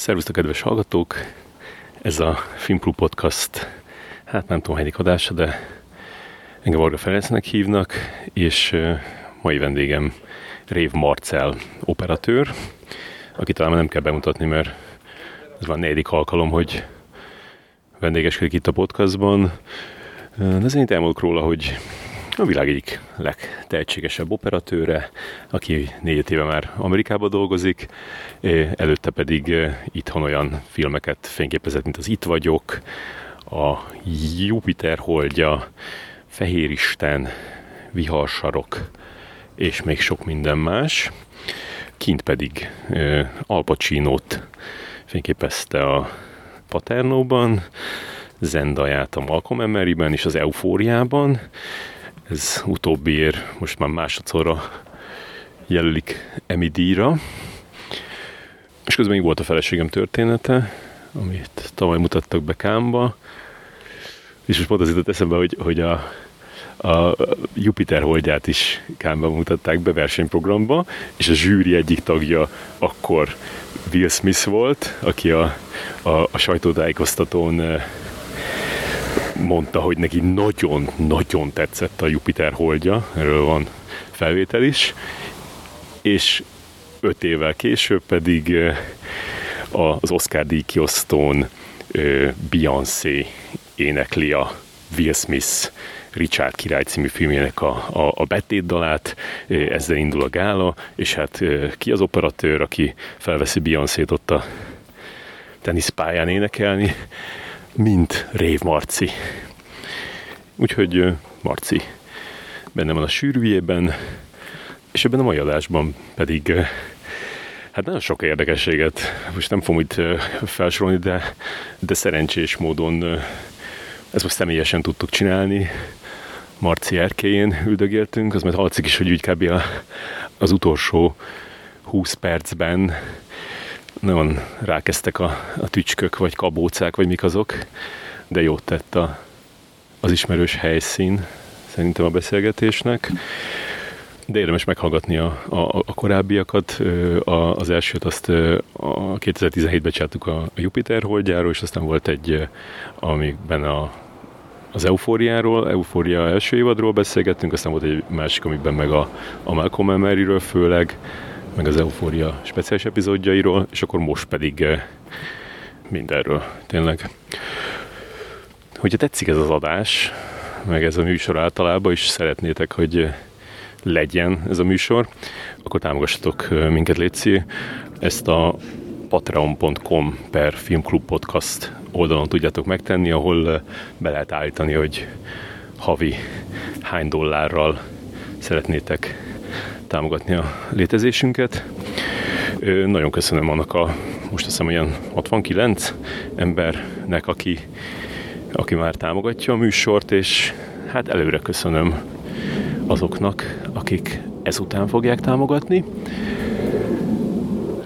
Szervusztok, kedves hallgatók! Ez a Filmklub Podcast, hát nem tudom, hányadik adása, de engem Varga Ferencnek hívnak, és mai vendégem Rév Marcel operatőr, akit talán nem kell bemutatni, mert ez már negyedik alkalom, hogy vendégeskedik itt a podcastban. De azért elmondok róla, hogy a világ egyik legtehetségesebb operatőre, aki négy éve már Amerikában dolgozik, előtte pedig itthon olyan filmeket fényképezett, mint az Itt vagyok, a Jupiter holdja, Fehéristen, Viharsarok, és még sok minden más. Kint pedig Al Pacino-t fényképezte a Paternóban, Zendaját a Malcolm Emeryben és az Eufóriában, ez utóbbiért most már másodszorra jelölik Emmy díjra. És közben még volt a feleségem története, amit tavaly mutattak be Kámba, és most pont az jutott eszembe, hogy, hogy a, a Jupiter holdját is Kámba mutatták be versenyprogramba, és a zsűri egyik tagja akkor Will Smith volt, aki a, a, a sajtótájékoztatón mondta, hogy neki nagyon-nagyon tetszett a Jupiter holdja, erről van felvétel is, és öt évvel később pedig az Oscar díj kiosztón Beyoncé énekli a Will Smith Richard király című filmjének a, a, a betét dalát, ezzel indul a gála, és hát ki az operatőr, aki felveszi Beyoncé-t ott a teniszpályán énekelni, mint Rév Marci. Úgyhogy Marci benne van a sűrűjében, és ebben a mai adásban pedig hát nagyon sok érdekességet most nem fogom itt felsorolni, de, de szerencsés módon ezt most személyesen tudtuk csinálni. Marci erkéjén üldögéltünk, az mert hallatszik is, hogy úgy kb. Az utolsó 20 percben nagyon rákezdtek a, a tücskök, vagy kabócák, vagy mik azok, de jót tett a, az ismerős helyszín szerintem a beszélgetésnek. De érdemes meghallgatni a, a, a korábbiakat. A, az elsőt azt a 2017-ben csináltuk a, Jupiter holdjáról, és aztán volt egy, amiben a, az Eufóriáról, Eufória első évadról beszélgettünk, aztán volt egy másik, amiben meg a, a Malcolm Emeryről főleg, meg az Eufória speciális epizódjairól, és akkor most pedig eh, mindenről, tényleg. Hogyha tetszik ez az adás, meg ez a műsor általában, és szeretnétek, hogy eh, legyen ez a műsor, akkor támogassatok eh, minket, Léci. Ezt a patreon.com per filmklub podcast oldalon tudjátok megtenni, ahol be lehet állítani, hogy havi hány dollárral szeretnétek támogatni a létezésünket. Nagyon köszönöm annak a, most azt hiszem olyan 69 embernek, aki, aki már támogatja a műsort, és hát előre köszönöm azoknak, akik ezután fogják támogatni.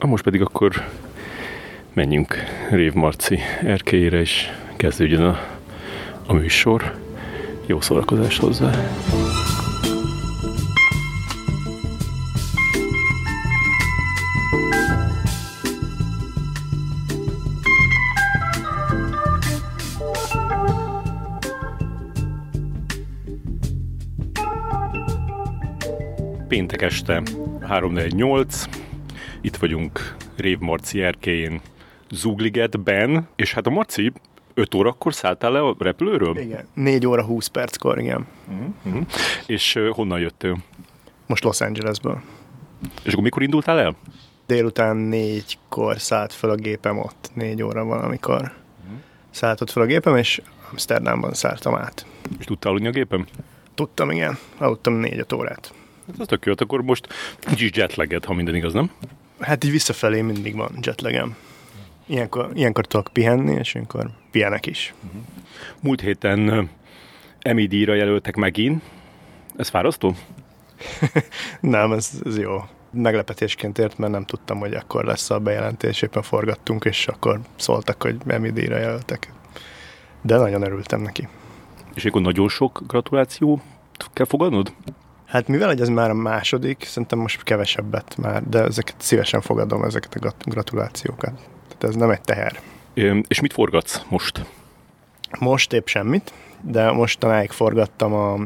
Most pedig akkor menjünk Rév Marci erkélyére, és kezdődjön a, a műsor. Jó szórakozást hozzá! Péntek este 348, itt vagyunk Rév Marci erkéjén Zugligetben, és hát a Marci 5 órakor szálltál le a repülőről? Igen, 4 óra 20 perckor, igen. Uh-huh. És honnan jöttél? Most Los Angelesből. És akkor mikor indultál el? Délután négykor szállt fel a gépem ott, négy óra valamikor. Uh-huh. Szállt ott fel a gépem, és Amsterdamban szálltam át. És tudtál aludni a gépem? Tudtam, igen. Aludtam négy órát. Hát az tök jó, hát akkor most is jetlaget, ha minden igaz, nem? Hát így visszafelé mindig van jetlegem. Ilyenkor, ilyenkor tudok pihenni, és ilyenkor pihenek is. Uh-huh. Múlt héten Emmy díjra jelöltek megint. Ez fárasztó? nem, ez, ez jó. Meglepetésként ért, mert nem tudtam, hogy akkor lesz a bejelentés, éppen forgattunk, és akkor szóltak, hogy Emmy díjra jelöltek. De nagyon örültem neki. És akkor nagyon sok gratuláció kell fogadnod? Hát mivel hogy ez már a második, szerintem most kevesebbet már, de ezeket szívesen fogadom, ezeket a gratulációkat. Tehát ez nem egy teher. És mit forgatsz most? Most épp semmit, de mostanáig forgattam a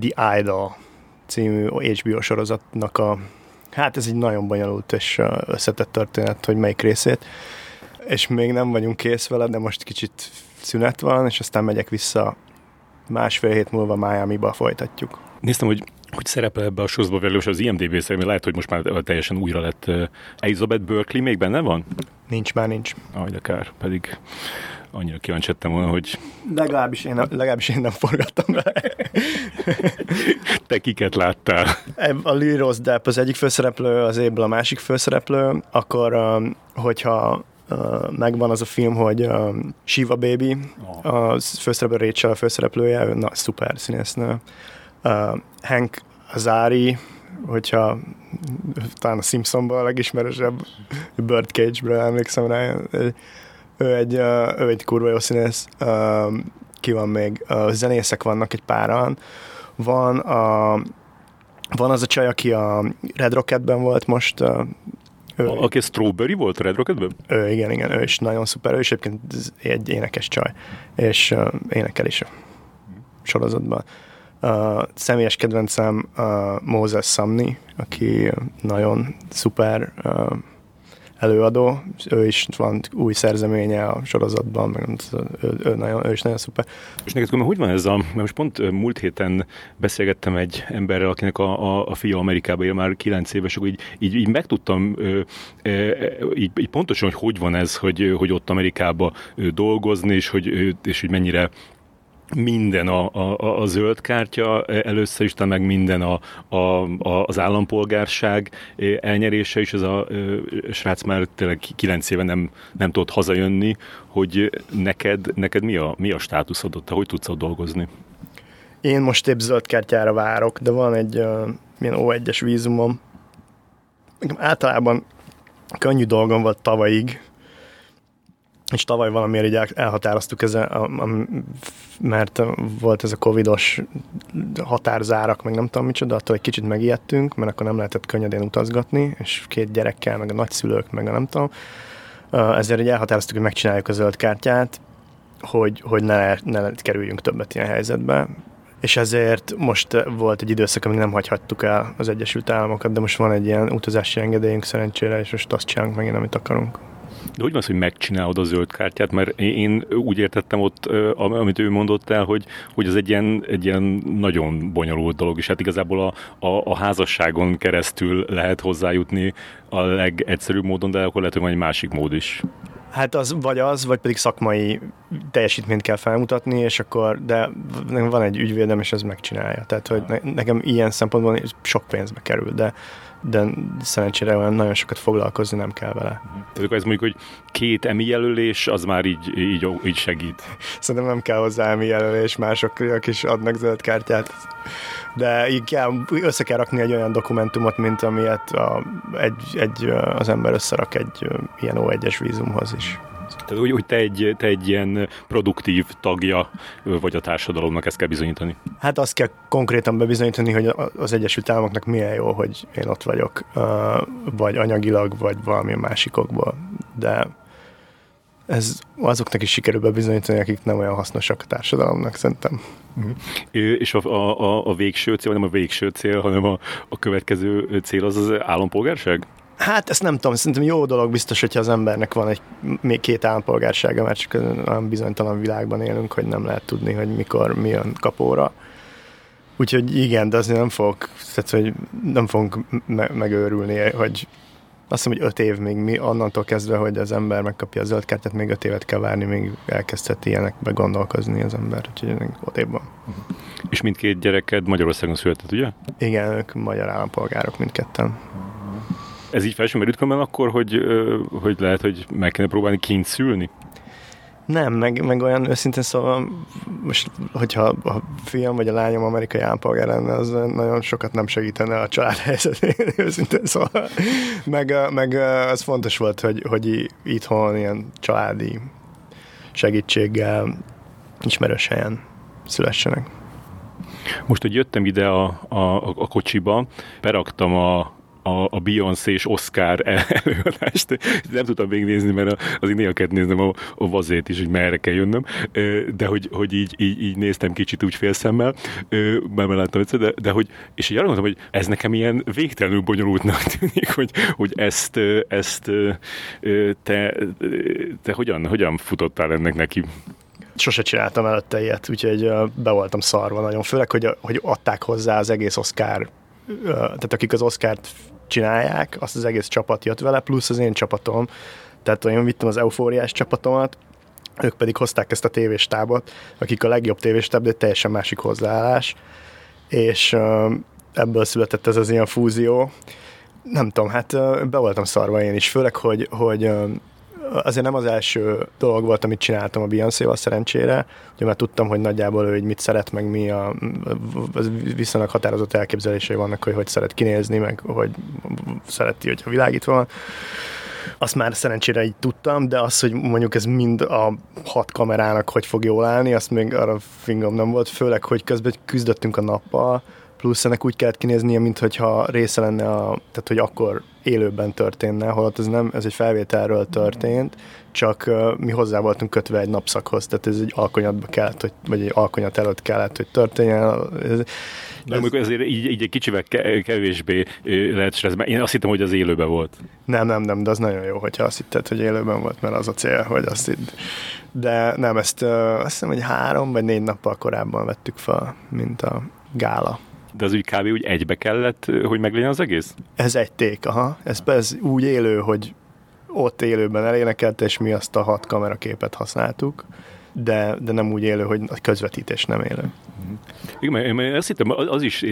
The Idol című HBO sorozatnak a hát ez egy nagyon bonyolult és összetett történet, hogy melyik részét, és még nem vagyunk kész vele, de most kicsit szünet van, és aztán megyek vissza másfél hét múlva Miami-ba folytatjuk. Néztem, hogy hogy szerepel ebbe a sorozatba velős az IMDb szerint, lehet, hogy most már teljesen újra lett Elizabeth Berkeley, még benne van? Nincs, már nincs. Aj, de kár, pedig annyira kíváncsi volna, hogy... Legalábbis én, legalábbis én nem forgattam vele. Te kiket láttál? A Lee Rose Depp az egyik főszereplő, az évből a másik főszereplő, akkor hogyha megvan az a film, hogy Shiva Baby, a főszereplő Rachel a főszereplője, na, szuper színésznő. Hank Azari, hogyha talán a Simpsonban a legismerősebb Birdcage-ből emlékszem rá, ő egy, ő egy kurva jó színész, ki van még, zenészek vannak egy páran, van a van az a csaj, aki a Red Rocketben volt most. A, aki Strawberry volt a Red Rocketben? Ő, igen, igen, ő is nagyon szuper, ő is egyébként egy énekes csaj, és uh, énekel is a sorozatban. Uh, személyes kedvencem uh, Moses Samni, aki nagyon szuper uh, előadó, ő is van új szerzeménye a sorozatban, meg ő, ő, nagyon, ő is nagyon szuper. És neked hogy van ez a, mert most pont múlt héten beszélgettem egy emberrel, akinek a, a, a fia Amerikában él már kilenc éves, akkor így, így, így megtudtam így, így pontosan, hogy hogy van ez, hogy, hogy ott Amerikában dolgozni, és hogy, és hogy mennyire minden a, a, a zöld kártya először is, meg minden a, a, a, az állampolgárság elnyerése, és ez a, a srác már tényleg kilenc éve nem, nem tudott hazajönni, hogy neked, neked mi, a, mi a státuszod ott, hogy tudsz ott dolgozni? Én most épp zöld kártyára várok, de van egy milyen O1-es vízumom. Általában könnyű dolgom volt tavalyig, és tavaly valamiért így elhatároztuk a, mert volt ez a covidos határzárak, meg nem tudom micsoda, attól egy kicsit megijedtünk, mert akkor nem lehetett könnyedén utazgatni, és két gyerekkel, meg a nagyszülők, meg a nem tudom. Ezért így elhatároztuk, hogy megcsináljuk a zöld kártyát, hogy, hogy ne, ne kerüljünk többet ilyen helyzetbe. És ezért most volt egy időszak, amíg nem hagyhattuk el az Egyesült Államokat, de most van egy ilyen utazási engedélyünk szerencsére, és most azt csinálunk megint, amit akarunk. De hogy van az, hogy megcsinálod a zöld kártyát? Mert én úgy értettem ott, amit ő mondott el, hogy, hogy ez egy ilyen, egy ilyen nagyon bonyolult dolog, és hát igazából a, a, a házasságon keresztül lehet hozzájutni a legegyszerűbb módon, de akkor lehet, hogy van egy másik mód is. Hát az vagy az, vagy pedig szakmai teljesítményt kell felmutatni, és akkor, de van egy ügyvédem, és ez megcsinálja. Tehát, hogy nekem ilyen szempontból sok pénzbe kerül, de de szerencsére olyan nagyon sokat foglalkozni nem kell vele. Tehát ez mondjuk, hogy két emi jelölés, az már így, így, így segít. Szerintem nem kell hozzá emi jelölés, mások is adnak zöld kártyát. De így kell, össze kell rakni egy olyan dokumentumot, mint amilyet a, egy, egy, az ember összerak egy ilyen O1-es vízumhoz is. Tehát úgy, hogy te egy, te egy ilyen produktív tagja vagy a társadalomnak, ezt kell bizonyítani. Hát azt kell konkrétan bebizonyítani, hogy az Egyesült Államoknak milyen jó, hogy én ott vagyok, vagy anyagilag, vagy valami másikokból. De ez azoknak is sikerül bebizonyítani, akik nem olyan hasznosak a társadalomnak, szerintem. Uh-huh. És a, a, a végső cél, nem a végső cél, hanem a, a következő cél az az állampolgárság? Hát ezt nem tudom, szerintem jó dolog biztos, hogyha az embernek van egy még két állampolgársága, mert csak olyan bizonytalan világban élünk, hogy nem lehet tudni, hogy mikor mi jön kapóra. Úgyhogy igen, de azért nem fogok, tehát, hogy nem fogunk me- megőrülni, hogy azt hiszem, hogy öt év még mi, onnantól kezdve, hogy az ember megkapja a zöld kártyát, még öt évet kell várni, még elkezdhet ilyenekbe gondolkozni az ember, úgyhogy ott évben. És mindkét gyereked Magyarországon született, ugye? Igen, ők magyar állampolgárok mindketten. Ez így fel sem merült akkor, hogy, hogy lehet, hogy meg kellene próbálni kint szülni? Nem, meg, meg olyan őszintén szóval, most, hogyha a fiam vagy a lányom amerikai állampolgár lenne, az nagyon sokat nem segítene a család helyzetén, őszintén szóval. Meg, meg az fontos volt, hogy, hogy itthon ilyen családi segítséggel ismerős helyen szülessenek. Most, hogy jöttem ide a, a, a kocsiba, beraktam a a, a Beyoncé és Oscar előadást. Nem tudtam végignézni, mert az néha kellett néznem a, a vazét is, hogy merre kell jönnöm, de hogy, hogy így, így, így, néztem kicsit úgy félszemmel, már láttam egyszer, de, de hogy, és így arra mondtam, hogy ez nekem ilyen végtelenül bonyolultnak tűnik, hogy, hogy ezt, ezt te, te hogyan, hogyan futottál ennek neki? sose csináltam előtte ilyet, úgyhogy be voltam szarva nagyon. Főleg, hogy, hogy adták hozzá az egész Oscar, tehát akik az Oscárt csinálják, azt az egész csapat jött vele, plusz az én csapatom. Tehát én vittem az eufóriás csapatomat, ők pedig hozták ezt a tévéstábot, akik a legjobb tévéstáb, de teljesen másik hozzáállás, és ebből született ez az ilyen fúzió. Nem tudom, hát be voltam szarva én is, főleg, hogy, hogy azért nem az első dolog volt, amit csináltam a Beyoncé-val szerencsére, ugye már tudtam, hogy nagyjából ő hogy mit szeret, meg mi a viszonylag határozott elképzelései vannak, hogy hogy szeret kinézni, meg hogy szereti, hogyha világítva van. Azt már szerencsére így tudtam, de az, hogy mondjuk ez mind a hat kamerának hogy fog jól állni, azt még arra fingom nem volt, főleg, hogy közben küzdöttünk a nappal, plusz ennek úgy kellett kinéznie, mintha része lenne a, tehát hogy akkor élőben történne, holott ez nem, ez egy felvételről történt, csak uh, mi hozzá voltunk kötve egy napszakhoz, tehát ez egy alkonyatba kellett, hogy, vagy egy alkonyat előtt kellett, hogy történjen. Ez, de ez... ezért így, így egy kicsivel kevésbé lehet stressz, mert én azt hittem, hogy az élőben volt. Nem, nem, nem, de az nagyon jó, hogyha azt hitted, hogy élőben volt, mert az a cél, hogy azt hitt. De nem, ezt uh, azt hiszem, hogy három vagy négy nappal korábban vettük fel, mint a gála. De az úgy kb. úgy egybe kellett, hogy meglegyen az egész? Ez egy ték, aha. Ez, ez úgy élő, hogy ott élőben elénekelt, és mi azt a hat kameraképet használtuk, de, de nem úgy élő, hogy a közvetítés nem élő. Igen, mert azt hittem, az is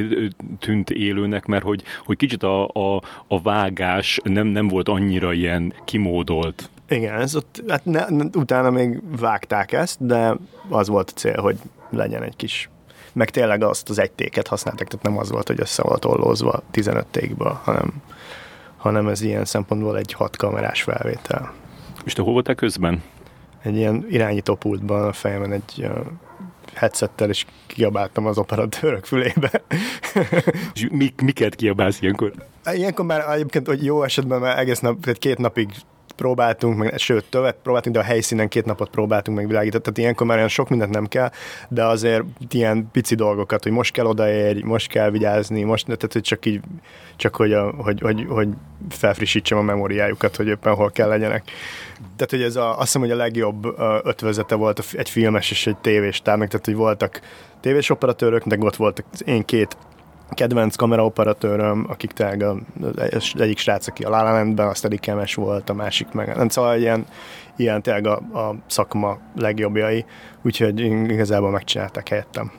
tűnt élőnek, mert hogy, hogy kicsit a, a, a vágás nem, nem volt annyira ilyen kimódolt. Igen, ez ott, hát ne, utána még vágták ezt, de az volt a cél, hogy legyen egy kis meg tényleg azt az egy téket használtak, tehát nem az volt, hogy össze volt ollózva 15 tékből, hanem, hanem ez ilyen szempontból egy hat kamerás felvétel. És te hol voltál közben? Egy ilyen irányítópultban a fejemen egy headsettel, és kiabáltam az operatőrök fülébe. és mi, miket kiabálsz ilyenkor? Ilyenkor már egyébként, hogy jó esetben már egész nap, tehát két napig próbáltunk, meg, sőt, többet próbáltunk, de a helyszínen két napot próbáltunk meg világítani, tehát ilyenkor már olyan sok mindent nem kell, de azért ilyen pici dolgokat, hogy most kell odaérj, most kell vigyázni, most, tehát hogy csak így, csak hogy, a, hogy, hogy, hogy felfrissítsem a memóriájukat, hogy éppen hol kell legyenek. Tehát, hogy ez a, azt hiszem, hogy a legjobb ötvözete volt egy filmes és egy tévés tárnak, tehát, hogy voltak tévés operatőrök, de ott voltak én két kedvenc kameraoperatőröm, akik tényleg az egyik srác, aki a La La azt pedig kemes volt, a másik meg. Nem, szóval ilyen, ilyen tényleg a, a szakma legjobbjai, úgyhogy igazából megcsinálták helyettem.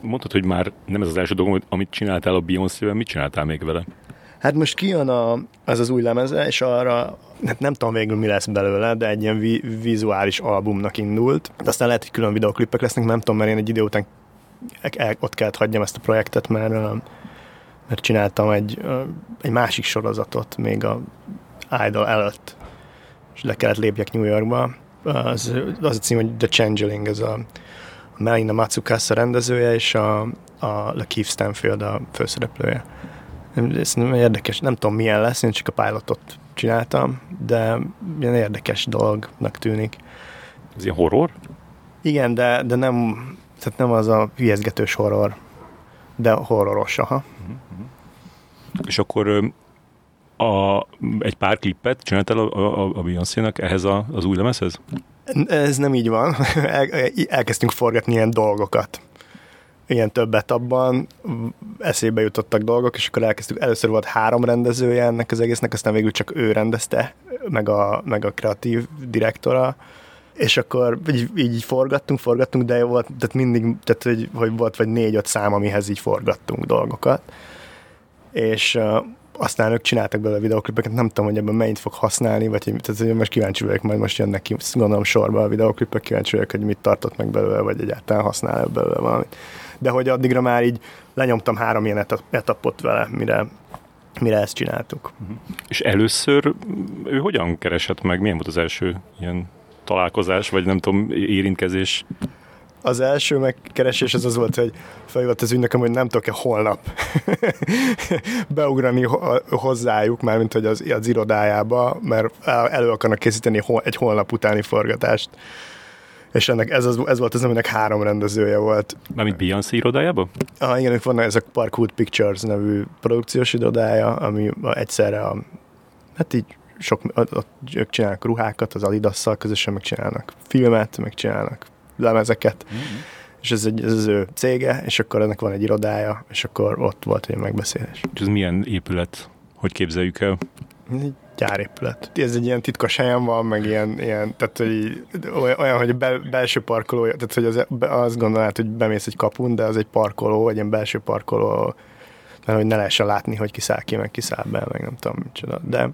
Mondtad, hogy már nem ez az első dolgom, amit csináltál a Beyoncé-vel, mit csináltál még vele? Hát most kijön a, az az új lemeze, és arra hát nem tudom végül mi lesz belőle, de egy ilyen vi, vizuális albumnak indult. De aztán lehet, hogy külön videoklipek lesznek, nem tudom, mert én egy idő után el, ott kellett hagyjam ezt a projektet, mert, mert csináltam egy, egy másik sorozatot még a Idol előtt, és le kellett lépjek New Yorkba. Az, az a cím, hogy The Changeling, ez a Melina Matsukasa rendezője, és a, a Lakeith Stanfield a főszereplője. Ez érdekes, nem tudom milyen lesz, én csak a pilotot csináltam, de ilyen érdekes dolognak tűnik. Ez ilyen horror? Igen, de, de nem, tehát nem az a hülyezgetős horror, de horroros, aha. És akkor a, egy pár klippet csináltál a, a, a Beyoncé-nak ehhez a, az új lemezhez? Ez nem így van. El, elkezdtünk forgatni ilyen dolgokat. Ilyen többet abban eszébe jutottak dolgok, és akkor elkezdtük. Először volt három rendezője ennek az egésznek, aztán végül csak ő rendezte, meg a, meg a kreatív direktora és akkor így, így forgattunk, forgattunk, de volt, tehát mindig, tehát hogy, hogy volt vagy négy-öt szám, amihez így forgattunk dolgokat. És uh, aztán ők csináltak belőle videoklipeket, nem tudom, hogy ebben mennyit fog használni, vagy tehát, hogy most kíváncsi vagyok, majd most jönnek ki, gondolom sorba a videoklipek, kíváncsi vagyok, hogy mit tartott meg belőle, vagy egyáltalán használ belőle valamit. De hogy addigra már így lenyomtam három ilyen etapot vele, mire mire ezt csináltuk. És először ő hogyan keresett meg? Milyen volt az első ilyen találkozás, vagy nem tudom, érintkezés? az első megkeresés az az volt, hogy felhívott az ügynököm, hogy nem tudok-e holnap beugrani hozzájuk, mármint hogy az, az irodájába, mert elő akarnak készíteni egy holnap utáni forgatást. És ennek ez, az, ez volt az, aminek három rendezője volt. Mármint Beyoncé irodájában? Ah, igen, ők vannak ez a Parkwood Pictures nevű produkciós irodája, ami egyszerre a, hát így sok, ott ők csinálnak ruhákat, az Adidasszal közösen megcsinálnak filmet, megcsinálnak lemezeket, mm-hmm. és ez, egy, ez az ő cége, és akkor ennek van egy irodája, és akkor ott volt egy megbeszélés. És ez milyen épület? Hogy képzeljük el? Egy gyárépület. Ez egy ilyen titkos helyen van, meg ilyen, ilyen tehát hogy olyan, hogy bel, belső parkoló, tehát hogy az, azt gondolnád, hogy bemész egy kapun, de az egy parkoló, egy ilyen belső parkoló, mert hogy ne lehessen látni, hogy kiszáll ki, meg kiszáll be, meg nem tudom micsoda. De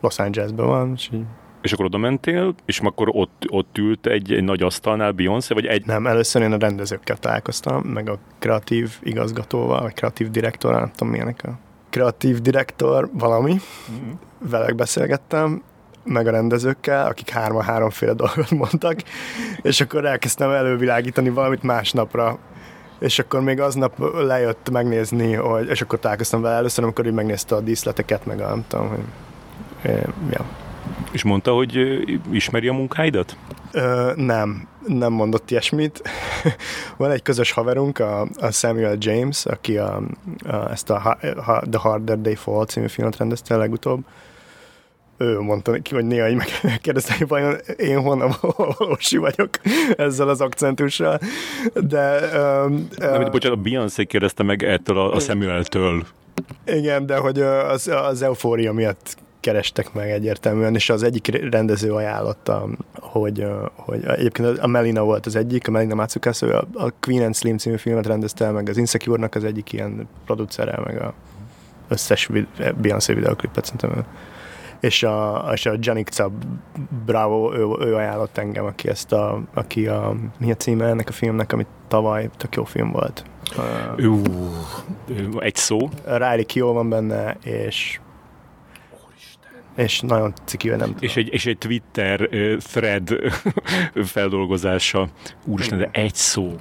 Los Angelesben van, és így. És akkor oda mentél, és akkor ott, ott ült egy, egy nagy asztalnál Beyoncé, vagy egy... Nem, először én a rendezőkkel találkoztam, meg a kreatív igazgatóval, vagy kreatív direktorral, nem tudom milyenek a kreatív direktor valami, mm-hmm. velük beszélgettem, meg a rendezőkkel, akik hárma háromféle dolgot mondtak, és akkor elkezdtem elővilágítani valamit másnapra, és akkor még aznap lejött megnézni, hogy, és akkor találkoztam vele először, amikor ő megnézte a díszleteket, meg a nem tudom, hogy ja. És mondta, hogy ismeri a munkáidat? Ö, nem, nem mondott ilyesmit. Van egy közös haverunk, a, a Samuel James, aki a, a, ezt a, a The Harder They Fall című filmet rendezte a legutóbb. Ő mondta neki, hogy néha így megkérdezte, hogy vajon én honnan valósi vagyok ezzel az akcentussal. De... Um, nem, uh, bocsánat, a Beyoncé kérdezte meg ettől a, a Samuel-től. Igen, de hogy az, az eufória miatt kerestek meg egyértelműen, és az egyik rendező ajánlotta, hogy, hogy egyébként a Melina volt az egyik, a Melina Matsukasu, a Queen and Slim című filmet rendezte el, meg az Insecure-nak az egyik ilyen producere, meg a összes Beyoncé videoklipet szerintem és a, és a Janica Bravo, ő, ő ajánlott engem, aki ezt a, aki a, mi a címe ennek a filmnek, amit tavaly tök jó film volt. Uh, egy szó. Riley Keough van benne, és és nagyon ciki, nem tudom. És egy, és egy Twitter thread feldolgozása. Úristen, de egy szó.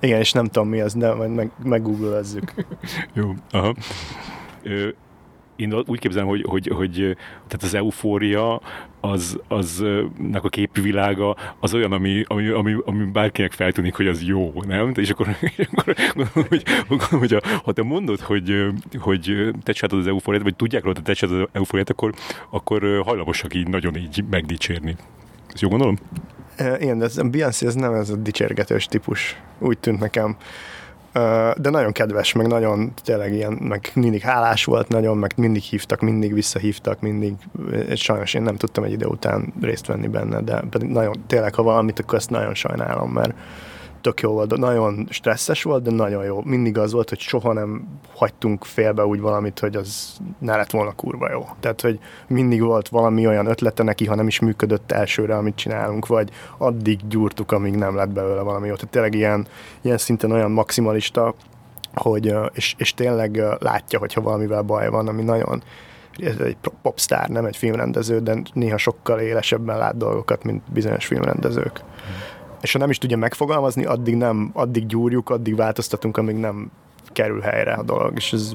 Igen, és nem tudom mi az, de majd meg, meggoogle-ezzük. Jó, aha én úgy képzelem, hogy, hogy, hogy tehát az eufória, az, az a képvilága az olyan, ami, ami, ami, ami bárkinek feltűnik, hogy az jó, nem? És akkor, és akkor gondolom, hogy, gondolom, hogy a, ha te mondod, hogy, hogy te csinálod az eufóriát, vagy tudják róla, hogy te csinálod az eufóriát, akkor, akkor hajlamosak így nagyon így megdicsérni. Ezt jó gondolom? Igen, de ez, Beyoncé ez nem ez a dicsérgetős típus. Úgy tűnt nekem de nagyon kedves, meg nagyon tényleg ilyen, meg mindig hálás volt nagyon, meg mindig hívtak, mindig visszahívtak, mindig, sajnos én nem tudtam egy idő után részt venni benne, de pedig nagyon, tényleg ha valamit, akkor ezt nagyon sajnálom, mert tök jó volt, nagyon stresszes volt, de nagyon jó. Mindig az volt, hogy soha nem hagytunk félbe úgy valamit, hogy az ne lett volna kurva jó. Tehát, hogy mindig volt valami olyan ötlete neki, ha nem is működött elsőre, amit csinálunk, vagy addig gyúrtuk, amíg nem lett belőle valami jó. Tehát tényleg ilyen, ilyen szinten olyan maximalista, hogy, és, és tényleg látja, hogyha valamivel baj van, ami nagyon ez egy popstar, nem egy filmrendező, de néha sokkal élesebben lát dolgokat, mint bizonyos filmrendezők. Hmm és ha nem is tudja megfogalmazni, addig nem, addig gyúrjuk, addig változtatunk, amíg nem kerül helyre a dolog, és ez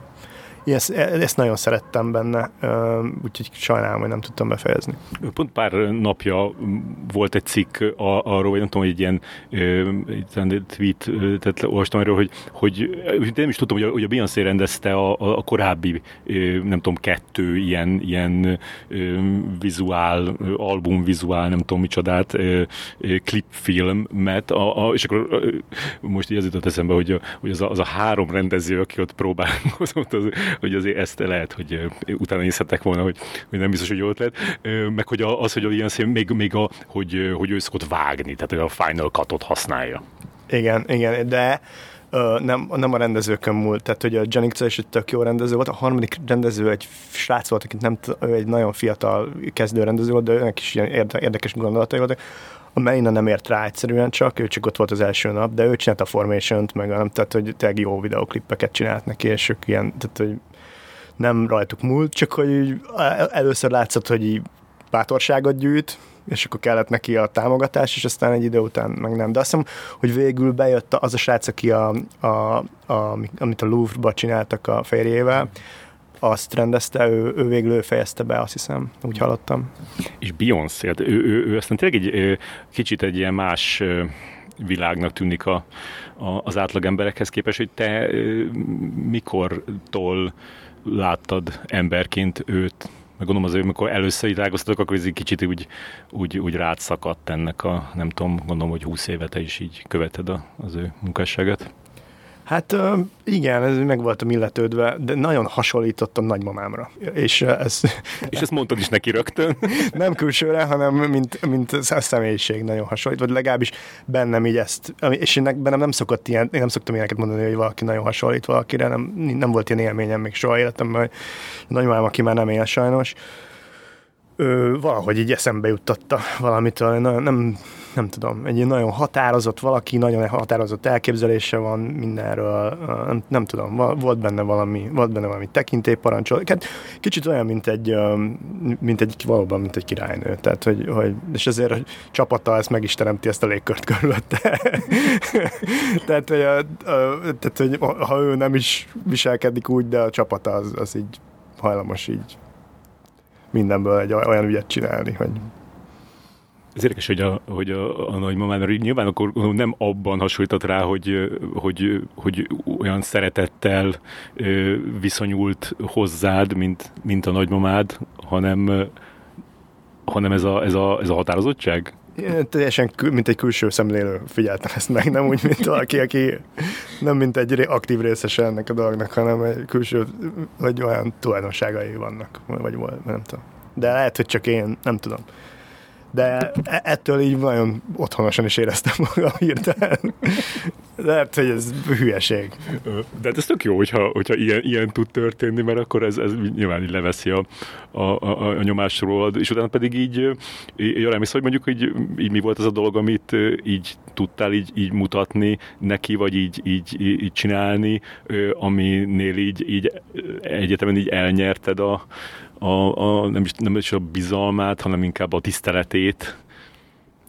ezt, ezt nagyon szerettem benne, úgyhogy sajnálom, hogy nem tudtam befejezni. Pont pár napja volt egy cikk arról, vagy nem tudom, hogy egy ilyen tweet, tehát olvastam erről, hogy, hogy nem is tudtam, hogy a, hogy a Beyoncé rendezte a, a korábbi, nem tudom, kettő ilyen, ilyen vizuál, album vizuál, nem tudom micsodát, klipfilmet, a, a, és akkor most így az jutott eszembe, hogy, hogy az, a, az a három rendező, aki ott próbálkozott, az, hogy azért ezt lehet, hogy utána nézhettek volna, hogy, hogy nem biztos, hogy jó ötlet. Meg hogy az, hogy ilyen szép, még, még a, hogy, hogy ő szokott vágni, tehát a Final Cut-ot használja. Igen, igen, de Uh, nem, nem a rendezőkön múlt, tehát hogy a Janixa is egy tök jó rendező volt, a harmadik rendező egy srác volt, akit nem, ő egy nagyon fiatal kezdő rendező volt, de őnek is ilyen érdekes gondolatai voltak. A Melina nem ért rá egyszerűen csak, ő csak ott volt az első nap, de ő csinálta a Formation-t, meg nem, tehát hogy tényleg jó videoklippeket csinált neki, és ők ilyen, tehát hogy nem rajtuk múlt, csak hogy először látszott, hogy így bátorságot gyűjt, és akkor kellett neki a támogatás, és aztán egy idő után meg nem. De azt hiszem, hogy végül bejött az a srác, aki a, a, a, amit a Louvre-ba csináltak a férjével, azt rendezte, ő, ő végül ő fejezte be, azt hiszem, úgy hallottam. És Beyoncé, hát ő, ő, ő aztán tényleg egy kicsit egy ilyen más világnak tűnik a, a, az átlag emberekhez képest, hogy te mikortól láttad emberként őt, meg gondolom azért, amikor először így rágoztatok, akkor ez egy kicsit úgy, úgy, úgy rád szakadt ennek a, nem tudom, gondolom, hogy 20 éve te is így követed a, az ő munkásságát. Hát igen, ez meg voltam illetődve, de nagyon hasonlított a nagymamámra. És, ez, és ezt mondtad is neki rögtön? nem külsőre, hanem mint, mint a személyiség nagyon hasonlít, vagy legalábbis bennem így ezt, és én bennem nem szokott ilyen, én nem szoktam ilyeneket mondani, hogy valaki nagyon hasonlít valakire, nem, nem volt ilyen élményem még soha életemben, hogy nagymamám, aki már nem él sajnos, ő, valahogy így eszembe juttatta valamitől, nagyon, nem, nem tudom, egy nagyon határozott valaki, nagyon határozott elképzelése van mindenről, nem, nem tudom, volt benne valami, volt benne valami tekintélyparancsol. Hát kicsit olyan, mint egy, mint egy, valóban, mint egy királynő. Tehát, hogy, hogy és ezért a csapata ezt meg is teremti ezt a légkört körülötte. tehát, hogy, tehát, hogy ha ő nem is viselkedik úgy, de a csapata az, az így hajlamos így mindenből egy olyan ügyet csinálni, hogy ez érdekes, hogy a, hogy a, a nagymamám, mert nyilván akkor nem abban hasonlított rá, hogy, hogy, hogy olyan szeretettel viszonyult hozzád, mint, mint a nagymamád, hanem, hanem ez a, ez a, ez a határozottság? Teljesen mint egy külső szemlélő figyeltem ezt meg, nem úgy, mint valaki, aki nem mint egy aktív részese ennek a dolognak, hanem egy külső, vagy olyan tulajdonságai vannak, vagy nem tudom. De lehet, hogy csak én, nem tudom de e- ettől így nagyon otthonosan is éreztem magam hirtelen. Lehet, hogy ez hülyeség. De hát ez tök jó, hogyha, hogyha ilyen, ilyen tud történni, mert akkor ez, ez nyilván így leveszi a, a, a, a nyomásról, és utána pedig így, így arra hogy mondjuk, hogy így mi volt az a dolog, amit így tudtál így, így mutatni neki, vagy így, így, így csinálni, aminél így, így egyetemen így elnyerted a, a, a, nem, is, nem is a bizalmát, hanem inkább a tiszteletét.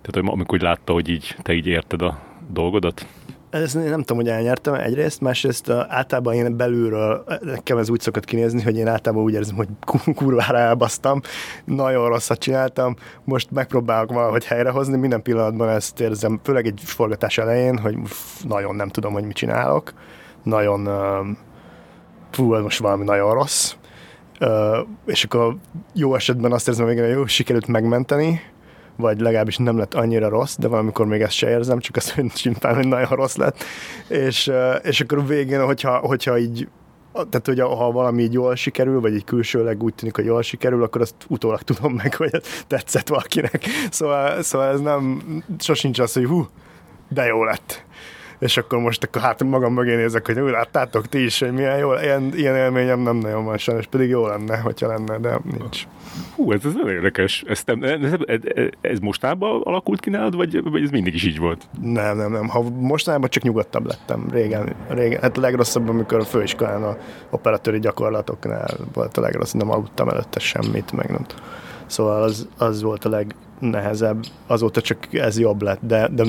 Tehát amikor látta, hogy így, te így érted a dolgodat? Ez nem tudom, hogy elnyertem egyrészt, másrészt általában én belülről, nekem ez úgy szokott kinézni, hogy én általában úgy érzem, hogy kurvára elbasztam, nagyon rosszat csináltam, most megpróbálok valahogy helyrehozni, minden pillanatban ezt érzem, főleg egy forgatás elején, hogy nagyon nem tudom, hogy mit csinálok, nagyon, fú, most valami nagyon rossz, és akkor jó esetben azt érzem hogy jó, sikerült megmenteni, vagy legalábbis nem lett annyira rossz, de valamikor még ezt se érzem, csak azt, hogy simán, hogy nagyon rossz lett. És, és akkor végén, hogyha, hogyha így tehát, hogy ha valami így jól sikerül, vagy így külsőleg úgy tűnik, hogy jól sikerül, akkor azt utólag tudom meg, hogy tetszett valakinek. Szóval, szóval ez nem, sosincs az, hogy hú, de jó lett és akkor most akkor hát magam mögé nézek, hogy úgy láttátok ti is, hogy milyen jó, ilyen, ilyen élményem nem nagyon van sajnos, pedig jó lenne, hogyha lenne, de nincs. Hú, ez, ez nagyon érdekes. Ez, ez, ez, ez mostában alakult ki nálad, vagy, vagy ez mindig is így volt? Nem, nem, nem. Ha mostanában csak nyugodtabb lettem. Régen, régen hát a legrosszabb, amikor a főiskolán a operatőri gyakorlatoknál volt a legrosszabb, nem aludtam előtte semmit, meg nem. Szóval az, az volt a legnehezebb. Azóta csak ez jobb lett, de, de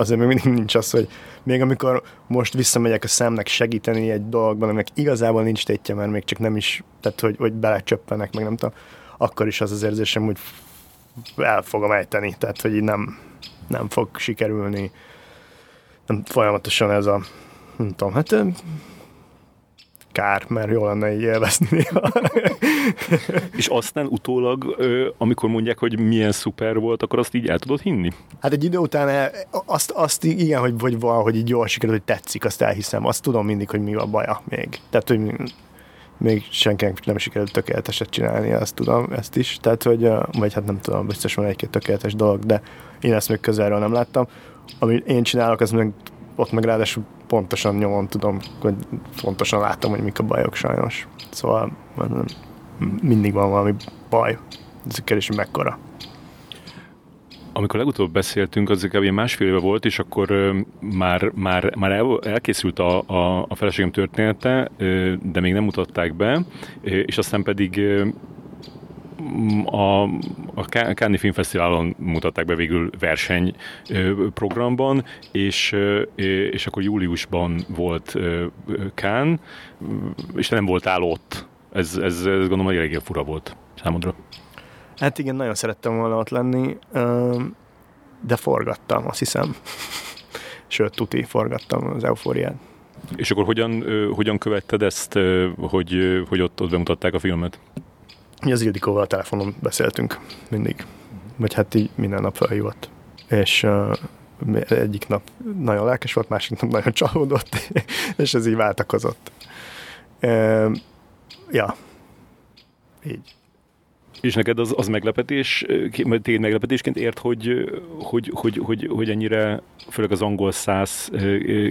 azért még mindig nincs az, hogy még amikor most visszamegyek a szemnek segíteni egy dologban, aminek igazából nincs tétje, mert még csak nem is, tehát hogy, hogy belecsöppenek, meg nem tudom, akkor is az az érzésem, hogy el fogom ejteni, tehát hogy nem, nem fog sikerülni. Nem, folyamatosan ez a, nem tudom, hát kár, mert jó lenne így élvezni néha. És aztán utólag, amikor mondják, hogy milyen szuper volt, akkor azt így el tudod hinni? Hát egy idő után el, azt, azt igen, hogy, hogy valahogy így jól sikerült, hogy tetszik, azt elhiszem. Azt tudom mindig, hogy mi a baja még. Tehát, hogy még senkinek nem sikerült tökéleteset csinálni, azt tudom, ezt is. Tehát, hogy, vagy hát nem tudom, biztos van egy-két tökéletes dolog, de én ezt még közelről nem láttam. Amit én csinálok, az meg ott meg ráadásul pontosan nyomon tudom, hogy pontosan látom, hogy mik a bajok sajnos. Szóval mindig van valami baj. Ez a kérdés, mekkora. Amikor legutóbb beszéltünk, az kb. másfél éve volt, és akkor már, már, már el, elkészült a, a, a feleségem története, de még nem mutatták be, és aztán pedig a, a Cannes Film Fesztiválon mutatták be végül versenyprogramban, és, és akkor júliusban volt Cannes, és nem voltál ott. Ez, ez, ez gondolom, eléggé fura volt számodra. Hát igen, nagyon szerettem volna ott lenni, de forgattam, azt hiszem. Sőt, tuti, forgattam az eufóriát. És akkor hogyan, hogyan követted ezt, hogy, hogy ott, ott bemutatták a filmet? Az Ildikóval a telefonon beszéltünk mindig. Vagy hát így minden nap felhívott. És uh, egyik nap nagyon lelkes volt, másik nap nagyon csalódott, és ez így váltakozott. Uh, ja, így. És neked az, az meglepetés, téged meglepetésként ért, hogy, hogy, hogy, hogy, hogy ennyire, főleg az angol száz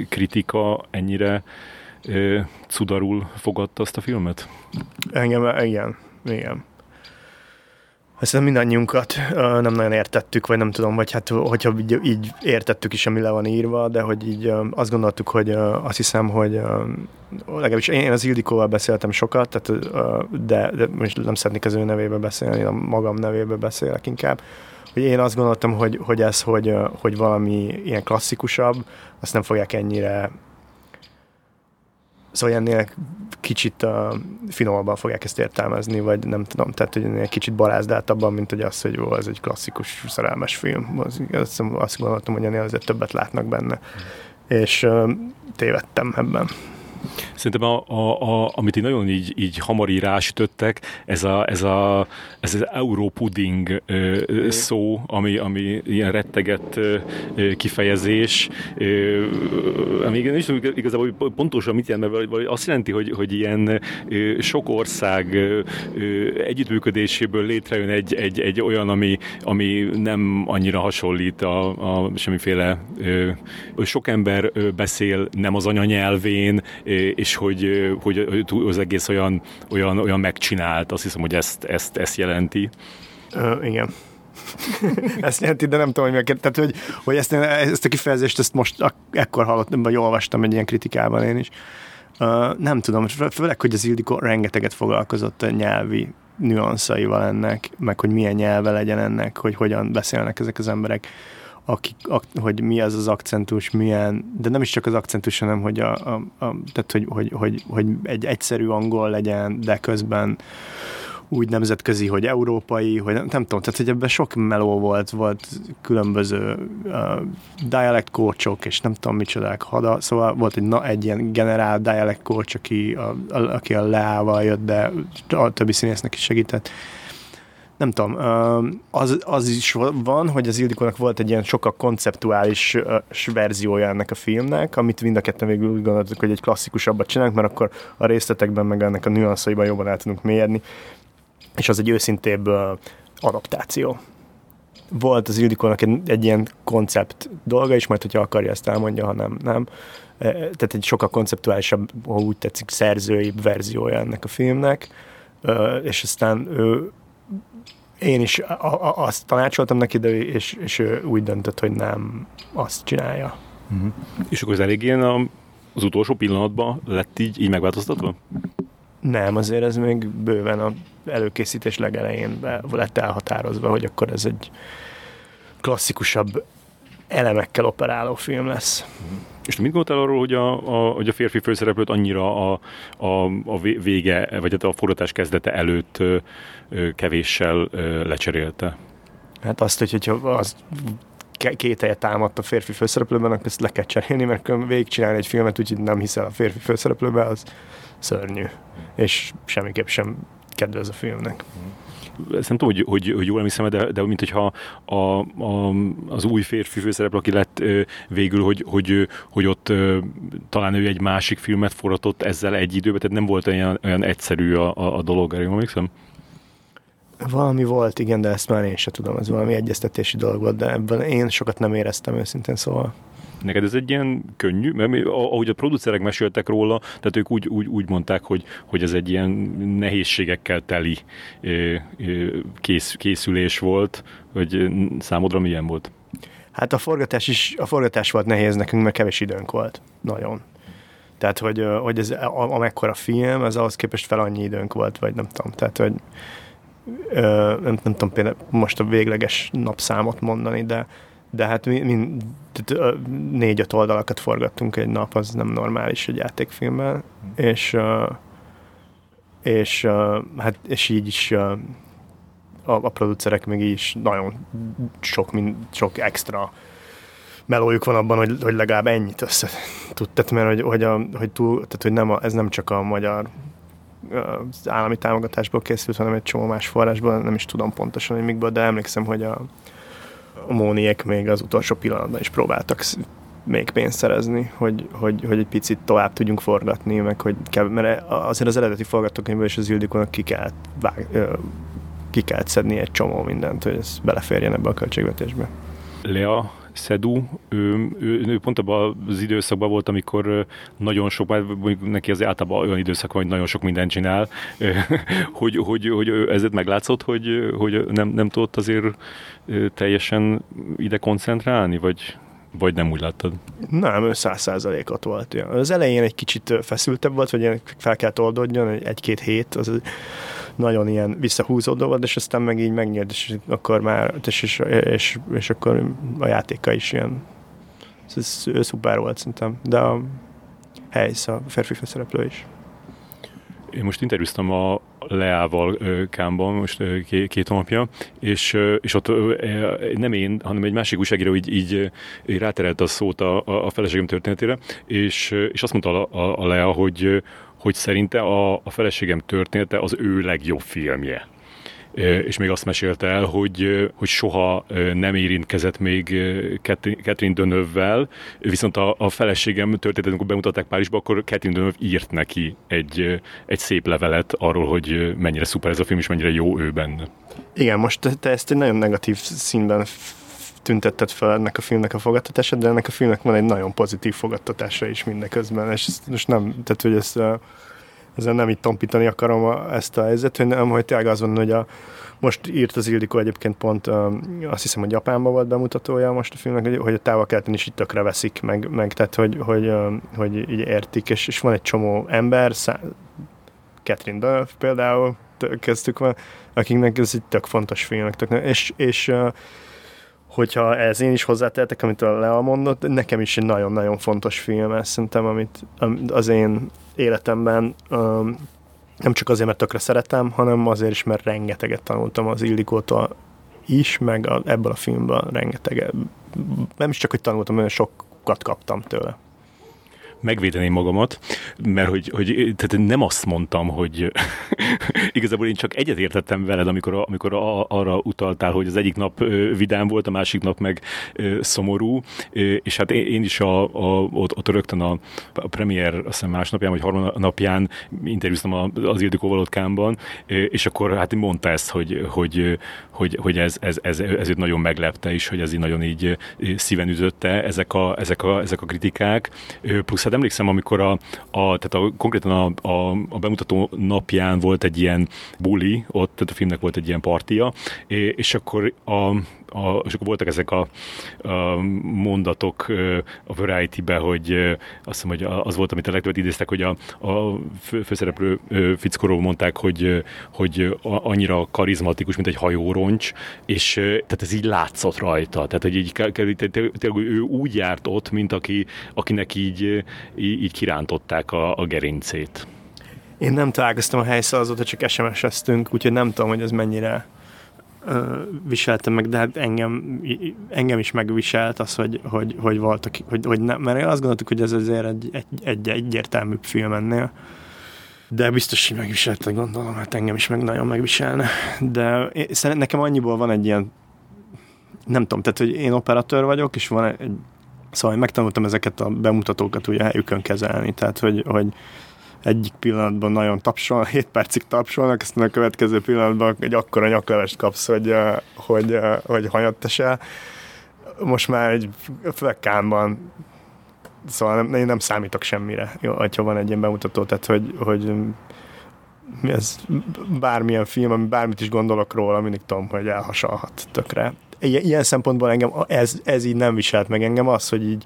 kritika ennyire cudarul fogadta azt a filmet? Engem, igen, igen. Azt mindannyiunkat nem nagyon értettük, vagy nem tudom, vagy hát hogyha így, így értettük is, ami le van írva, de hogy így azt gondoltuk, hogy azt hiszem, hogy legalábbis én az Ildikóval beszéltem sokat, tehát, de, de most nem szeretnék az ő nevébe beszélni, a magam nevébe beszélek inkább, hogy én azt gondoltam, hogy, hogy ez, hogy, hogy valami ilyen klasszikusabb, azt nem fogják ennyire Szóval ennél kicsit uh, finomabban fogják ezt értelmezni, vagy nem tudom, tehát hogy ennél kicsit barázdáltabban, mint hogy az, hogy jó, ez egy klasszikus szerelmes film. Az, azt, azt gondoltam, hogy ennél azért többet látnak benne. Mm. És uh, tévedtem ebben. Szerintem, a, a, a, amit így nagyon így, így hamar írásütöttek, ez, a, ez, a, ez az európuding szó, ami, ami ilyen rettegett ö, kifejezés, ö, ami nem is tudom igazából pontosan mit jelent, mert azt jelenti, hogy, hogy ilyen ö, sok ország ö, együttműködéséből létrejön egy, egy, egy olyan, ami, ami nem annyira hasonlít a, a semmiféle ö, sok ember beszél nem az anyanyelvén, és hogy, hogy az egész olyan, olyan, olyan megcsinált, azt hiszem, hogy ezt, ezt, ezt jelenti. Uh, igen. ezt jelenti, de nem tudom, hogy meg, tehát, hogy, hogy ezt, ezt a kifejezést ezt most ekkor hallottam, vagy olvastam egy ilyen kritikában én is. Uh, nem tudom, főleg, hogy az Ildikó rengeteget foglalkozott a nyelvi nüanszaival ennek, meg hogy milyen nyelve legyen ennek, hogy hogyan beszélnek ezek az emberek akik, ak, hogy mi az az akcentus, milyen, de nem is csak az akcentus, hanem hogy, a, a, a, tehát, hogy, hogy, hogy, hogy egy egyszerű angol legyen, de közben úgy nemzetközi, hogy európai, hogy nem, nem tudom, tehát hogy ebben sok meló volt, volt különböző uh, dialect coachok, és nem tudom micsodák, hada, szóval volt egy, na, egy ilyen generál dialect coach, aki a, a, aki a leával jött, de a többi színésznek is segített nem tudom, az, az is van, hogy az Ildikónak volt egy ilyen sokkal konceptuális verziója ennek a filmnek, amit mind a ketten végül úgy gondoltuk, hogy egy klasszikusabbat csinálunk, mert akkor a részletekben meg ennek a nüanszaiban jobban el tudunk mélyedni, és az egy őszintébb adaptáció. Volt az Ildikónak egy, egy ilyen koncept dolga is, majd hogyha akarja ezt elmondja, ha nem, nem. Tehát egy sokkal konceptuálisabb, ha úgy tetszik, szerzői verziója ennek a filmnek, és aztán ő én is a, a, azt tanácsoltam neki, de és, és ő úgy döntött, hogy nem azt csinálja. Uh-huh. És akkor ez elég ilyen a, az utolsó pillanatban lett így, így megváltoztatva? Nem, azért ez még bőven a előkészítés legelején lett elhatározva, hogy akkor ez egy klasszikusabb elemekkel operáló film lesz. Uh-huh. És mit gondoltál arról, hogy a, a, hogy a férfi főszereplőt annyira a, a, a vége, vagy hát a forgatás kezdete előtt kevéssel lecserélte? Hát azt, hogy, hogyha az két helye támadt a férfi főszereplőben, akkor ezt le kell cserélni, mert végigcsinálni egy filmet, úgyhogy nem hiszel a férfi főszereplőben, az szörnyű. És semmiképp sem kedvez a filmnek. Ezt nem tudom, hogy, hogy, hogy jól emlékszem, de, de mint hogyha a, a, az új férfi főszereplő, aki lett végül, hogy, hogy, hogy ott talán ő egy másik filmet forgatott ezzel egy időben, tehát nem volt olyan, olyan egyszerű a, a, a dolog, erre emlékszem? Valami volt, igen, de ezt már én sem tudom, ez valami egyeztetési dolog volt, de ebben én sokat nem éreztem őszintén, szóval. Neked ez egy ilyen könnyű, mert ahogy a producerek meséltek róla, tehát ők úgy, úgy, úgy mondták, hogy, hogy ez egy ilyen nehézségekkel teli kész, készülés volt, hogy számodra milyen volt? Hát a forgatás is, a forgatás volt nehéz nekünk, mert kevés időnk volt. Nagyon. Tehát, hogy, hogy ez a, amekkora film, az ahhoz képest fel annyi időnk volt, vagy nem tudom. Tehát, hogy nem, nem tudom például most a végleges napszámot mondani, de, de hát mi, mi négy-öt oldalakat forgattunk egy nap, az nem normális egy játékfilmmel, mm. és és, hát, és így is a, a producerek még így is nagyon sok, mind, sok extra melójuk van abban, hogy, hogy legalább ennyit össze tud. Tehát, mert hogy, hogy, a, hogy, túl, tehát, hogy nem a, ez nem csak a magyar az állami támogatásból készült, hanem egy csomó más forrásból, nem is tudom pontosan, hogy mikből, de emlékszem, hogy a, a Móniek még az utolsó pillanatban is próbáltak még pénzt szerezni, hogy, hogy, hogy egy picit tovább tudjunk forgatni, meg hogy kell, mert azért az eredeti forgatókönyvből és az Ildikónak ki kellett, vág, ki kellett szedni egy csomó mindent, hogy ez beleférjen ebbe a költségvetésbe. Lea Szedú, ő, ő, ő pont abban az időszakban volt, amikor nagyon sok, neki az általában olyan időszak van, hogy nagyon sok mindent csinál, hogy, hogy, hogy ezért meglátszott, hogy, hogy nem, nem tudott azért teljesen ide koncentrálni, vagy, vagy nem úgy láttad? Nem, ő száz százalékot volt. Az elején egy kicsit feszültebb volt, hogy fel kell oldódjon, egy-két hét, az nagyon ilyen visszahúzódó volt, és aztán meg így megnyílt, és akkor már, és, és, és, és akkor a játéka is ilyen ez, ez szuper volt szerintem, de a Helysz, a férfi főszereplő is. Én most interjúztam a Leával Kámban most két, hónapja, és, és ott nem én, hanem egy másik újságíró így, így, így ráterelt a szót a, a feleségem történetére, és, és azt mondta a, a Lea, hogy, hogy szerinte a, a feleségem története az ő legjobb filmje és még azt mesélte el, hogy, hogy soha nem érintkezett még Catherine Dönövvel, viszont a, a feleségem történetet, amikor bemutatták Párizsba, akkor Catherine Dönöv írt neki egy, egy szép levelet arról, hogy mennyire szuper ez a film, és mennyire jó ő benne. Igen, most te ezt egy nagyon negatív színben tüntetted fel ennek a filmnek a fogadtatása, de ennek a filmnek van egy nagyon pozitív fogadtatása is mindeközben, és most nem, tehát hogy ezt ezzel nem itt tompítani akarom a, ezt a helyzetet, hogy nem, hogy tényleg az van, hogy a, most írt az Ildikó egyébként pont, um, azt hiszem, hogy Japánban volt bemutatója most a filmnek, hogy, a távol keleten is itt tökre veszik, meg, meg tehát, hogy, hogy, um, hogy így értik, és, és van egy csomó ember, szá- Catherine Deneuve például, kezdtük van, akiknek ez egy tök fontos filmek, tök, és, és hogyha ez én is hozzátehetek, amit a Lea mondott, nekem is egy nagyon-nagyon fontos film, ez szerintem, amit az én életemben um, nem csak azért, mert tökre szeretem, hanem azért is, mert rengeteget tanultam az Ildikótól is, meg a, ebből a filmből rengeteget. Nem is csak, hogy tanultam, hanem sokat kaptam tőle megvédeném magamat, mert hogy, hogy tehát nem azt mondtam, hogy igazából én csak egyet értettem veled, amikor, amikor a, arra utaltál, hogy az egyik nap vidám volt, a másik nap meg szomorú, és hát én is a, a, ott, ott rögtön a, a premier, azt hiszem másnapján, vagy harmadnapján interjúztam az Ildikóval ott Kámban, és akkor hát mondta ezt, hogy, hogy, hogy, hogy ez, ez, ez, ez, ez nagyon meglepte is, hogy ez így nagyon így szíven ütötte ezek a, ezek a, ezek a kritikák, plusz hát emlékszem, amikor a, a, tehát a, konkrétan a, a, a bemutató napján volt egy ilyen buli, ott, tehát a filmnek volt egy ilyen partia, és akkor a, a, és akkor voltak ezek a, a mondatok a Variety-be, hogy azt hiszem, hogy az volt, amit a legtöbbet idéztek, hogy a, a főszereplő fickorról mondták, hogy, hogy annyira karizmatikus, mint egy hajóroncs, és tehát ez így látszott rajta. Tehát, hogy így, tényleg ő úgy járt ott, mint aki, akinek így, így, kirántották a, a gerincét. Én nem találkoztam a helyszín azóta, csak SMS-eztünk, úgyhogy nem tudom, hogy ez mennyire viseltem meg, de hát engem, engem is megviselt az, hogy, hogy, hogy voltak, hogy, hogy nem, mert azt gondoltuk, hogy ez azért egy, egy, egy egyértelműbb film ennél. De biztos, hogy megviselte, gondolom, hát engem is meg nagyon megviselne. De én, nekem annyiból van egy ilyen, nem tudom, tehát, hogy én operatőr vagyok, és van egy, szóval megtanultam ezeket a bemutatókat ugye helyükön kezelni, tehát, hogy, hogy egyik pillanatban nagyon tapsol, 7 percig tapsolnak, aztán a következő pillanatban egy akkora nyaklevest kapsz, hogy, hogy, hogy hanyat tesel. Most már egy flekkánban szóval nem, én nem számítok semmire, jó, ha van egy ilyen bemutató, tehát hogy, hogy ez bármilyen film, ami bármit is gondolok róla, mindig tudom, hogy elhasalhat tökre. Ilyen, ilyen szempontból engem ez, ez így nem viselt meg engem az, hogy így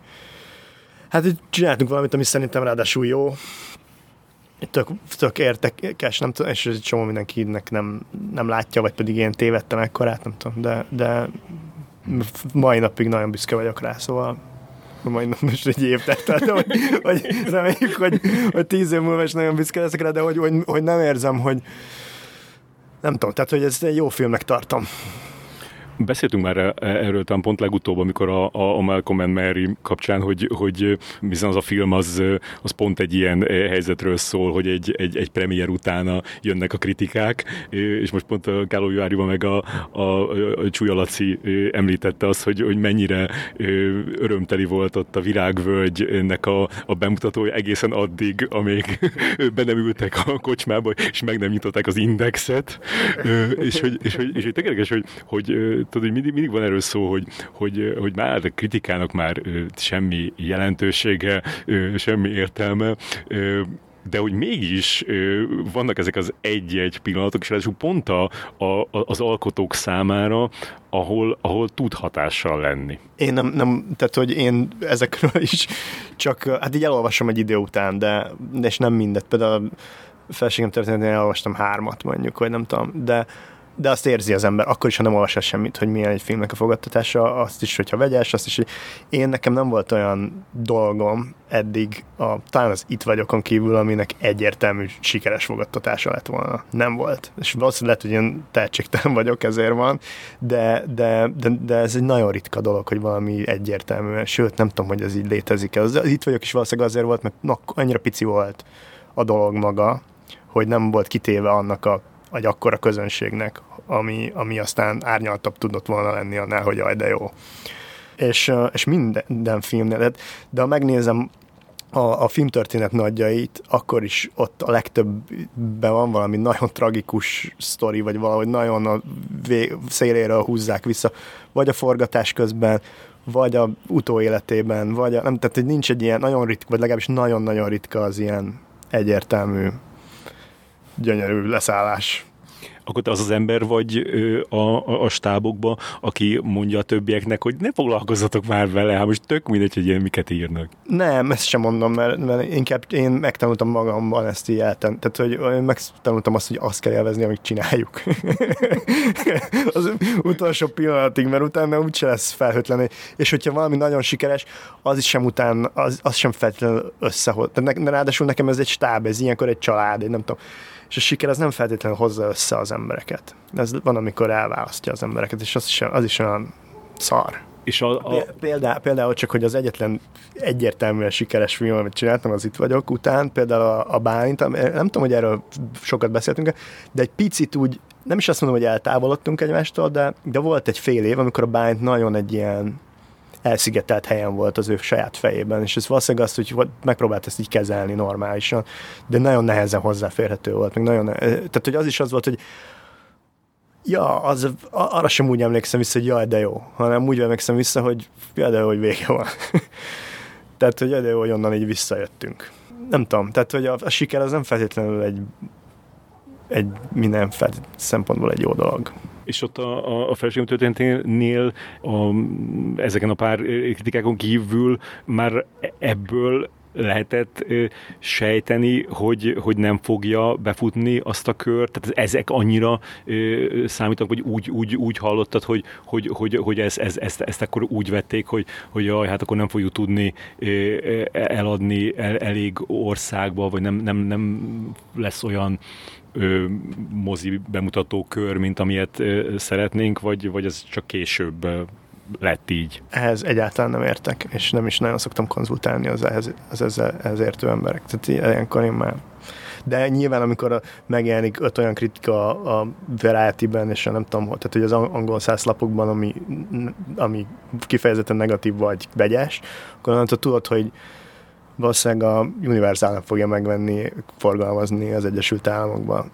hát így csináltunk valamit, ami szerintem ráadásul jó, tök, tök értekes, nem tudom, és egy csomó mindenkinek nem, nem látja, vagy pedig én tévedtem ekkorát, nem tudom, de, de mai napig nagyon büszke vagyok rá, szóval majd most egy év telt, tehát, hogy, hogy reméljük, hogy, hogy tíz év múlva is nagyon büszke leszek rá, de hogy, hogy, hogy nem érzem, hogy nem tudom, tehát hogy ez egy jó filmnek tartom. Beszéltünk már e- erről talán pont legutóbb, amikor a, a Malcolm and Mary kapcsán, hogy, hogy bizony az a film az, az pont egy ilyen helyzetről szól, hogy egy, egy, egy premier utána jönnek a kritikák, és most pont a Káló Járiba meg a, a, a Csúlya Laci említette azt, hogy, hogy mennyire örömteli volt ott a Virágvölgynek a, a bemutatója egészen addig, amíg be nem ültek a kocsmába, és meg nem nyitották az indexet, és hogy, és hogy, és hogy tök hogy, hogy tudod, mindig, mindig van erről szó, hogy, hogy, hogy már a kritikának már semmi jelentősége, semmi értelme, de hogy mégis vannak ezek az egy-egy pillanatok, és ráadásul pont a, a, az alkotók számára, ahol, ahol tud hatással lenni. Én nem, nem, tehát hogy én ezekről is csak, hát így elolvasom egy idő után, de, de és nem mindet. Például a felségem történetén elolvastam hármat mondjuk, vagy nem tudom, de de azt érzi az ember, akkor is, ha nem olvas semmit, hogy milyen egy filmnek a fogadtatása, azt is, hogyha vegyes, azt is, hogy én nekem nem volt olyan dolgom eddig, a, talán az Itt vagyokon kívül, aminek egyértelmű sikeres fogadtatása lett volna. Nem volt. És valószínűleg lehet, hogy én tehetségtelen vagyok, ezért van, de, de, de, de ez egy nagyon ritka dolog, hogy valami egyértelmű, sőt, nem tudom, hogy ez így létezik. Az, az Itt vagyok is valószínűleg azért volt, mert na, annyira pici volt a dolog maga, hogy nem volt kitéve annak a vagy akkora közönségnek, ami, ami aztán árnyaltabb tudott volna lenni annál, hogy jaj, de jó. És, és minden filmnél, de, ha megnézem a, a filmtörténet nagyjait, akkor is ott a legtöbbben van valami nagyon tragikus sztori, vagy valahogy nagyon a vé, széléről húzzák vissza, vagy a forgatás közben, vagy a utóéletében, vagy a, nem, tehát hogy nincs egy ilyen nagyon ritka, vagy legalábbis nagyon-nagyon ritka az ilyen egyértelmű gyönyörű leszállás. Akkor te az az ember vagy a, a, a stábokba, aki mondja a többieknek, hogy ne foglalkozzatok már vele, hát most tök mindegy, hogy ilyen miket írnak. Nem, ezt sem mondom, mert, mert inkább én megtanultam magamban ezt így elten. Tehát, hogy én megtanultam azt, hogy azt kell élvezni, amit csináljuk. az utolsó pillanatig, mert utána úgyse lesz felhőtlen. És hogyha valami nagyon sikeres, az is sem után, az, az sem feltétlenül összehoz. Tehát ne, ráadásul nekem ez egy stáb, ez ilyenkor egy család, egy nem tudom és a siker az nem feltétlenül hozza össze az embereket. Ez van, amikor elválasztja az embereket, és az is, az is olyan szar. És a, a... Példá, például csak, hogy az egyetlen egyértelműen sikeres film, amit csináltam, az itt vagyok után, például a, a Bálint, nem tudom, hogy erről sokat beszéltünk, de egy picit úgy, nem is azt mondom, hogy eltávolodtunk egymástól, de, de volt egy fél év, amikor a Bálint nagyon egy ilyen elszigetelt helyen volt az ő saját fejében, és ez valószínűleg azt, hogy megpróbált ezt így kezelni normálisan, de nagyon nehezen hozzáférhető volt, meg nagyon, tehát hogy az is az volt, hogy Ja, az, arra sem úgy emlékszem vissza, hogy jaj, de jó, hanem úgy emlékszem vissza, hogy jaj, de jó, hogy vége van. tehát, hogy jaj, de jó, hogy onnan így visszajöttünk. Nem tudom, tehát, hogy a, a siker az nem feltétlenül egy, egy minden szempontból egy jó dolog és ott a, a, a feleségem történeténél a, ezeken a pár kritikákon kívül már ebből lehetett ö, sejteni, hogy, hogy nem fogja befutni azt a kört? Tehát ezek annyira ö, számítanak, hogy úgy, úgy, úgy hallottad, hogy, hogy, hogy, hogy ez, ez, ezt, ezt akkor úgy vették, hogy, hogy jaj, hát akkor nem fogjuk tudni eladni el, elég országba, vagy nem, nem, nem lesz olyan ö, mozi bemutató kör, mint amilyet ö, szeretnénk, vagy, vagy ez csak később lett így? Ehhez egyáltalán nem értek, és nem is nagyon szoktam konzultálni az ehhez, az ezzel, ehhez értő emberek. Tehát ilyenkor én már de nyilván, amikor megjelenik öt olyan kritika a Variety-ben, és nem tudom, tehát hogy az angol százlapokban, ami, ami kifejezetten negatív vagy vegyes, akkor onnantól tudod, hogy valószínűleg a Universal fogja megvenni, forgalmazni az Egyesült Államokban.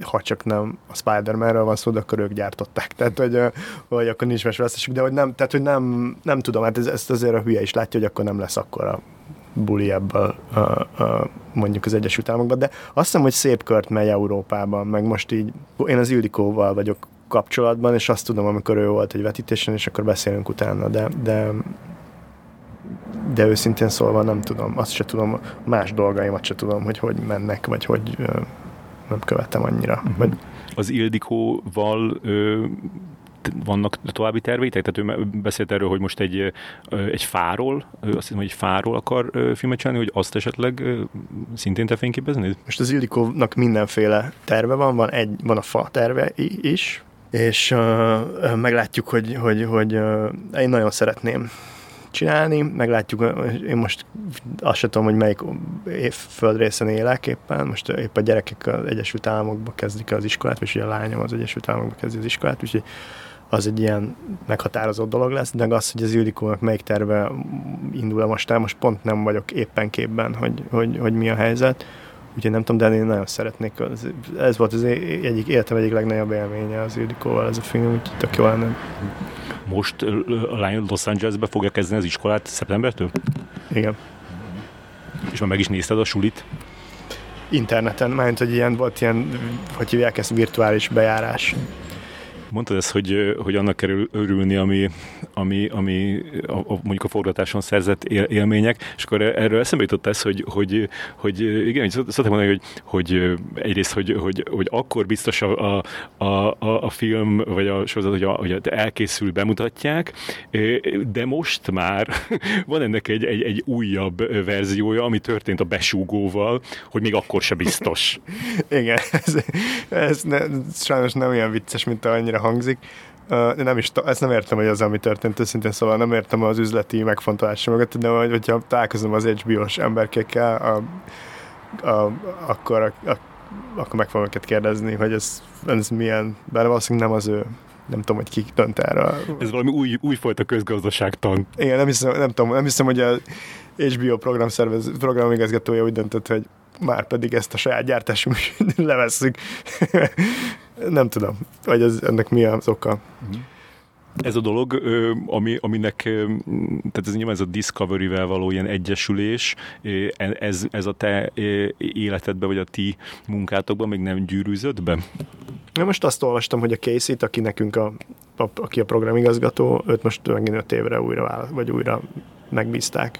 Ha csak nem a Spider-Man-ről van szó, de akkor ők gyártották. Tehát, hogy, hogy akkor nincs más vesztesük, de hogy nem, tehát, hogy nem, nem tudom, hát ez, ezt azért a hülye is látja, hogy akkor nem lesz akkor a buli ebből a, a, mondjuk az Egyesült Államokban, de azt hiszem, hogy szép kört megy Európában, meg most így, én az Ildikóval vagyok kapcsolatban, és azt tudom, amikor ő volt egy vetítésen, és akkor beszélünk utána, de, de de őszintén szólva nem tudom, azt se tudom, más dolgaimat se tudom, hogy hogy mennek, vagy hogy nem követem annyira. Uh-huh. Vagy... Az Ildikóval ö, vannak további terveitek? Tehát ő beszélt erről, hogy most egy, egy fáról, azt hiszem, hogy egy fáról akar filmet csinálni, hogy azt esetleg szintén te fényképezni? Most az Ildikónak mindenféle terve van, van, egy, van a fa terve is, és uh, meglátjuk, hogy, hogy, hogy uh, én nagyon szeretném csinálni, meglátjuk, én most azt sem tudom, hogy melyik földrészen élek éppen, most épp a gyerekek az Egyesült Államokba kezdik az iskolát, és ugye a lányom az Egyesült Államokba kezdi az iskolát, úgyhogy az egy ilyen meghatározott dolog lesz, de az, hogy az Ildikónak melyik terve indul-e most el, most pont nem vagyok éppen képben, hogy, hogy, hogy mi a helyzet. Úgyhogy nem tudom, de én nagyon szeretnék. Ez, ez volt az egyik életem egyik legnagyobb élménye az Ildikóval ez a film, úgyhogy tök jó lenne. Most Los Angelesbe fogja kezdeni az iskolát szeptembertől? Igen. És már meg is nézted a sulit? Interneten, mert hogy ilyen volt ilyen, hogy hívják ezt virtuális bejárás Mondtad ezt, hogy, hogy annak kell örülni, ami, ami, ami a, a, mondjuk a forgatáson szerzett él, élmények, és akkor erről eszembe jutott ez, hogy, hogy, hogy igen, hogy szoktam mondani, hogy, hogy egyrészt, hogy, hogy, hogy akkor biztos a, a, a, a film, vagy a sorozat, hogy, a, hogy elkészül, bemutatják, de most már van ennek egy, egy, egy újabb verziója, ami történt a besúgóval, hogy még akkor se biztos. igen, ez, ez ne, sajnos nem olyan vicces, mint annyira hangzik. Uh, nem is, ezt nem értem, hogy az, ami történt, őszintén szóval nem értem az üzleti megfontolása mögött, de hogy, hogyha találkozom az HBO-s emberkekkel, a, a, akkor, a, a, akkor meg fogom őket kérdezni, hogy ez, ez milyen, bár valószínűleg nem az ő nem tudom, hogy ki dönt erre. Ez valami új, újfajta közgazdaságtan. Igen, nem hiszem, nem tudom, nem hiszem, hogy a HBO programszervez, programigazgatója úgy döntött, hogy már pedig ezt a saját gyártásunk levesszük. nem tudom, hogy ez, ennek mi az oka. Ez a dolog, ami, aminek, tehát ez nyilván ez a Discovery-vel való ilyen egyesülés, ez, ez a te életedben, vagy a ti munkátokban még nem gyűrűzött be? Na most azt olvastam, hogy a casey aki nekünk a, a, aki a programigazgató, őt most megint öt évre újra, vagy újra megbízták.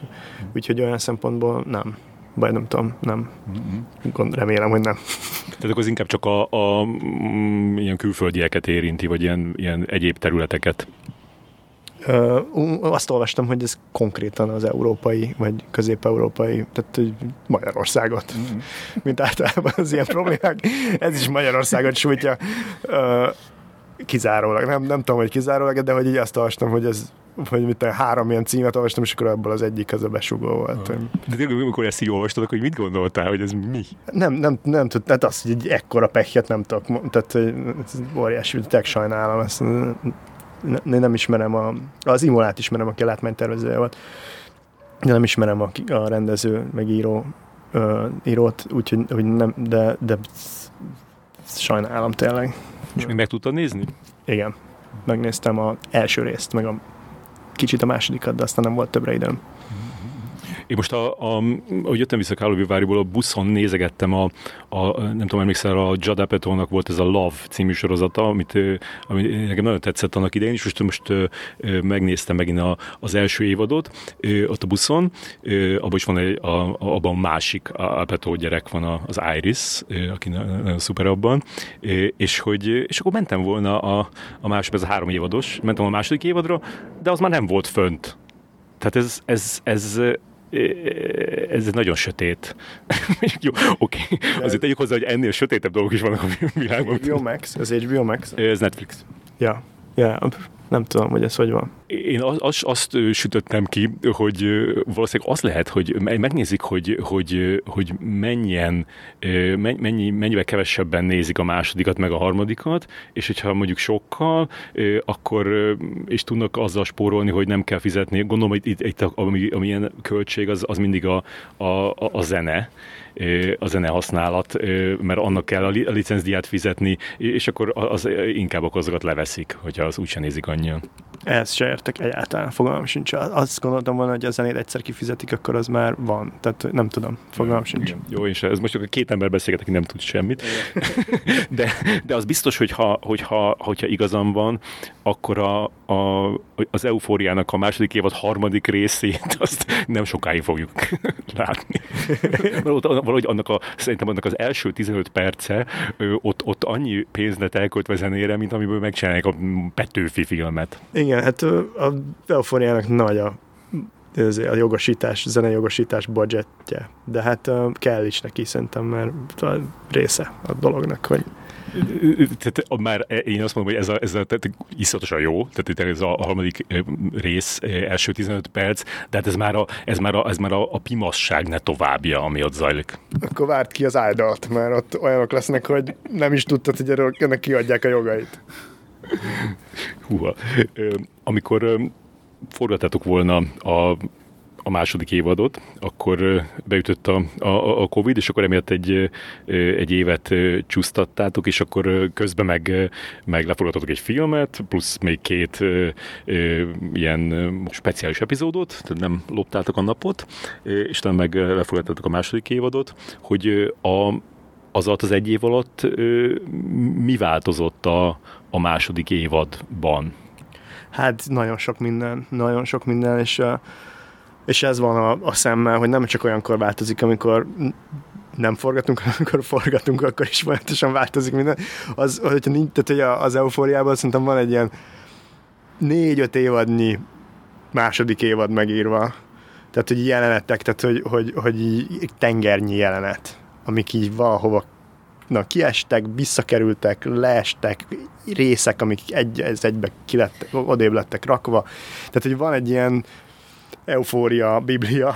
Úgyhogy olyan szempontból nem. Vagy nem tudom, nem. Mm-hmm. Remélem, hogy nem. Tehát akkor az inkább csak a, a, mm, ilyen külföldieket érinti, vagy ilyen, ilyen egyéb területeket? Ö, azt olvastam, hogy ez konkrétan az európai, vagy közép-európai, tehát Magyarországot, mm-hmm. mint általában az ilyen problémák. Ez is Magyarországot sújtja. Ö, kizárólag, nem, nem tudom, hogy kizárólag, de hogy így azt olvastam, hogy ez hogy mit három ilyen címet olvastam, és akkor ebből az egyik az a besugó volt. Ah. De tényleg, amikor ezt így olvastad, akkor mit gondoltál, hogy ez mi? Nem, nem, nem tudtam, tehát azt, hogy egy ekkora pekhet nem tudok, tehát ez óriási, tényleg sajnálom ezt. Ne, nem ismerem a, az Imolát ismerem, aki a látmánytervezője volt. De nem ismerem a, a rendező, meg író, uh, írót, úgyhogy hogy nem, de, de sajnálom tényleg. És még meg tudtad nézni? Igen. Megnéztem az első részt, meg a kicsit a másodikat, de aztán nem volt többre időm. Én most, a, a, ahogy jöttem vissza Káloviváriból, a buszon nézegettem a, a nem tudom, emlékszel, a Judd Apatownak volt ez a Love című sorozata, amit, ami nekem nagyon tetszett annak idején, és most, most megnéztem megint a, az első évadot ott a buszon, abban is van egy, a, abban másik Apatow gyerek van az Iris, aki nagyon szuper abban, és hogy és akkor mentem volna a, a második, ez a három évados, mentem a második évadra, de az már nem volt fönt. Tehát ez, ez, ez, ez nagyon sötét. Jó, oké. Okay. Azért tegyük hozzá, hogy ennél sötétebb dolgok is vannak a világban. HBO Max, ez HBO Max? Ez Netflix. Ja, ja nem tudom, hogy ez hogy van. Én azt, azt sütöttem ki, hogy valószínűleg az lehet, hogy megnézik, hogy, hogy, hogy mennyien, mennyi, mennyivel kevesebben nézik a másodikat, meg a harmadikat, és hogyha mondjuk sokkal, akkor is tudnak azzal spórolni, hogy nem kell fizetni. Gondolom, hogy itt, itt ami, ami ilyen költség, az, az mindig a, a, a zene, a zene használat, mert annak kell a licencdiát fizetni, és akkor az inkább azokat leveszik, hogyha az úgyse nézik annyian. Ezt se értek egyáltalán, fogalmam sincs. Azt gondoltam volna, hogy a zenét egyszer kifizetik, akkor az már van. Tehát nem tudom, fogalmam sincs. Igen. Jó, és ez most csak két ember beszélget, aki nem tud semmit. de, de az biztos, hogy ha, hogyha, hogyha igazam van, akkor a, a, az eufóriának a második évad harmadik részét azt nem sokáig fogjuk látni. Valahogy annak a, szerintem annak az első 15 perce ott, ott annyi pénznet elköltve zenére, mint amiből megcsinálják a Petőfi filmet. Igen, hát a eufóriának nagy a ez a jogosítás, zenei jogosítás budgetje. De hát kell is neki szerintem, mert a része a dolognak, hogy tehát már én azt mondom, hogy ez, a, ez a, tehát iszonyatosan jó, tehát ez a harmadik rész, első 15 perc, de hát ez már a, ez már a, ez már a, a pimasság ne továbbja, ami ott zajlik. Akkor várt ki az áldalt, mert ott olyanok lesznek, hogy nem is tudtad, hogy ennek kiadják a jogait. Húha. Amikor forgatátok volna a a második évadot, akkor beütött a, a, a Covid, és akkor emiatt egy, egy évet csúsztattátok, és akkor közben meg, meg leforgatotok egy filmet, plusz még két ilyen speciális epizódot, tehát nem loptátok a napot, és utána meg leforgattatok a második évadot, hogy a, az alatt az egy év alatt ö, mi változott a, a második évadban? Hát nagyon sok minden, nagyon sok minden, és és ez van a, a szemmel, hogy nem csak olyankor változik, amikor nem forgatunk, hanem amikor forgatunk, akkor is folyamatosan változik minden. Az, hogyha nincs, tehát hogy az eufóriában szerintem van egy ilyen négy-öt évadnyi második évad megírva. Tehát, hogy jelenetek, tehát, hogy, hogy, hogy így tengernyi jelenet, amik így valahova na, kiestek, visszakerültek, leestek, részek, amik egy, ez egybe kilett, odébb lettek rakva. Tehát, hogy van egy ilyen eufória biblia,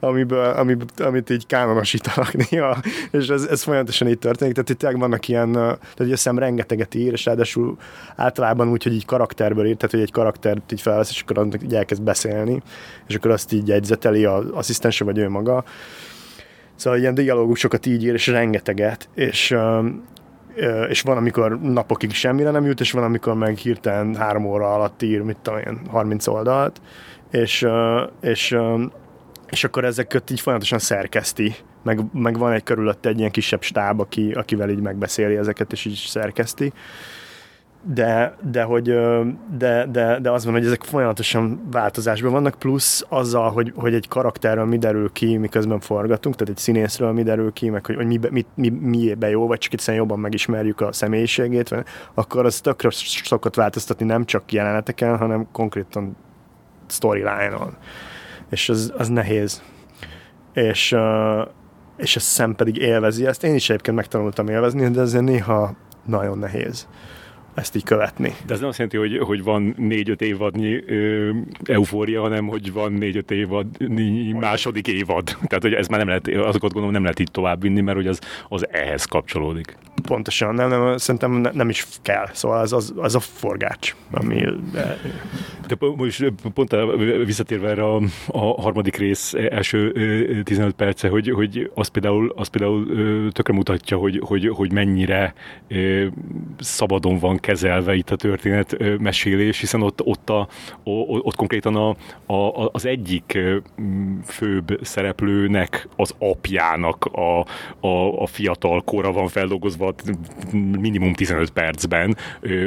amiből, amiből, amit így kánonosítanak néha, és ez, ez folyamatosan így történik, tehát itt vannak ilyen, tehát ugye rengeteget ír, és ráadásul általában úgy, hogy így karakterből ír, tehát hogy egy karaktert így felvesz, és akkor így elkezd beszélni, és akkor azt így jegyzeteli az asszisztense, vagy ő maga. Szóval ilyen dialógusokat így ír, és rengeteget, és és van, amikor napokig semmire nem jut, és van, amikor meg hirtelen három óra alatt ír, mit tudom én, 30 oldalt, és, és, és akkor ezeket így folyamatosan szerkeszti, meg, meg van egy körülötte egy ilyen kisebb stáb, aki, akivel így megbeszéli ezeket, és így szerkeszti. De, de, hogy, de, de, de az van, hogy ezek folyamatosan változásban vannak, plusz azzal, hogy, hogy egy karakterről mi derül ki, miközben forgatunk, tehát egy színészről mi derül ki, meg hogy, hogy mi, mi, mi, miébe jó, vagy csak egyszerűen jobban megismerjük a személyiségét, akkor az tökre szokott változtatni nem csak jeleneteken, hanem konkrétan storyline-on. És az, az nehéz. És, és a szem pedig élvezi ezt. Én is egyébként megtanultam élvezni, de azért néha nagyon nehéz ezt így követni. De ez nem azt jelenti, hogy, hogy van négy-öt évadnyi ö, eufória, hanem hogy van négy-öt évadnyi második évad. Tehát, hogy ez már nem lehet, azokat gondolom nem lehet így tovább vinni, mert hogy az, az ehhez kapcsolódik. Pontosan, nem, nem, szerintem nem is kell. Szóval az, az, az a forgács, ami... De most pont visszatérve erre a, a harmadik rész első 15 perce, hogy, hogy az például, az például tökre mutatja, hogy, hogy, hogy mennyire szabadon van kezelve itt a történet mesélés, hiszen ott, ott, a, ott konkrétan a, a, az egyik főbb szereplőnek, az apjának a, a, a fiatal kora van feldolgozva minimum 15 percben,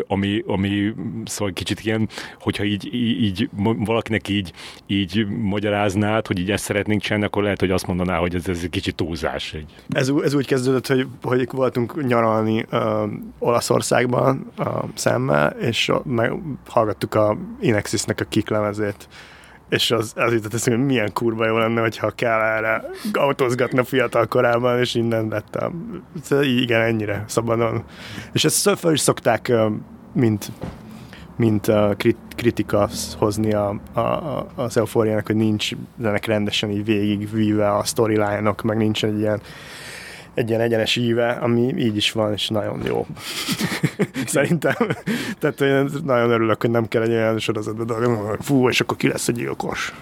ami, ami szóval kicsit ilyen, hogyha így, így valakinek így, így magyaráznád, hogy így ezt szeretnénk csinálni, akkor lehet, hogy azt mondaná, hogy ez, ez egy kicsit túlzás. Egy. Ez, ez úgy kezdődött, hogy, hogy voltunk nyaralni uh, Olaszországban, uh, a szemmel, és meg hallgattuk a Inexisnek a kiklemezét és az, az jutott eszembe, hogy milyen kurva jó lenne, hogyha kell erre autózgatni a fiatal korában, és innen lettem. Igen, ennyire szabadon. És ezt föl is szokták, mint, mint kritika hozni a, a, a, az eufóriának, hogy nincs ennek rendesen így végigvíve a storyline-ok, meg nincs egy ilyen egy ilyen egyenes íve, ami így is van, és nagyon jó. Szerintem. Tehát én nagyon örülök, hogy nem kell egy olyan sorozatban dolgozni, fú, és akkor ki lesz a gyilkos.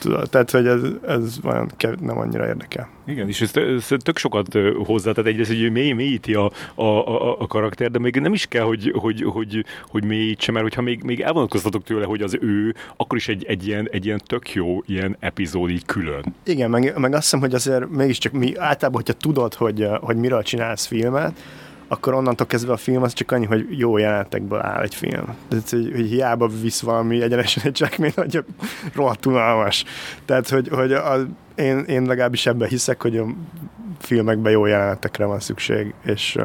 Tudod. Tehát, hogy ez, ez olyan kev- nem annyira érdekel. Igen, és ez, ez tök sokat hozzá, tehát egyrészt, hogy mély, mélyíti a, a, a, a karakter, de még nem is kell, hogy, hogy, hogy, hogy mélyítse, mert hogyha még, még elvonatkoztatok tőle, hogy az ő, akkor is egy, egy, ilyen, egy ilyen tök jó ilyen epizód így külön. Igen, meg, meg azt hiszem, hogy azért mégiscsak mi általában, hogyha tudod, hogy, hogy miről csinálsz filmet, akkor onnantól kezdve a film az csak annyi, hogy jó jelenetekből áll egy film. Tehát, hogy, hogy hiába visz valami egyenesen egy cselekmény, hogy rohadt unalmas. Tehát, hogy, hogy a, én, én legalábbis ebben hiszek, hogy a filmekben jó jelenetekre van szükség, és,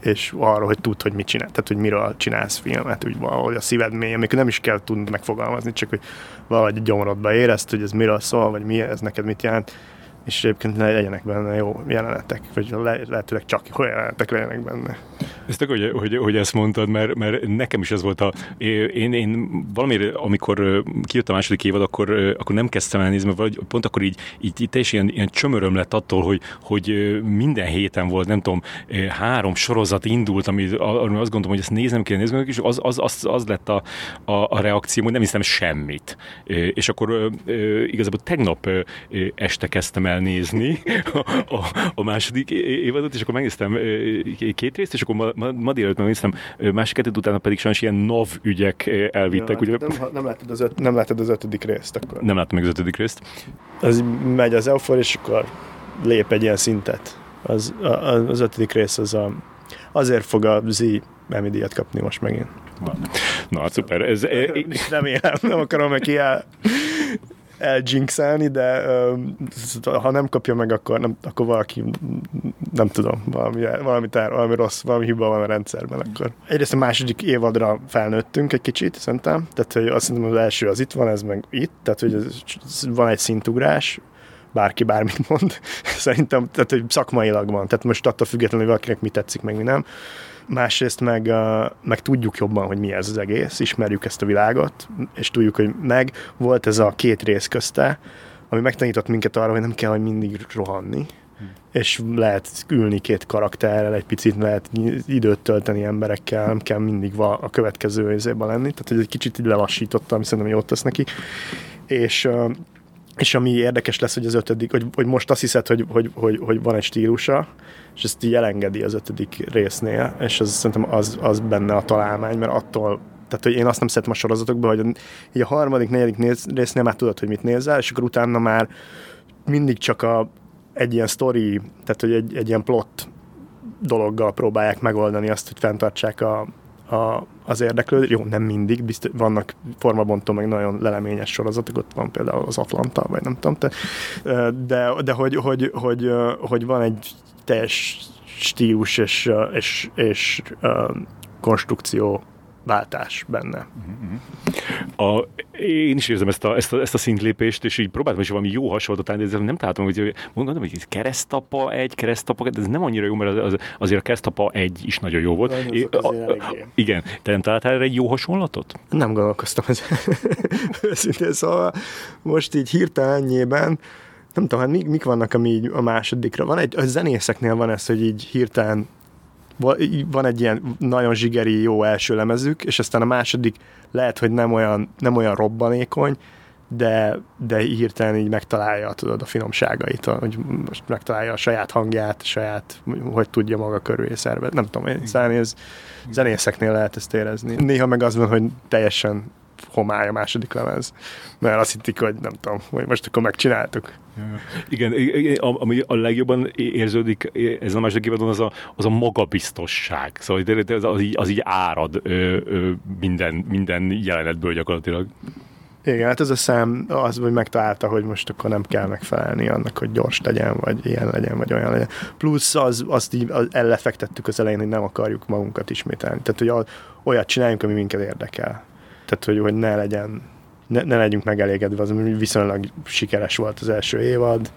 és arra, hogy tud, hogy mit csinál, tehát hogy miről csinálsz filmet, úgy valahogy a szíved mély, amikor nem is kell tudni megfogalmazni, csak hogy valahogy gyomrodba érezt, hogy ez miről szól, vagy mi ez neked mit jelent és egyébként legyenek benne jó jelenetek, vagy le, lehetőleg csak jó jelenetek legyenek benne. Ez tök, hogy, hogy, hogy ezt mondtad, mert, mert nekem is ez volt a... Én, én valamire, amikor kijött a második évad, akkor, akkor nem kezdtem el nézni, vagy pont akkor így, így, így teljesen ilyen, ilyen csömöröm lett attól, hogy, hogy minden héten volt, nem tudom, három sorozat indult, ami, ami azt gondolom, hogy ezt néznem kell nézni, és az, az, az, az lett a, a, a reakció, hogy nem hiszem semmit. És akkor igazából tegnap este kezdtem el nézni a, a, a második évadot, és akkor megnéztem két részt, és akkor ma, ma, ma délelőtt megnéztem másik kettőt, utána pedig sajnos ilyen NAV ügyek elvittek. Ugye... nem, nem, látod az öt, nem látod az ötödik részt akkor. Nem láttam meg az ötödik részt. Az megy az eufor, és akkor lép egy ilyen szintet. Az, a, az ötödik rész az a, azért fog a Z Emmy díjat kapni most megint. Na, hát szuper. Ez, Remélem, nem akarom neki el eljinxelni, de ha nem kapja meg, akkor, nem, akkor valaki, nem tudom, valami, valami, tár, valami rossz, valami hiba van a rendszerben. Akkor. Egyrészt a második évadra felnőttünk egy kicsit, szerintem. Tehát, hogy azt mondom, az első az itt van, ez meg itt. Tehát, hogy ez, van egy szintugrás, bárki bármit mond. Szerintem, tehát, hogy szakmailag van. Tehát most attól függetlenül, hogy valakinek mi tetszik, meg mi nem másrészt meg, meg tudjuk jobban, hogy mi ez az egész, ismerjük ezt a világot, és tudjuk, hogy meg volt ez a két rész közte, ami megtanított minket arra, hogy nem kell, hogy mindig rohanni, hmm. és lehet ülni két karakterrel, egy picit lehet időt tölteni emberekkel, nem kell mindig a következő évzében lenni, tehát hogy egy kicsit így lelassítottam, ami szerintem jót tesz neki. És és ami érdekes lesz, hogy az ötödik, hogy, hogy most azt hiszed, hogy, hogy, hogy, hogy van egy stílusa, és ezt így az ötödik résznél, és az szerintem az, az benne a találmány, mert attól tehát, hogy én azt nem szeretem a sorozatokban, hogy így a harmadik, negyedik résznél már tudod, hogy mit nézel, és akkor utána már mindig csak a, egy ilyen story, tehát hogy egy, egy ilyen plot dologgal próbálják megoldani azt, hogy fenntartsák a, a, az érdeklődés. Jó, nem mindig, biztos, vannak formabontó, meg nagyon leleményes sorozatok, ott van például az Atlanta, vagy nem tudom, de, de, de hogy, hogy, hogy, hogy van egy teljes stílus és, és, és konstrukció váltás benne. A, én is érzem ezt a, ezt, a, ezt a szintlépést, és így próbáltam is valami jó hasonlatot állni, de nem találtam, hogy mondom, hogy keresztapa egy, keresztapa, de ez nem annyira jó, mert az, azért a keresztapa egy is nagyon jó volt. É, a, a, igen, te nem találtál erre egy jó hasonlatot? Nem gondolkoztam ezen. Őszintén, szóval most így hirtelen ennyiben nem tudom, hát mik, mik vannak, ami így a másodikra. Van egy, a zenészeknél van ez, hogy így hirtelen van egy ilyen nagyon zsigeri, jó első lemezük, és aztán a második lehet, hogy nem olyan, nem olyan robbanékony, de, de hirtelen így megtalálja tudod, a finomságait, hogy most megtalálja a saját hangját, saját, hogy tudja maga körül szervet. Nem tudom, én zenész, zenészeknél lehet ezt érezni. Néha meg az van, hogy teljesen homály a második lemez, mert azt hittik, hogy nem tudom, hogy most akkor megcsináltuk. Igen, ami a legjobban érződik ez a második évadon, az a, az a magabiztosság. Szóval az, az, így, az így árad ö, ö, minden, minden jelenetből gyakorlatilag. Igen, hát ez a szám az, hogy megtalálta, hogy most akkor nem kell megfelelni annak, hogy gyors legyen, vagy ilyen legyen, vagy olyan legyen. Plusz az, azt így ellefektettük az elején, hogy nem akarjuk magunkat ismételni. Tehát, hogy olyat csináljunk, ami minket érdekel. Tehát, hogy, hogy ne legyen, ne, ne legyünk megelégedve, az viszonylag sikeres volt az első évad,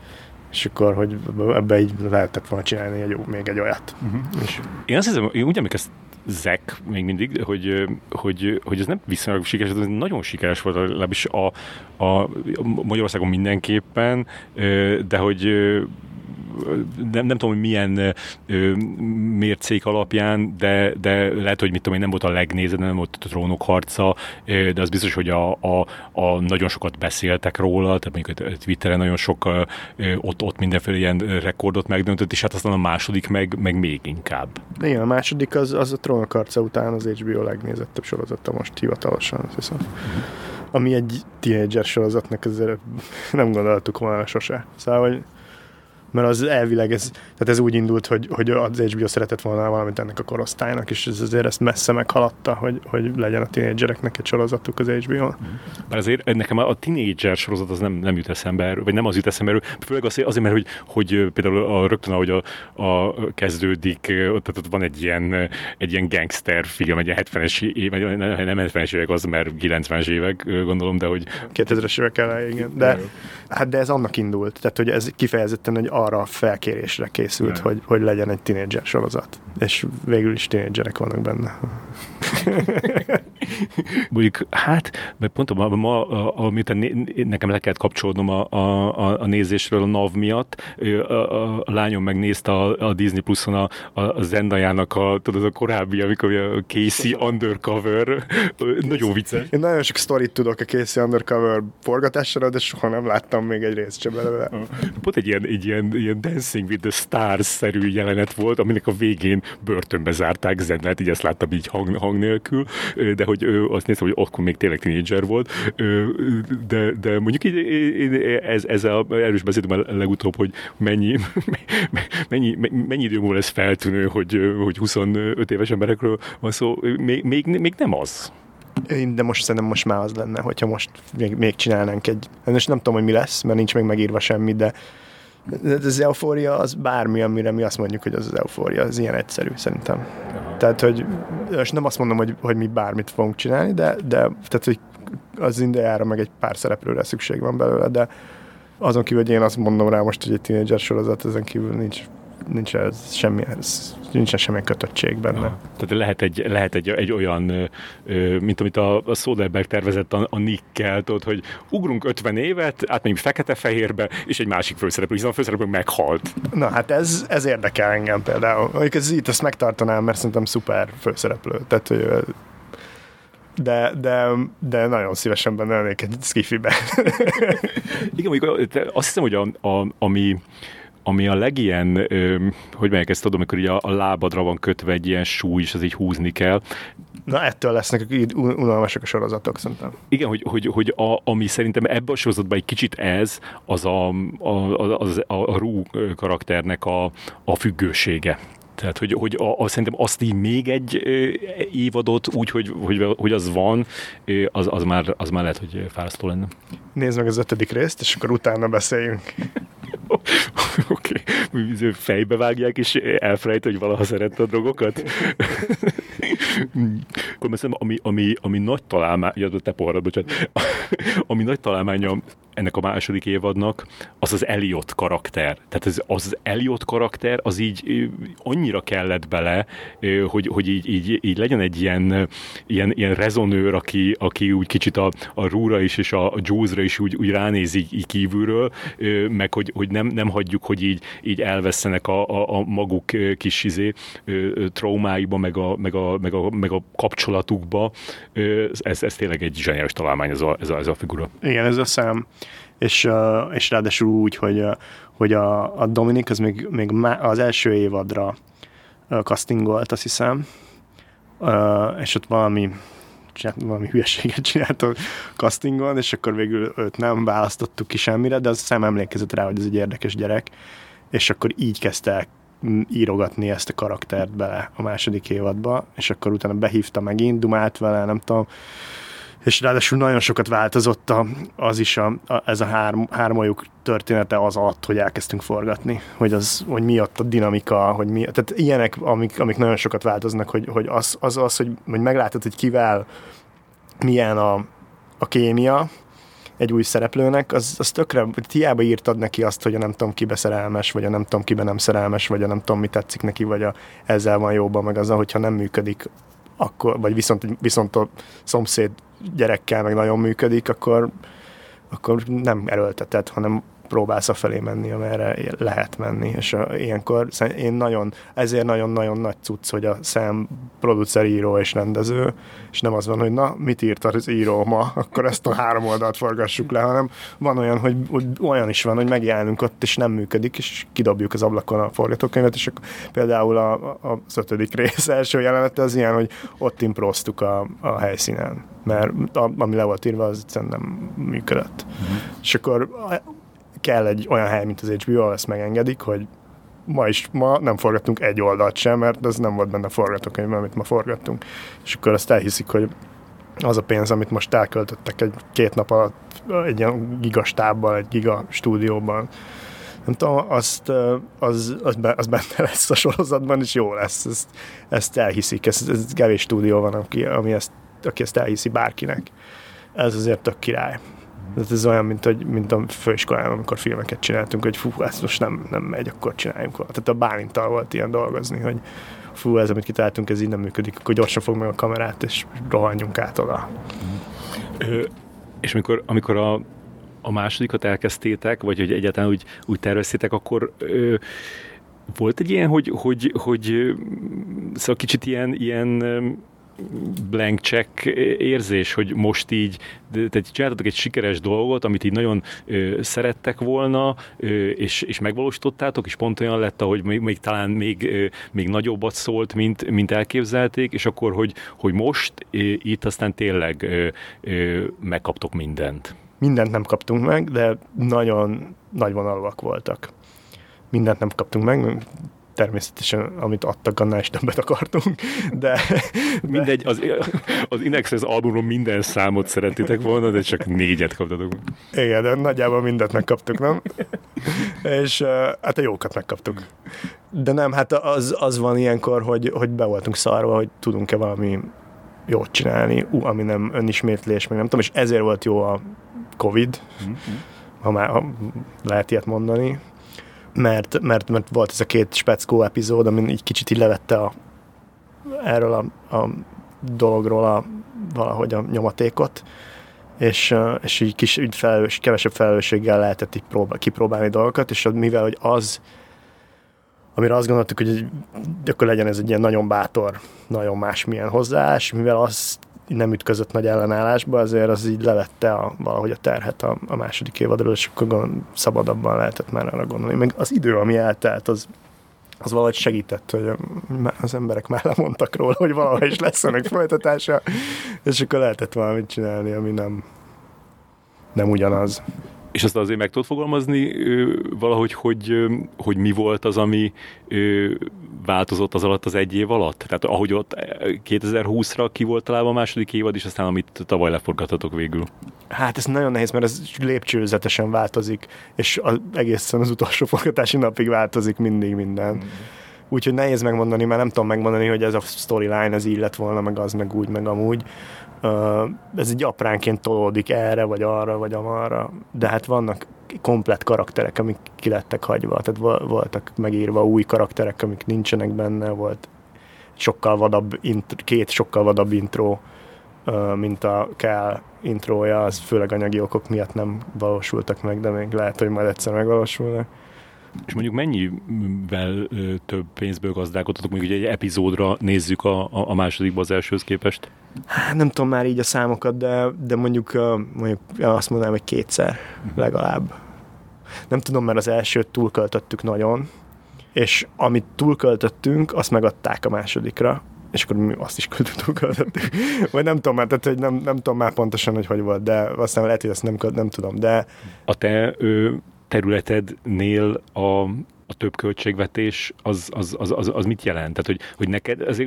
és akkor, hogy ebbe így lehetett volna csinálni egy, még egy olyat. Uh-huh. És... Én azt hiszem, én úgy emlékeztem, Zek még mindig, hogy, hogy, hogy ez nem viszonylag sikeres, ez nagyon sikeres volt legalábbis a, a Magyarországon mindenképpen, de hogy nem, nem tudom, hogy milyen ö, mércék alapján, de, de lehet, hogy mit tudom én, nem volt a legnézed, nem volt a trónok harca, de az biztos, hogy a, a, a nagyon sokat beszéltek róla, tehát mondjuk Twitteren nagyon sok ott, ott mindenféle ilyen rekordot megdöntött, és hát aztán a második meg, meg még inkább. Igen, a második az, az a trónok harca után az HBO legnézettebb sorozata most hivatalosan, azt hiszem. Uh-huh. Ami egy teenager sorozatnak ezért nem gondoltuk volna sose. Szóval, hogy mert az elvileg ez, tehát ez úgy indult, hogy, hogy az HBO szeretett volna valamit ennek a korosztálynak, és ez azért ezt messze meghaladta, hogy, hogy legyen a tínédzsereknek egy sorozatuk az HBO-n. Mert azért nekem a tínédzser sorozat az nem, nem jut eszembe, vagy nem az jut eszembe, főleg azért, azért mert hogy, hogy például a, rögtön ahogy a, a kezdődik, tehát ott van egy ilyen, egy ilyen gangster film, egy 70-es év, nem 70-es évek az, mert 90-es évek gondolom, de hogy... 2000-es évek elején, igen. De, hát de ez annak indult, tehát hogy ez kifejezetten egy arra felkérésre készült, hogy, hogy legyen egy tínédzser sorozat. És végül is tínédzserek vannak benne. Mondjuk, hát, mert pont a, ma, amit nekem le kellett kapcsolnom a, a, a nézésről a NAV miatt, a, a, a lányom megnézte a, a Disney Plus-on a, a Zendajának a, tudod, a korábbi, amikor a Casey Undercover, nagyon vicces. Én nagyon sok sztorit tudok a Casey Undercover forgatására, de soha nem láttam még egy részt sem belőle. Pont egy ilyen, egy ilyen, ilyen Dancing with the Stars-szerű jelenet volt, aminek a végén börtönbe zárták Zendát, így ezt láttam így hang, hang nélkül, de hogy azt néztem, hogy akkor még tényleg tínédzser volt, de, de mondjuk így ez, ez a, erős beszéltem a legutóbb, hogy mennyi, mennyi, mennyi idő múlva lesz feltűnő, hogy, hogy 25 éves emberekről van szó, még, még, még nem az. De most szerintem most már az lenne, hogyha most még, még csinálnánk egy... Most nem tudom, hogy mi lesz, mert nincs még megírva semmi, de az eufória az bármi, amire mi azt mondjuk, hogy az az eufória, az ilyen egyszerű szerintem. Tehát, hogy most nem azt mondom, hogy, hogy mi bármit fogunk csinálni, de, de tehát, hogy az indiára meg egy pár szereplőre szükség van belőle, de azon kívül, hogy én azt mondom rá most, hogy egy tínédzser sorozat, ezen kívül nincs nincs ez semmi, ez, nincsen semmi kötöttség benne. Ja. Tehát lehet egy, lehet egy, egy olyan, mint amit a, a Soderbergh tervezett a, a Nick-kel, tudod, hogy ugrunk 50 évet, átmegyünk fekete-fehérbe, és egy másik főszereplő, hiszen a főszereplő meghalt. Na hát ez, ez érdekel engem például. Mondjuk ez itt ezt megtartanám, mert szerintem szuper főszereplő. Tehát, hogy de, de, de nagyon szívesen benne lennék egy skifibe. Igen, mondjuk azt hiszem, hogy a, a, ami ami a legilyen, hogy melyek ezt tudom, amikor így a, a lábadra van kötve egy ilyen súly, és az így húzni kell. Na ettől lesznek unalmasak a sorozatok, szerintem. Igen, hogy, hogy, hogy a, ami szerintem ebben a sorozatban egy kicsit ez, az a, a, az, a, a Rú karakternek a, a függősége. Tehát, hogy, hogy a, a, szerintem azt így még egy ö, évadot úgy, hogy, hogy, hogy az van, ö, az, az, már, az már lehet, hogy fárasztó lenne. Nézd meg az ötödik részt, és akkor utána beszéljünk. Oké, okay. fejbe vágják, és elfelejt, hogy valaha szerette a drogokat? Akkor ami, ami, ami nagy találmány, ja, te poharad, bocsánat, ami nagy találmánya ennek a második évadnak, az az Elliot karakter. Tehát ez, az, az Elliot karakter, az így annyira kellett bele, hogy, hogy így, így, így legyen egy ilyen, ilyen, ilyen rezonőr, aki, aki úgy kicsit a, a Rúra is, és a, a Jules-ra is úgy, úgy ránéz így, kívülről, meg hogy, hogy nem, nem hagyjuk, hogy így, így elvesztenek a, a, a maguk kis izé, traumáiba, meg a, meg, a, meg, a, meg a kapcsolatukba. Ez, ez tényleg egy zseniális találmány ez a, ez a, ez a figura. Igen, ez a szám és, és ráadásul úgy, hogy, hogy a, a Dominik az még, még az első évadra castingolt, azt hiszem, és ott valami csinált, valami hülyeséget csinált a castingon, és akkor végül őt nem választottuk ki semmire, de az szem emlékezett rá, hogy ez egy érdekes gyerek, és akkor így kezdte el írogatni ezt a karaktert bele a második évadba, és akkor utána behívta megint, dumált vele, nem tudom, és ráadásul nagyon sokat változott a, az is, a, a, ez a hár, hármajuk története az alatt, hogy elkezdtünk forgatni, hogy, az, hogy mi ott a dinamika, hogy mi, tehát ilyenek, amik, amik nagyon sokat változnak, hogy, hogy az, az, az hogy, hogy meglátod, hogy kivel milyen a, a kémia, egy új szereplőnek, az, az tökre, hiába írtad neki azt, hogy a nem tudom kibe szerelmes, vagy a nem tudom kibe nem szerelmes, vagy a nem tudom mi tetszik neki, vagy a, ezzel van jóban, meg azzal, hogyha nem működik, akkor, vagy viszont, viszont a szomszéd gyerekkel meg nagyon működik, akkor, akkor nem erőltetett, hanem próbálsz a felé menni, amerre lehet menni, és a, ilyenkor én nagyon, ezért nagyon-nagyon nagy cucc, hogy a szem producer, író és rendező, és nem az van, hogy na, mit írt az író ma, akkor ezt a három oldalt forgassuk le, hanem van olyan, hogy, hogy olyan is van, hogy megjelenünk ott, és nem működik, és kidobjuk az ablakon a forgatókönyvet, és akkor például a, a, az ötödik rész első jelenete az ilyen, hogy ott improztuk a, a helyszínen, mert a, ami le volt írva, az egyszerűen nem működött. Uh-huh. És akkor kell egy olyan hely, mint az HBO, ahol ezt megengedik, hogy ma is, ma nem forgattunk egy oldalt sem, mert ez nem volt benne a forgatókönyvben, amit ma forgattunk. És akkor azt elhiszik, hogy az a pénz, amit most elköltöttek egy két nap alatt egy ilyen gigastábban, egy giga stúdióban, nem tudom, azt, az, az, az benne lesz a sorozatban, és jó lesz. Ezt, ezt elhiszik. Ez, ez kevés stúdió van, aki, ami ezt, aki ezt elhiszi bárkinek. Ez azért tök király. Ez, ez olyan, mint, hogy, mint a főiskolán, amikor filmeket csináltunk, hogy fú, ezt most nem, nem megy, akkor csináljunk. Tehát a Bálintal volt ilyen dolgozni, hogy fú, ez, amit kitaláltunk, ez így nem működik, akkor gyorsan fog meg a kamerát, és rohanjunk át oda. Ö, és amikor, amikor a, a másodikat elkezdtétek, vagy hogy egyáltalán úgy, úgy terveztétek, akkor ö, volt egy ilyen, hogy, hogy, hogy szóval kicsit ilyen, ilyen blank check érzés, hogy most így, tehát csináltatok egy sikeres dolgot, amit így nagyon ö, szerettek volna, ö, és, és megvalósítottátok, és pont olyan lett, hogy még, még talán még, ö, még nagyobbat szólt, mint, mint elképzelték, és akkor, hogy, hogy most ö, itt aztán tényleg ö, ö, megkaptok mindent. Mindent nem kaptunk meg, de nagyon nagy vonalúak voltak mindent nem kaptunk meg, természetesen, amit adtak, annál is többet akartunk, de... Mindegy, az, az Inexes albumról minden számot szerettétek volna, de csak négyet kaptatok. Igen, de nagyjából mindent megkaptuk, nem? És hát a jókat megkaptuk. De nem, hát az, az van ilyenkor, hogy, hogy be voltunk szarva, hogy tudunk-e valami jót csinálni, ú, ami nem önismétlés, meg nem tudom, és ezért volt jó a Covid, mm-hmm. ha már ha lehet ilyet mondani, mert, mert, mert volt ez a két speckó epizód, amin így kicsit így levette a, erről a, a dologról a, valahogy a nyomatékot, és, és így, kis, így felelős, kevesebb felelősséggel lehetett így próbál, kipróbálni dolgokat, és mivel hogy az, amire azt gondoltuk, hogy akkor legyen ez egy ilyen nagyon bátor, nagyon másmilyen hozzáállás, mivel azt nem ütközött nagy ellenállásba, azért az így levette a, valahogy a terhet a, a második évadról, és akkor szabadabban lehetett már arra gondolni. Meg az idő, ami eltelt, az, az valahogy segített, hogy az emberek már lemondtak róla, hogy valahogy is lesz ennek folytatása, és akkor lehetett valamit csinálni, ami nem, nem ugyanaz. És azt azért meg tudod fogalmazni valahogy, hogy, hogy mi volt az, ami változott az alatt az egy év alatt? Tehát ahogy ott 2020-ra ki volt találva a második évad, és aztán amit tavaly leforgattatok végül. Hát ez nagyon nehéz, mert ez lépcsőzetesen változik, és az egészen az utolsó forgatási napig változik mindig minden. Mm. Úgyhogy nehéz megmondani, mert nem tudom megmondani, hogy ez a storyline, ez így lett volna, meg az, meg úgy, meg amúgy. Ez egy apránként tolódik erre, vagy arra, vagy amarra, de hát vannak komplet karakterek, amik ki lettek hagyva, tehát voltak megírva új karakterek, amik nincsenek benne, volt sokkal vadabb, két sokkal vadabb intro, mint a kell intrója, az főleg anyagi okok miatt nem valósultak meg, de még lehet, hogy majd egyszer megvalósulnak. És mondjuk mennyivel több pénzből gazdálkodhatok, mondjuk egy epizódra nézzük a, a másodikba az elsőhöz képest? Hát nem tudom már így a számokat, de, de mondjuk, mondjuk azt mondanám, hogy kétszer legalább. Nem tudom, mert az elsőt túlköltöttük nagyon, és amit túlköltöttünk, azt megadták a másodikra, és akkor mi azt is túlköltöttük. Vagy nem tudom már, tehát hogy nem, nem tudom már pontosan, hogy hogy volt, de aztán lehet, hogy ezt nem, nem tudom, de... A te ő, területednél a, a több költségvetés az, az, az, az, az mit jelent? Tehát, hogy, hogy neked, ez,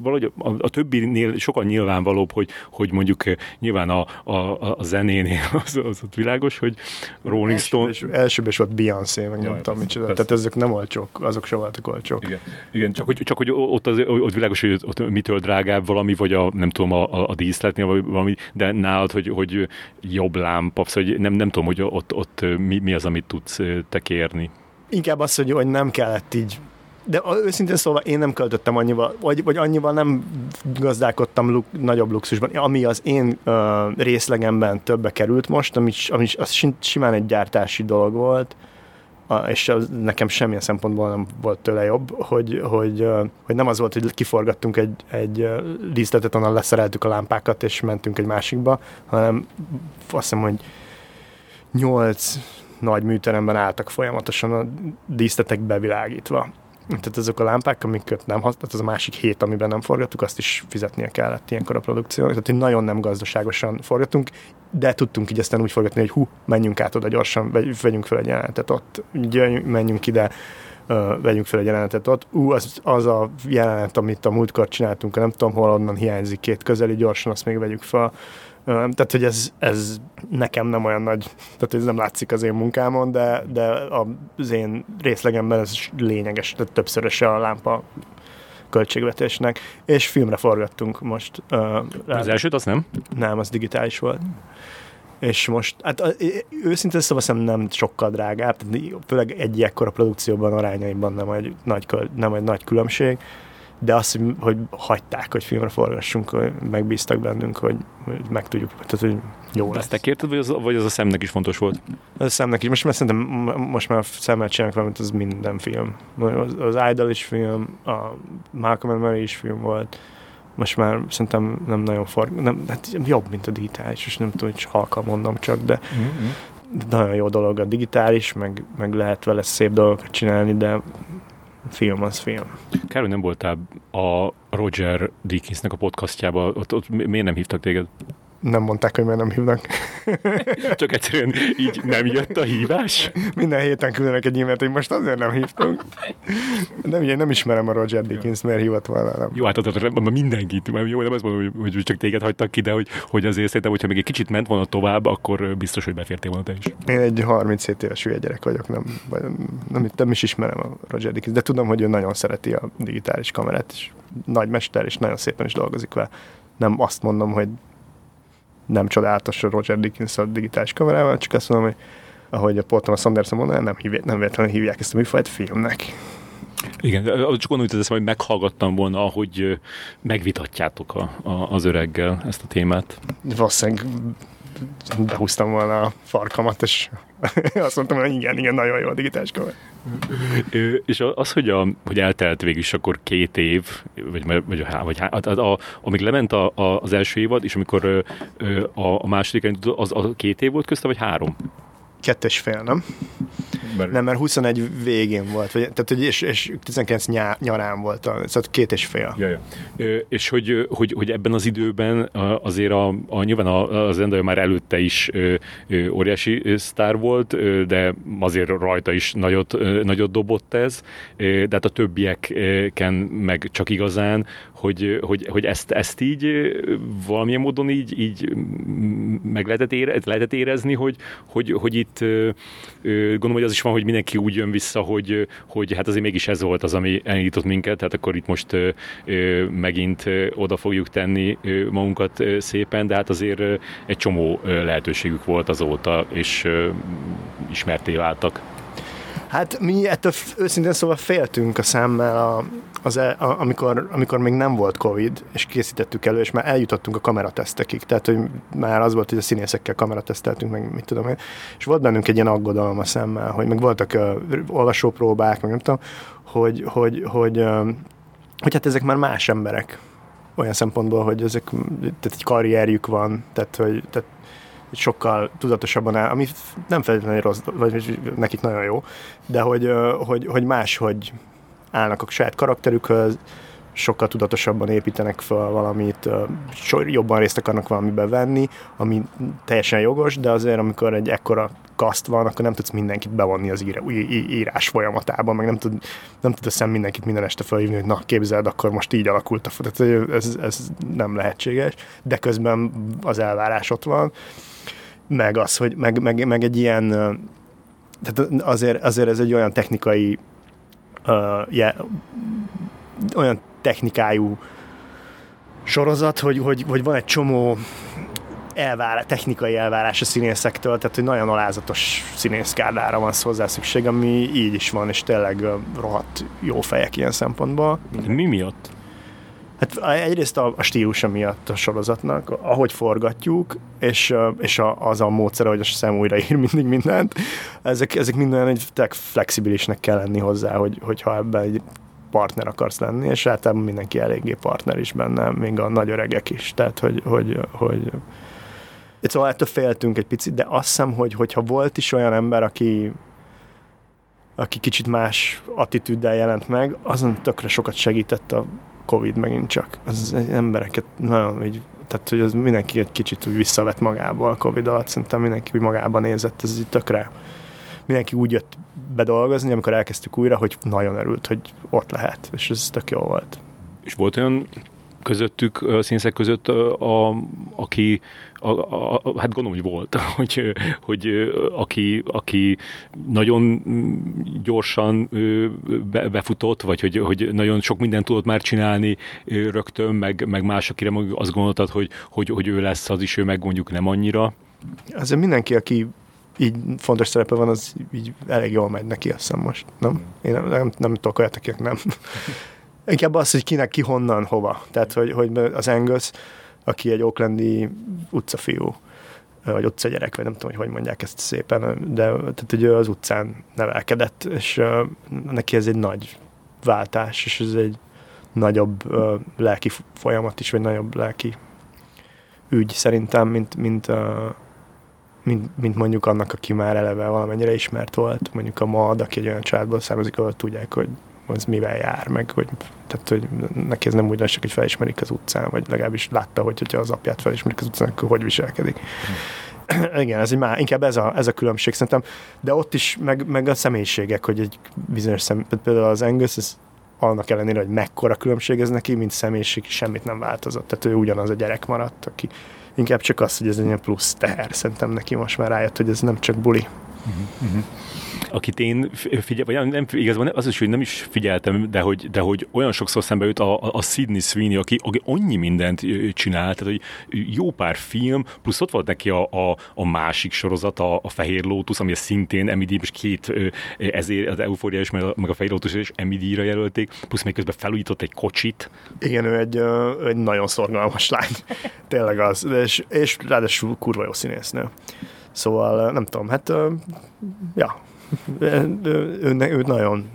valahogy a, a többinél sokkal nyilvánvalóbb, hogy, hogy mondjuk eh, nyilván a, a, a zenénél az, az ott világos, hogy Rolling Stone... Elsőbb, elsőbb is volt Beyoncé, meg nem tudom micsoda. Tehát ezek nem olcsók, azok sem voltak olcsók. Igen, Igen csak, hogy, csak hogy ott, az, ott világos, hogy ott mitől drágább valami, vagy a, nem tudom, a, a, díszletnél vagy valami, de nálad, hogy, hogy jobb lámpa, szóval hogy nem, nem tudom, hogy ott, ott mi, mi az, amit tudsz eh, te kérni inkább az, hogy, hogy nem kellett így. De őszintén szólva én nem költöttem annyival, vagy, vagy annyival nem gazdálkodtam luk, nagyobb luxusban, ami az én ö, részlegemben többe került most, ami, ami az simán egy gyártási dolog volt, és az nekem semmilyen szempontból nem volt tőle jobb, hogy, hogy, hogy nem az volt, hogy kiforgattunk egy, egy díszletet, onnan leszereltük a lámpákat, és mentünk egy másikba, hanem azt hiszem, hogy nyolc nagy műteremben álltak folyamatosan a díszletek bevilágítva. Tehát azok a lámpák, amiket nem használtak, az a másik hét, amiben nem forgattuk, azt is fizetnie kellett ilyenkor a produkciónak. Tehát, hogy nagyon nem gazdaságosan forgatunk, de tudtunk így aztán úgy forgatni, hogy hú, menjünk át oda gyorsan, vegy- vegyünk fel egy jelenetet ott, menjünk ide, vegyünk fel egy jelenetet ott. Ú, az, az a jelenet, amit a múltkor csináltunk, nem tudom hol, onnan hiányzik két közeli, gyorsan azt még vegyük fel. Tehát, hogy ez, ez nekem nem olyan nagy, tehát ez nem látszik az én munkámon, de, de az én részlegemben ez lényeges, tehát többszöröse a lámpa költségvetésnek, és filmre forgattunk most. Az elsőt azt nem? nem, az digitális volt. És most, hát őszintén szóval szerintem nem sokkal drágább, főleg egy ekkora produkcióban arányaiban nem egy nagy, nem egy nagy különbség, de azt, hogy, hagyták, hogy filmre forgassunk, megbíztak bennünk, hogy, meg tudjuk, tehát hogy jó lesz. ezt te kérted, vagy az, vagy az a szemnek is fontos volt? Ez a szemnek is. Most már szerintem most már szemmel csinálnak valamit, az minden film. Az, az Idol is film, a Malcolm and Mary is film volt. Most már szerintem nem nagyon for... Nem, hát jobb, mint a digitális, és nem tudom, hogy halkan mondom csak, de de nagyon jó dolog a digitális, meg, meg lehet vele szép dolgokat csinálni, de film az film. Kár, hogy nem voltál a Roger Dickinsnek a podcastjába, ott, ott mi- miért nem hívtak téged? Nem mondták, hogy miért nem hívnak. Csak egyszerűen így nem jött a hívás? Minden héten küldenek egy e-mailt, hogy most azért nem hívtunk. Nem, én nem ismerem a Roger Dickens, miért hívott volna, nem. Jó, hát ott, mindenkit, mert jó, nem azt mondom, hogy, hogy csak téged hagytak ki, de hogy, hogy azért szerintem, hogyha még egy kicsit ment volna tovább, akkor biztos, hogy befértél volna te is. Én egy 37 éves hülye gyerek vagyok, nem, vagy nem, nem is ismerem a Roger Dickens, de tudom, hogy ő nagyon szereti a digitális kamerát, és nagy mester, és nagyon szépen is dolgozik vele. Nem azt mondom, hogy nem csodálatos a Roger Dickens a digitális kamerával, csak azt mondom, hogy ahogy a Paul Thomas Anderson mondaná, nem, hívják, nem véletlenül hívják ezt a műfajt filmnek. Igen, csak gondolom, hogy ezt majd meghallgattam volna, ahogy megvitatjátok a, a, az öreggel ezt a témát. Valószínűleg behúztam volna a farkamat, és azt mondtam, hogy igen, igen, nagyon jó a digitális kamera. És az, hogy, a, hogy eltelt végül is akkor két év, vagy, vagy, vagy há- a, a, amíg lement a, a, az első évad, és amikor a, a második az, az két év volt közte, vagy három? Kettő és fél, nem? Nem, mert 21 végén volt, vagy, tehát, hogy és, és 19 nyá, nyarán volt, a, szóval két és fél. Ja, ja. És hogy, hogy, hogy ebben az időben azért a, a nyilván a, a Zendaya már előtte is óriási sztár volt, de azért rajta is nagyot, nagyot dobott ez, de hát a többieken meg csak igazán, hogy, hogy, hogy ezt, ezt így valamilyen módon így, így meg lehetett, ére, lehetett érezni, hogy, hogy, hogy itt gondolom, hogy az is van, hogy mindenki úgy jön vissza, hogy, hogy hát azért mégis ez volt az, ami elindított minket, tehát akkor itt most megint oda fogjuk tenni magunkat szépen, de hát azért egy csomó lehetőségük volt azóta, és ismerté váltak. Hát mi ettől őszintén szóval féltünk a szemmel, a, az el, a, amikor, amikor még nem volt Covid, és készítettük elő, és már eljutottunk a kameratesztekig. Tehát, hogy már az volt, hogy a színészekkel kamerateszteltünk, meg mit tudom én. És volt bennünk egy ilyen aggodalom a szemmel, hogy meg voltak uh, olvasópróbák, meg nem tudom, hogy, hogy, hogy, uh, hogy hát ezek már más emberek olyan szempontból, hogy ezek, tehát egy karrierjük van, tehát, hogy, tehát sokkal tudatosabban áll, ami nem feltétlenül rossz, vagy nekik nagyon jó, de hogy, hogy, hogy máshogy állnak a saját karakterükhöz, sokkal tudatosabban építenek fel valamit, jobban részt akarnak valamiben venni, ami teljesen jogos, de azért amikor egy ekkora kaszt van, akkor nem tudsz mindenkit bevonni az ír- írás folyamatában, meg nem tud, nem tud szem mindenkit minden este felhívni, hogy na képzeld, akkor most így alakult a tehát ez, ez nem lehetséges, de közben az elvárás ott van, meg az, hogy meg, meg, meg egy ilyen tehát azért, azért ez egy olyan technikai uh, je, olyan technikájú sorozat, hogy, hogy, hogy van egy csomó elvár, technikai elvárás a színészektől, tehát hogy nagyon alázatos színészkárdára van hozzá szükség, ami így is van, és tényleg rohadt jó fejek ilyen szempontból. Mi miatt? Hát egyrészt a, a stílusa miatt a sorozatnak, ahogy forgatjuk, és, és a, az a módszer, hogy a szem újra ír mindig mindent, ezek, ezek minden egy flexibilisnek kell lenni hozzá, hogy, hogyha ebben egy partner akarsz lenni, és általában mindenki eléggé partner is benne, még a nagy öregek is. Tehát, hogy, hogy, hogy Szóval ettől féltünk egy picit, de azt hiszem, hogy hogyha volt is olyan ember, aki aki kicsit más attitűddel jelent meg, azon tökre sokat segített a Covid megint csak. Az embereket nagyon így, tehát hogy az mindenki egy kicsit úgy visszavett magából a Covid alatt, szerintem mindenki úgy magában nézett, ez így tökre mindenki úgy jött bedolgozni, amikor elkezdtük újra, hogy nagyon örült, hogy ott lehet, és ez tök jó volt. És volt olyan közöttük, színszek között, a, aki, a, a, a, hát gondolom, hogy volt, hogy, hogy aki, aki nagyon gyorsan be, befutott, vagy hogy, hogy nagyon sok mindent tudott már csinálni rögtön, meg, meg más, akire azt gondoltad, hogy, hogy, hogy ő lesz az is, ő meg mondjuk nem annyira. Azért mindenki, aki így fontos szerepe van, az így elég jól megy neki, azt hiszem most, nem? Én nem, nem, nem tudok olyat, akik nem. Inkább az, hogy kinek ki honnan, hova. Tehát, hogy, hogy az Angus, aki egy oaklandi utcafiú, vagy utcagyerek, vagy nem tudom, hogy hogy mondják ezt szépen, de tehát, hogy az utcán nevelkedett, és neki ez egy nagy váltás, és ez egy nagyobb lelki folyamat is, vagy nagyobb lelki ügy szerintem, mint, mint, mint, mint mondjuk annak, aki már eleve valamennyire ismert volt, mondjuk a MAD, aki egy olyan családból származik, ahol tudják, hogy az mivel jár, meg hogy, tehát, hogy neki ez nem úgy lesz, csak hogy felismerik az utcán, vagy legalábbis látta, hogy hogyha az apját felismerik az utcán, akkor hogy viselkedik. Hmm. Igen, ez már, inkább ez a, ez a különbség szerintem, de ott is, meg, meg a személyiségek, hogy egy bizonyos szem, például az Angus, ez annak ellenére, hogy mekkora különbség ez neki, mint személyiség, semmit nem változott. Tehát ő ugyanaz a gyerek maradt, aki inkább csak az, hogy ez egy ilyen plusz teher. Szerintem neki most már rájött, hogy ez nem csak buli. Uh-huh, akit én figyel, vagy nem, igazából az is, hogy nem is figyeltem, de hogy, de hogy olyan sokszor szembe jut a, a Sidney Sweeney, aki, aki annyi mindent csinál, tehát hogy jó pár film, plusz ott volt neki a, a, a másik sorozat, a, a Fehér Lótusz, ami szintén Emily és két ezért az Euphoria is, meg a, Fehér Lótusz és Emily-ra jelölték, plusz még közben felújított egy kocsit. Igen, ő egy, egy nagyon szorgalmas lány. Tényleg az. És, és ráadásul kurva jó színésznő. Szóval nem tudom, hát ja, ő, nagyon,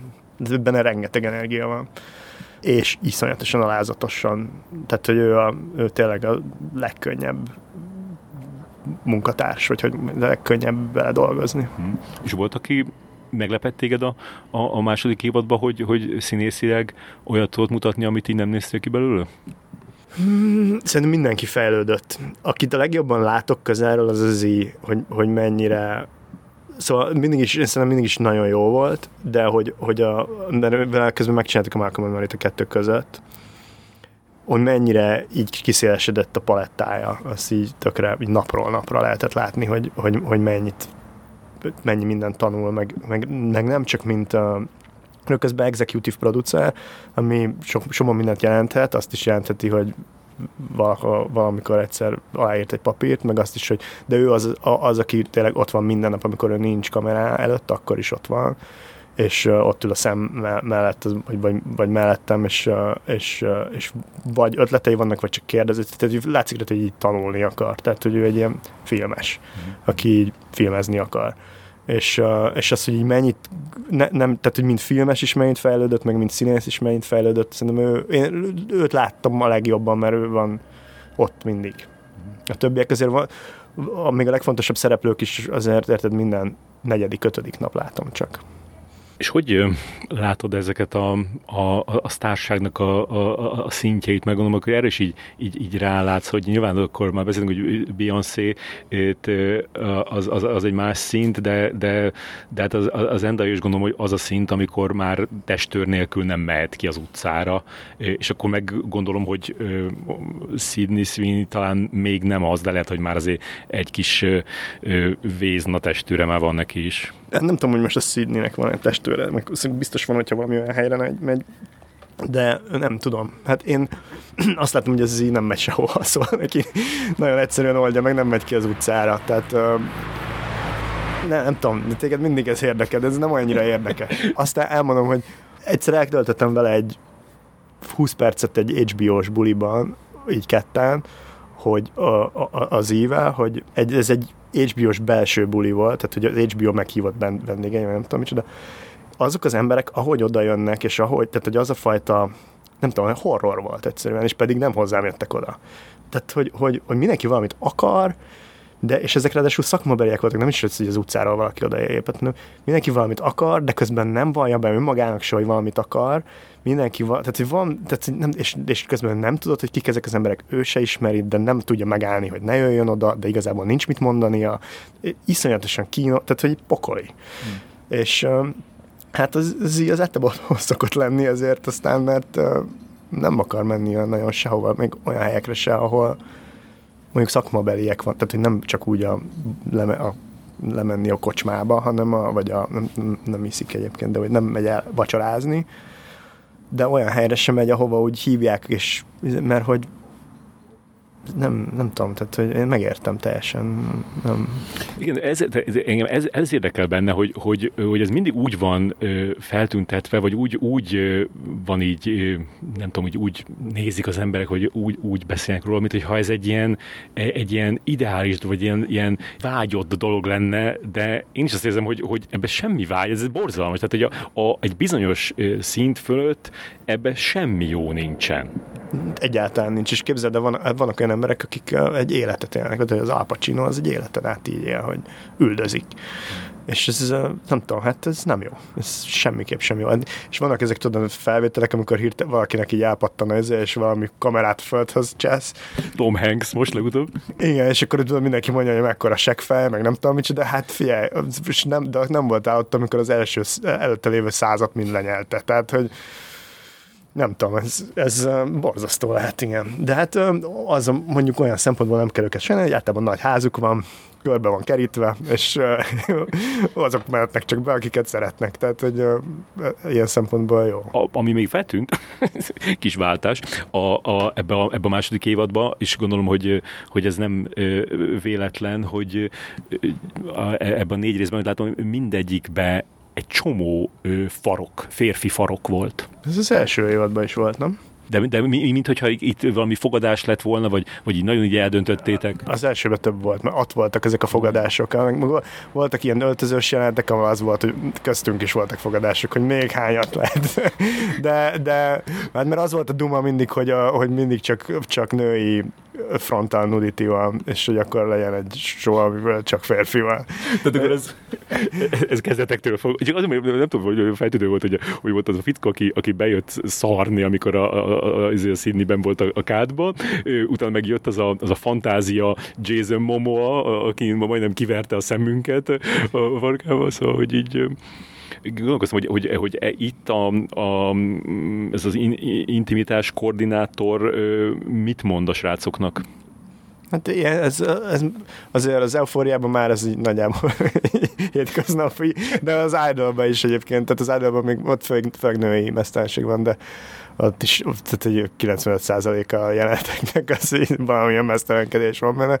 benne rengeteg energia van és iszonyatosan alázatosan, tehát hogy ő, a, ő tényleg a legkönnyebb munkatárs, vagy hogy legkönnyebb vele dolgozni. Hmm. És volt, aki meglepett téged a, a, a második évadban, hogy, hogy színészileg olyat tudott mutatni, amit így nem néztél ki belőle? Hmm, szerintem mindenki fejlődött. Akit a legjobban látok közelről, az az hogy, hogy mennyire Szóval mindig is, én szerintem mindig is nagyon jó volt, de hogy, hogy a, mert közben megcsináltuk a Malcolm and a kettő között, hogy mennyire így kiszélesedett a palettája, azt így tökre így napról napra lehetett látni, hogy, hogy, hogy mennyit, mennyi mindent tanul, meg, meg, meg nem csak mint a, közben executive producer, ami sok, sok mindent jelenthet, azt is jelentheti, hogy valahol, valamikor egyszer aláírt egy papírt, meg azt is, hogy de ő az, az, aki tényleg ott van minden nap, amikor ő nincs kamerá előtt, akkor is ott van és uh, ott ül a szem mellett, vagy, vagy, vagy mellettem, és, uh, és, uh, és vagy ötletei vannak, vagy csak kérdezi. Tehát látszik, hogy így tanulni akar. Tehát, hogy ő egy ilyen filmes, mm. aki így filmezni akar uh, és az, hogy így mennyit, ne, nem, tehát hogy mind filmes is mennyit fejlődött, meg mind színész is mennyit fejlődött, szerintem ő, én őt láttam a legjobban, mert ő van ott mindig. A többiek azért van, még a legfontosabb szereplők is azért, érted, minden negyedik, ötödik nap látom csak. És hogy látod ezeket a, a, a sztárságnak a, a, a szintjeit, meg gondolom, hogy erre is így, így, így rálátsz, hogy nyilván akkor már beszélünk, hogy Beyoncé az, az, az, egy más szint, de, de, de hát az, az Enda is gondolom, hogy az a szint, amikor már testőr nélkül nem mehet ki az utcára, és akkor meg gondolom, hogy Sidney Sweeney talán még nem az, de lehet, hogy már azért egy kis vézna testőre már van neki is. Nem tudom, hogy most a Sydneynek van egy testőre, meg biztos van, hogyha valami olyan helyre megy, de nem tudom. Hát én azt látom, hogy ez így nem megy sehova, szóval neki nagyon egyszerűen oldja meg, nem megy ki az utcára. Tehát nem, nem tudom, de téged mindig ez érdekel, de ez nem annyira érdekes. Aztán elmondom, hogy egyszer eltöltöttem vele egy 20 percet egy HBO-s buliban, így ketten, hogy a, a, az íve, hogy egy, ez egy HBO-s belső buli volt, tehát hogy az HBO meghívott vendégei, nem tudom micsoda, azok az emberek, ahogy oda jönnek, és ahogy, tehát hogy az a fajta, nem tudom, horror volt egyszerűen, és pedig nem hozzám jöttek oda. Tehát, hogy, hogy, hogy mindenki valamit akar, de, és ezek ráadásul szakmabeliek voltak, nem is hogy az utcáról valaki odaépett, hanem mindenki valamit akar, de közben nem vallja be önmagának se, hogy valamit akar, mindenki van, tehát, hogy van, tehát, nem, és, és közben nem tudod, hogy kik ezek az emberek, ő se ismeri, de nem tudja megállni, hogy ne jöjjön oda, de igazából nincs mit mondania, iszonyatosan kínos, tehát, hogy pokoli. Hmm. És hát az, az, az általában szokott lenni ezért aztán, mert nem akar menni nagyon sehova, még olyan helyekre se, ahol mondjuk szakmabeliek van, tehát hogy nem csak úgy a, leme, a lemenni a kocsmába, hanem a, vagy a, nem, nem iszik egyébként, de hogy nem megy el vacsorázni, de olyan helyre sem megy, ahova úgy hívják, és mert hogy nem, nem tudom, tehát hogy én megértem teljesen. Nem. Igen, ez, engem ez, ez érdekel benne, hogy, hogy, hogy ez mindig úgy van ö, feltüntetve, vagy úgy, úgy van így, nem tudom, hogy úgy nézik az emberek, hogy úgy, úgy beszélnek róla, mint hogyha ez egy ilyen, egy ilyen ideális, vagy ilyen, ilyen vágyott dolog lenne, de én is azt érzem, hogy, hogy ebben semmi vágy, ez borzalmas. Tehát, hogy a, a, egy bizonyos szint fölött ebben semmi jó nincsen. Egyáltalán nincs, és képzeld, de van, vannak olyan emberek, akik egy életet élnek, de az Al Pacino az egy életet át így él, hogy üldözik. És ez, nem tudom, hát ez nem jó. Ez semmiképp sem jó. És vannak ezek, tudod, felvételek, amikor hirte, valakinek így elpattan ez, és valami kamerát földhöz csesz. Tom Hanks most legutóbb. Igen, és akkor tudod, mindenki mondja, hogy mekkora seggfej, meg nem tudom micsoda, de hát figyelj, és nem, de nem volt ott, amikor az első előtte lévő százat mind lenyelte. Tehát, hogy nem tudom, ez, ez borzasztó lehet, igen. De hát az mondjuk olyan szempontból nem kell őket senni, hogy általában nagy házuk van, körbe van kerítve, és azok mehetnek csak be, akiket szeretnek. Tehát, hogy ilyen szempontból jó. A, ami még feltűnt, kis váltás, a, a, ebbe, a, ebbe a második évadba, és gondolom, hogy, hogy ez nem véletlen, hogy ebben a négy részben, hogy látom, mindegyikbe egy csomó ö, farok, férfi farok volt. Ez az első évadban is volt, nem? De, de mi, mint hogyha itt valami fogadás lett volna, vagy, vagy így nagyon így eldöntöttétek? Az elsőben több volt, mert ott voltak ezek a fogadások. Voltak ilyen öltözős jelenetek, ahol az volt, hogy köztünk is voltak fogadások, hogy még hányat lehet. De, de hát mert az volt a duma mindig, hogy, a, hogy mindig csak, csak női frontal nudity van, és hogy akkor legyen egy show, amiből csak férfi van. Tehát akkor ez, ez kezdetektől fog. Csak azért, nem tudom, hogy feltűnő volt, hogy, hogy volt az a fickó, aki, aki bejött szarni, amikor a, a, a, a, a Sydneyben volt a, a kádban, utána megjött az a, az a fantázia Jason Momoa, aki majdnem kiverte a szemünket a farkával, szóval, hogy így gondolkoztam, hogy, hogy, hogy e, itt a, a, ez az in, intimitás koordinátor mit mond a srácoknak? Hát ilyen, ez, ez, azért az eufóriában már ez így nagyjából hétköznapi, de az idolban is egyébként, tehát az idolban még ott főleg, főleg női mesztelenség van, de ott is tehát egy 95%-a a jeleneteknek az, hogy valamilyen mesztelenkedés van benne.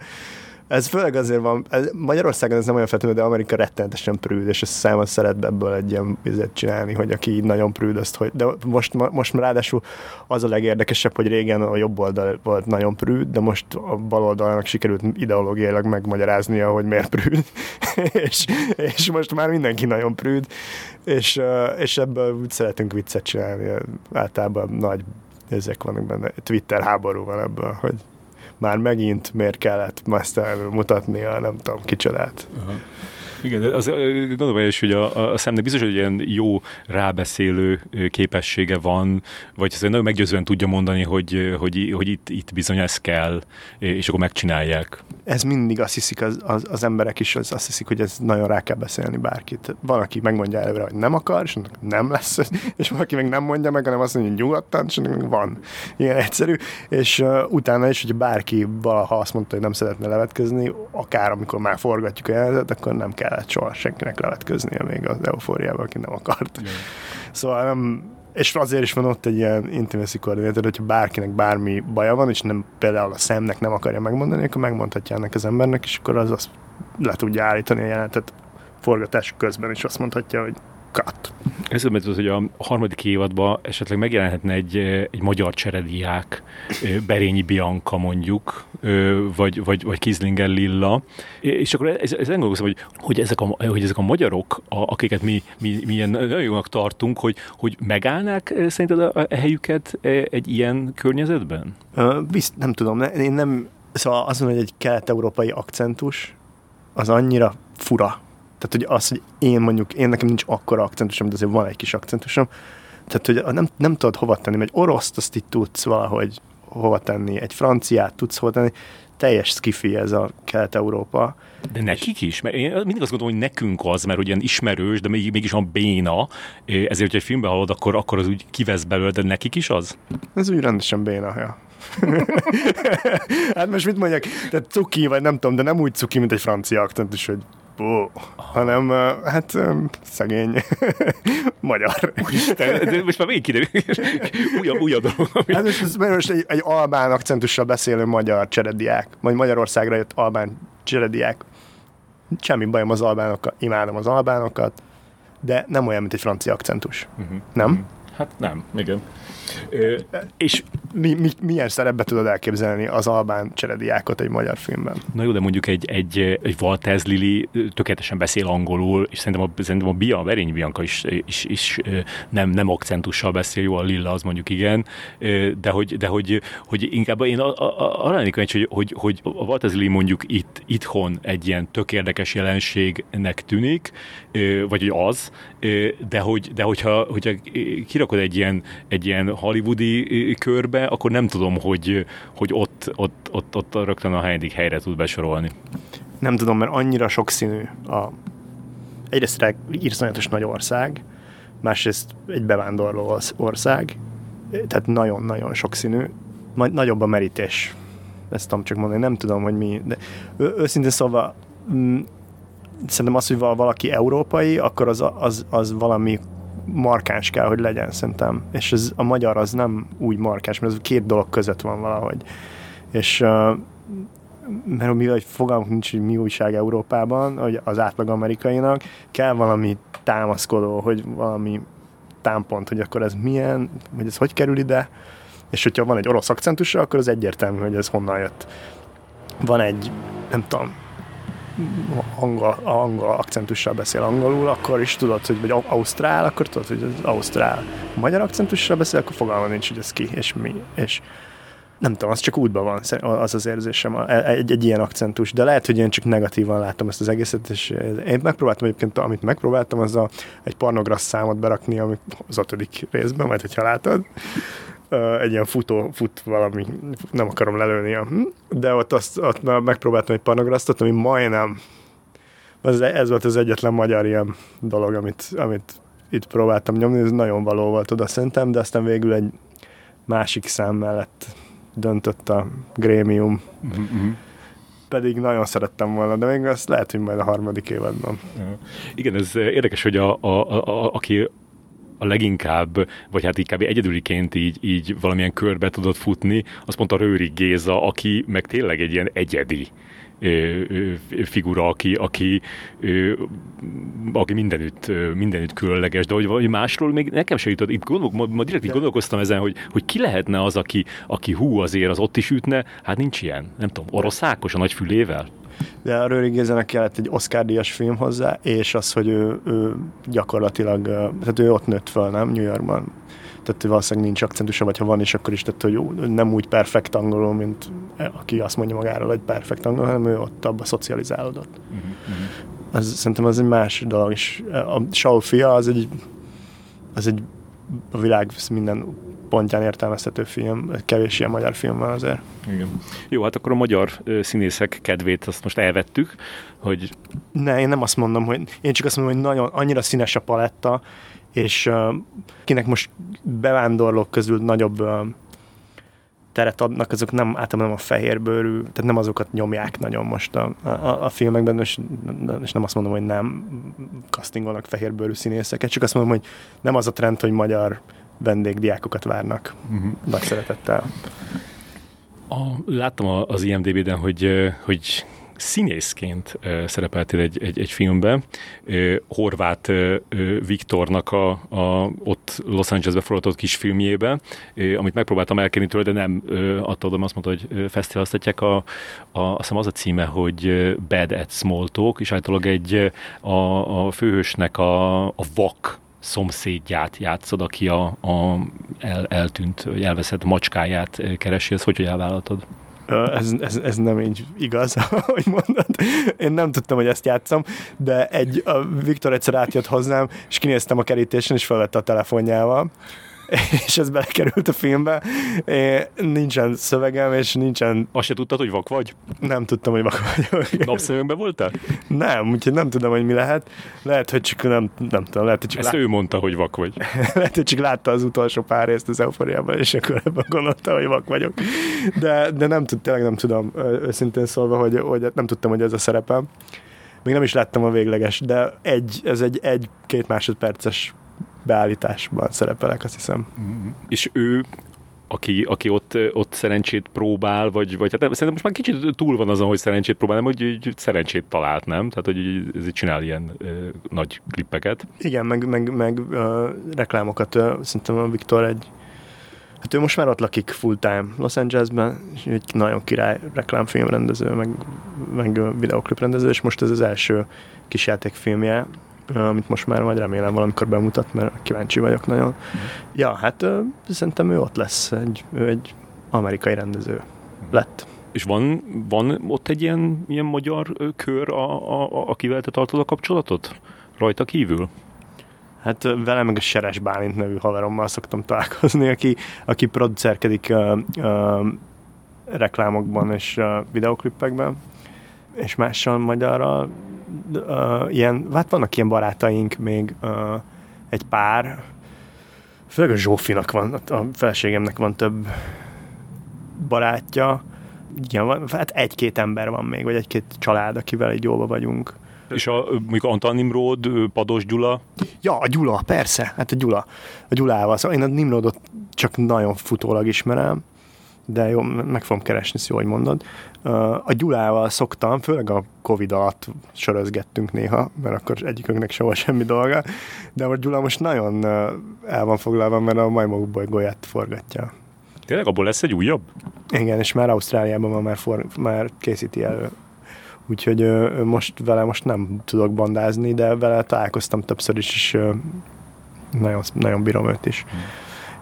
Ez főleg azért van, ez, Magyarországon ez nem olyan feltűnő, de Amerika rettenetesen prűd, és Simon szeret ebből egy ilyen vizet csinálni, hogy aki így nagyon prűd, azt, hogy, de most, most ráadásul az a legérdekesebb, hogy régen a jobb oldal volt nagyon prűd, de most a bal oldalnak sikerült ideológiailag megmagyaráznia, hogy miért prűd, és, és most már mindenki nagyon prűd, és, és ebből úgy szeretünk viccet csinálni, általában nagy ezek vannak benne, Twitter háború van ebből, hogy már megint miért kellett mutatni mutatnia, nem tudom, kicsodát. Uh-huh. Igen, az, gondolom is, hogy a, a szemnek biztos, hogy ilyen jó rábeszélő képessége van, vagy azért nagyon meggyőzően tudja mondani, hogy, hogy, hogy itt, itt bizony ez kell, és akkor megcsinálják. Ez mindig azt hiszik az, az, az emberek is, az, azt hiszik, hogy ez nagyon rá kell beszélni bárkit. Van, aki megmondja előre, hogy nem akar, és nem lesz, és valaki meg nem mondja meg, hanem azt mondja, hogy nyugodtan, és van. Ilyen egyszerű. És uh, utána is, hogy bárki valaha azt mondta, hogy nem szeretne levetkezni, akár amikor már forgatjuk a jelenetet, akkor nem kell kellett soha senkinek levetköznie még az eufóriában, aki nem akart. Igen. Szóval nem, és azért is van ott egy ilyen intimacy koordinátor, hogyha bárkinek bármi baja van, és nem például a szemnek nem akarja megmondani, akkor megmondhatja ennek az embernek, és akkor az azt le tudja állítani a jelentet forgatás közben, és azt mondhatja, hogy cut. Ez az, hogy a harmadik évadban esetleg megjelenhetne egy, egy magyar cserediák, Berényi Bianca mondjuk, vagy, vagy, vagy Kizlinger Lilla, és akkor ez, ez gondolkozom, hogy, hogy, ezek a, hogy ezek a magyarok, a, akiket mi, mi, mi ilyen nagyon jónak tartunk, hogy, hogy megállnák szerinted a, a helyüket egy ilyen környezetben? Bizt, nem tudom, én nem, szóval azt mondom, hogy egy kelet-európai akcentus, az annyira fura, tehát, hogy az, hogy én mondjuk, én nekem nincs akkora akcentusom, de azért van egy kis akcentusom. Tehát, hogy nem, nem tudod hova tenni, egy oroszt azt itt tudsz valahogy hova tenni, egy franciát tudsz hova tenni, teljes skifi ez a Kelet-Európa. De nekik is? Mert én mindig azt gondolom, hogy nekünk az, mert ugyan ismerős, de még, mégis van béna, ezért, hogyha egy filmbe hallod, akkor, akkor az úgy kivesz belőle, de nekik is az? Ez úgy rendesen béna, ja. hát most mit mondjak, tehát cuki, vagy nem tudom, de nem úgy cuki, mint egy francia akcentus, hogy Ó, hanem hát szegény magyar. Úristen, de most már még kiderül, újabb, újabb dolog. Ami... Hát most, most egy, egy albán akcentussal beszélő magyar cserediák, vagy Magyarországra jött albán cserediák. Semmi bajom az albánokkal, imádom az albánokat, de nem olyan, mint egy francia akcentus. Uh-huh. Nem? Uh-huh. Hát nem, igen. És mi, mi, milyen szerepbe tudod elképzelni az albán cserediákot egy magyar filmben? Na jó, de mondjuk egy, egy, egy Walters Lili tökéletesen beszél angolul, és szerintem a, szerintem a Bia, a Verény Bianca is, is, is nem, nem akcentussal beszél, jó, a Lilla az mondjuk igen, de hogy, de hogy, hogy inkább én arra lennék hogy, hogy, hogy a Walters Lili mondjuk itt, itthon egy ilyen tök érdekes jelenségnek tűnik, vagy hogy az, de, hogy, de hogyha, hogyha kirakod egy ilyen, egy ilyen hollywoodi körbe, akkor nem tudom, hogy, hogy ott, ott, ott, ott rögtön a hányadik helyre tud besorolni. Nem tudom, mert annyira sokszínű a egyrészt írszonyatos nagy ország, másrészt egy bevándorló ország, tehát nagyon-nagyon sokszínű, majd nagyobb a merítés. Ezt tudom csak mondani, nem tudom, hogy mi, de őszintén szóval mm, szerintem az, hogy valaki európai, akkor az, az, az valami markáns kell, hogy legyen szerintem. És ez, a magyar az nem úgy markáns, mert ez két dolog között van valahogy. És uh, mert mi hogy fogalmunk nincs, hogy mi újság Európában, hogy az átlag amerikainak kell valami támaszkodó, hogy valami támpont, hogy akkor ez milyen, hogy ez hogy kerül ide, és hogyha van egy orosz akcentusa, akkor az egyértelmű, hogy ez honnan jött. Van egy, nem tudom, angol, angol akcentussal beszél angolul, akkor is tudod, hogy vagy ausztrál, akkor tudod, hogy az ausztrál. Magyar akcentussal beszél, akkor fogalma nincs, hogy ez ki, és mi, és nem tudom, az csak útban van, az az érzésem, egy, egy ilyen akcentus, de lehet, hogy én csak negatívan látom ezt az egészet, és én megpróbáltam egyébként, amit megpróbáltam, az a, egy pornograssz számot berakni, ami az ötödik részben, majd hogyha látod, egy ilyen futó, fut valami, nem akarom lelőni, de ott, azt, ott megpróbáltam egy panograsztot, ami majdnem, ez, ez volt az egyetlen magyar ilyen dolog, amit, amit itt próbáltam nyomni, ez nagyon való volt oda szerintem, de aztán végül egy másik szám mellett döntött a grémium. Mm-hmm. Pedig nagyon szerettem volna, de még azt lehet, hogy majd a harmadik évadban. Igen, ez érdekes, hogy a, a, a, a, aki a leginkább, vagy hát inkább egyedüliként így, így valamilyen körbe tudott futni, az pont a Rőri Géza, aki meg tényleg egy ilyen egyedi figura, aki, aki, aki mindenütt, mindenütt különleges, de hogy valami másról még nekem se jutott. Itt gondol, ma, ma direkt így gondolkoztam ezen, hogy, hogy ki lehetne az, aki, aki hú azért az ott is ütne, hát nincs ilyen, nem tudom, oroszákos a nagy fülével? De a Röri Gézenek kellett egy Oscar-díjas film hozzá, és az, hogy ő, ő gyakorlatilag, tehát ő ott nőtt fel, nem? New Yorkban. Tehát valószínűleg nincs akcentusa, vagy ha van is, akkor is, tehát hogy nem úgy perfekt angolul, mint aki azt mondja magáról, hogy perfekt angol, hanem ő ott abba szocializálódott. Uh-huh. Az, szerintem az egy más dolog, és a Saul fia az egy, az egy a világ minden pontján értelmezhető film, kevés ilyen magyar film van azért. Igen. Jó, hát akkor a magyar színészek kedvét azt most elvettük, hogy... Ne, én nem azt mondom, hogy én csak azt mondom, hogy nagyon, annyira színes a paletta, és uh, kinek most bevándorlók közül nagyobb uh, teret adnak, azok nem általában nem a fehérbőrű, tehát nem azokat nyomják nagyon most a, a, a filmekben, és, és nem azt mondom, hogy nem castingolnak fehérbőrű színészeket, csak azt mondom, hogy nem az a trend, hogy magyar vendégdiákokat várnak. Uh-huh. Nagy szeretettel. A, láttam az IMDB-ben, hogy, hogy színészként szerepeltél egy, egy, egy filmben. Horváth Viktornak a, a ott Los Angelesbe forgatott kis filmjébe, amit megpróbáltam elkenni tőle, de nem adta azt mondta, hogy fesztiváloztatják. A, a, azt hiszem az a címe, hogy Bad at Small Talk, és általában egy a, a főhősnek a, a vak szomszédját játszod, aki a, a el, eltűnt, vagy elveszett macskáját keresi, ezt hogy, hogy elvállaltad? ez, ez, ez nem így igaz, ahogy mondod. Én nem tudtam, hogy ezt játszom, de egy, a Viktor egyszer átjött hozzám, és kinéztem a kerítésen, és felvette a telefonjával, és ez belekerült a filmbe. É, nincsen szövegem, és nincsen... Azt se tudtad, hogy vak vagy? Nem tudtam, hogy vak vagyok. Napszemünkben voltál? Nem, úgyhogy nem tudom, hogy mi lehet. Lehet, hogy csak nem, nem tudom, lehet, hogy csak Ezt lát... ő mondta, hogy vak vagy. lehet, hogy csak látta az utolsó pár részt az euforiában, és akkor ebben gondolta, hogy vak vagyok. De, de nem tud, tényleg nem tudom, őszintén szólva, hogy, hogy nem tudtam, hogy ez a szerepem. Még nem is láttam a végleges, de egy, ez egy egy-két másodperces beállításban szerepelek, azt hiszem. Mm-hmm. És ő aki, aki ott, ott szerencsét próbál, vagy, vagy hát szerintem most már kicsit túl van azon, hogy szerencsét próbál, nem, hogy, hogy szerencsét talált, nem? Tehát, hogy ez csinál ilyen ö, nagy klippeket. Igen, meg, meg, meg ö, reklámokat. Ö, szerintem a Viktor egy Hát ő most már ott lakik full-time Los Angelesben, és egy nagyon király reklámfilmrendező, meg, meg videoklip rendező, és most ez az első kis játékfilmje, amit most már majd remélem valamikor bemutat, mert kíváncsi vagyok nagyon. Mm. Ja, hát szerintem ő ott lesz, egy, ő egy amerikai rendező lett. És van, van ott egy ilyen, ilyen magyar kör, a, a, a, akivel te tartod a kapcsolatot? Rajta kívül? Hát vele meg a Seres Bálint nevű haverommal szoktam találkozni, aki, aki producerkedik uh, uh, reklámokban és uh, videoklippekben, és mással magyarral uh, ilyen, hát vannak ilyen barátaink még, uh, egy pár, főleg a Zsófinak van, a feleségemnek van több barátja, igen, van, hát egy-két ember van még, vagy egy-két család, akivel egy jóba vagyunk. És a, mondjuk Antal Nimród, Pados Gyula? Ja, a Gyula, persze, hát a Gyula. A Gyulával. Szóval én a Nimrodot csak nagyon futólag ismerem, de jó, meg fogom keresni, jó, hogy mondod. A Gyulával szoktam, főleg a Covid alatt sörözgettünk néha, mert akkor egyikünknek volt semmi dolga, de a Gyula most nagyon el van foglalva, mert a majmok bolygóját forgatja. Tényleg abból lesz egy újabb? Igen, és már Ausztráliában van, már, for, már készíti elő. Úgyhogy ö, most vele most nem tudok bandázni, de vele találkoztam többször is, és ö, nagyon, nagyon bírom őt is. Hmm.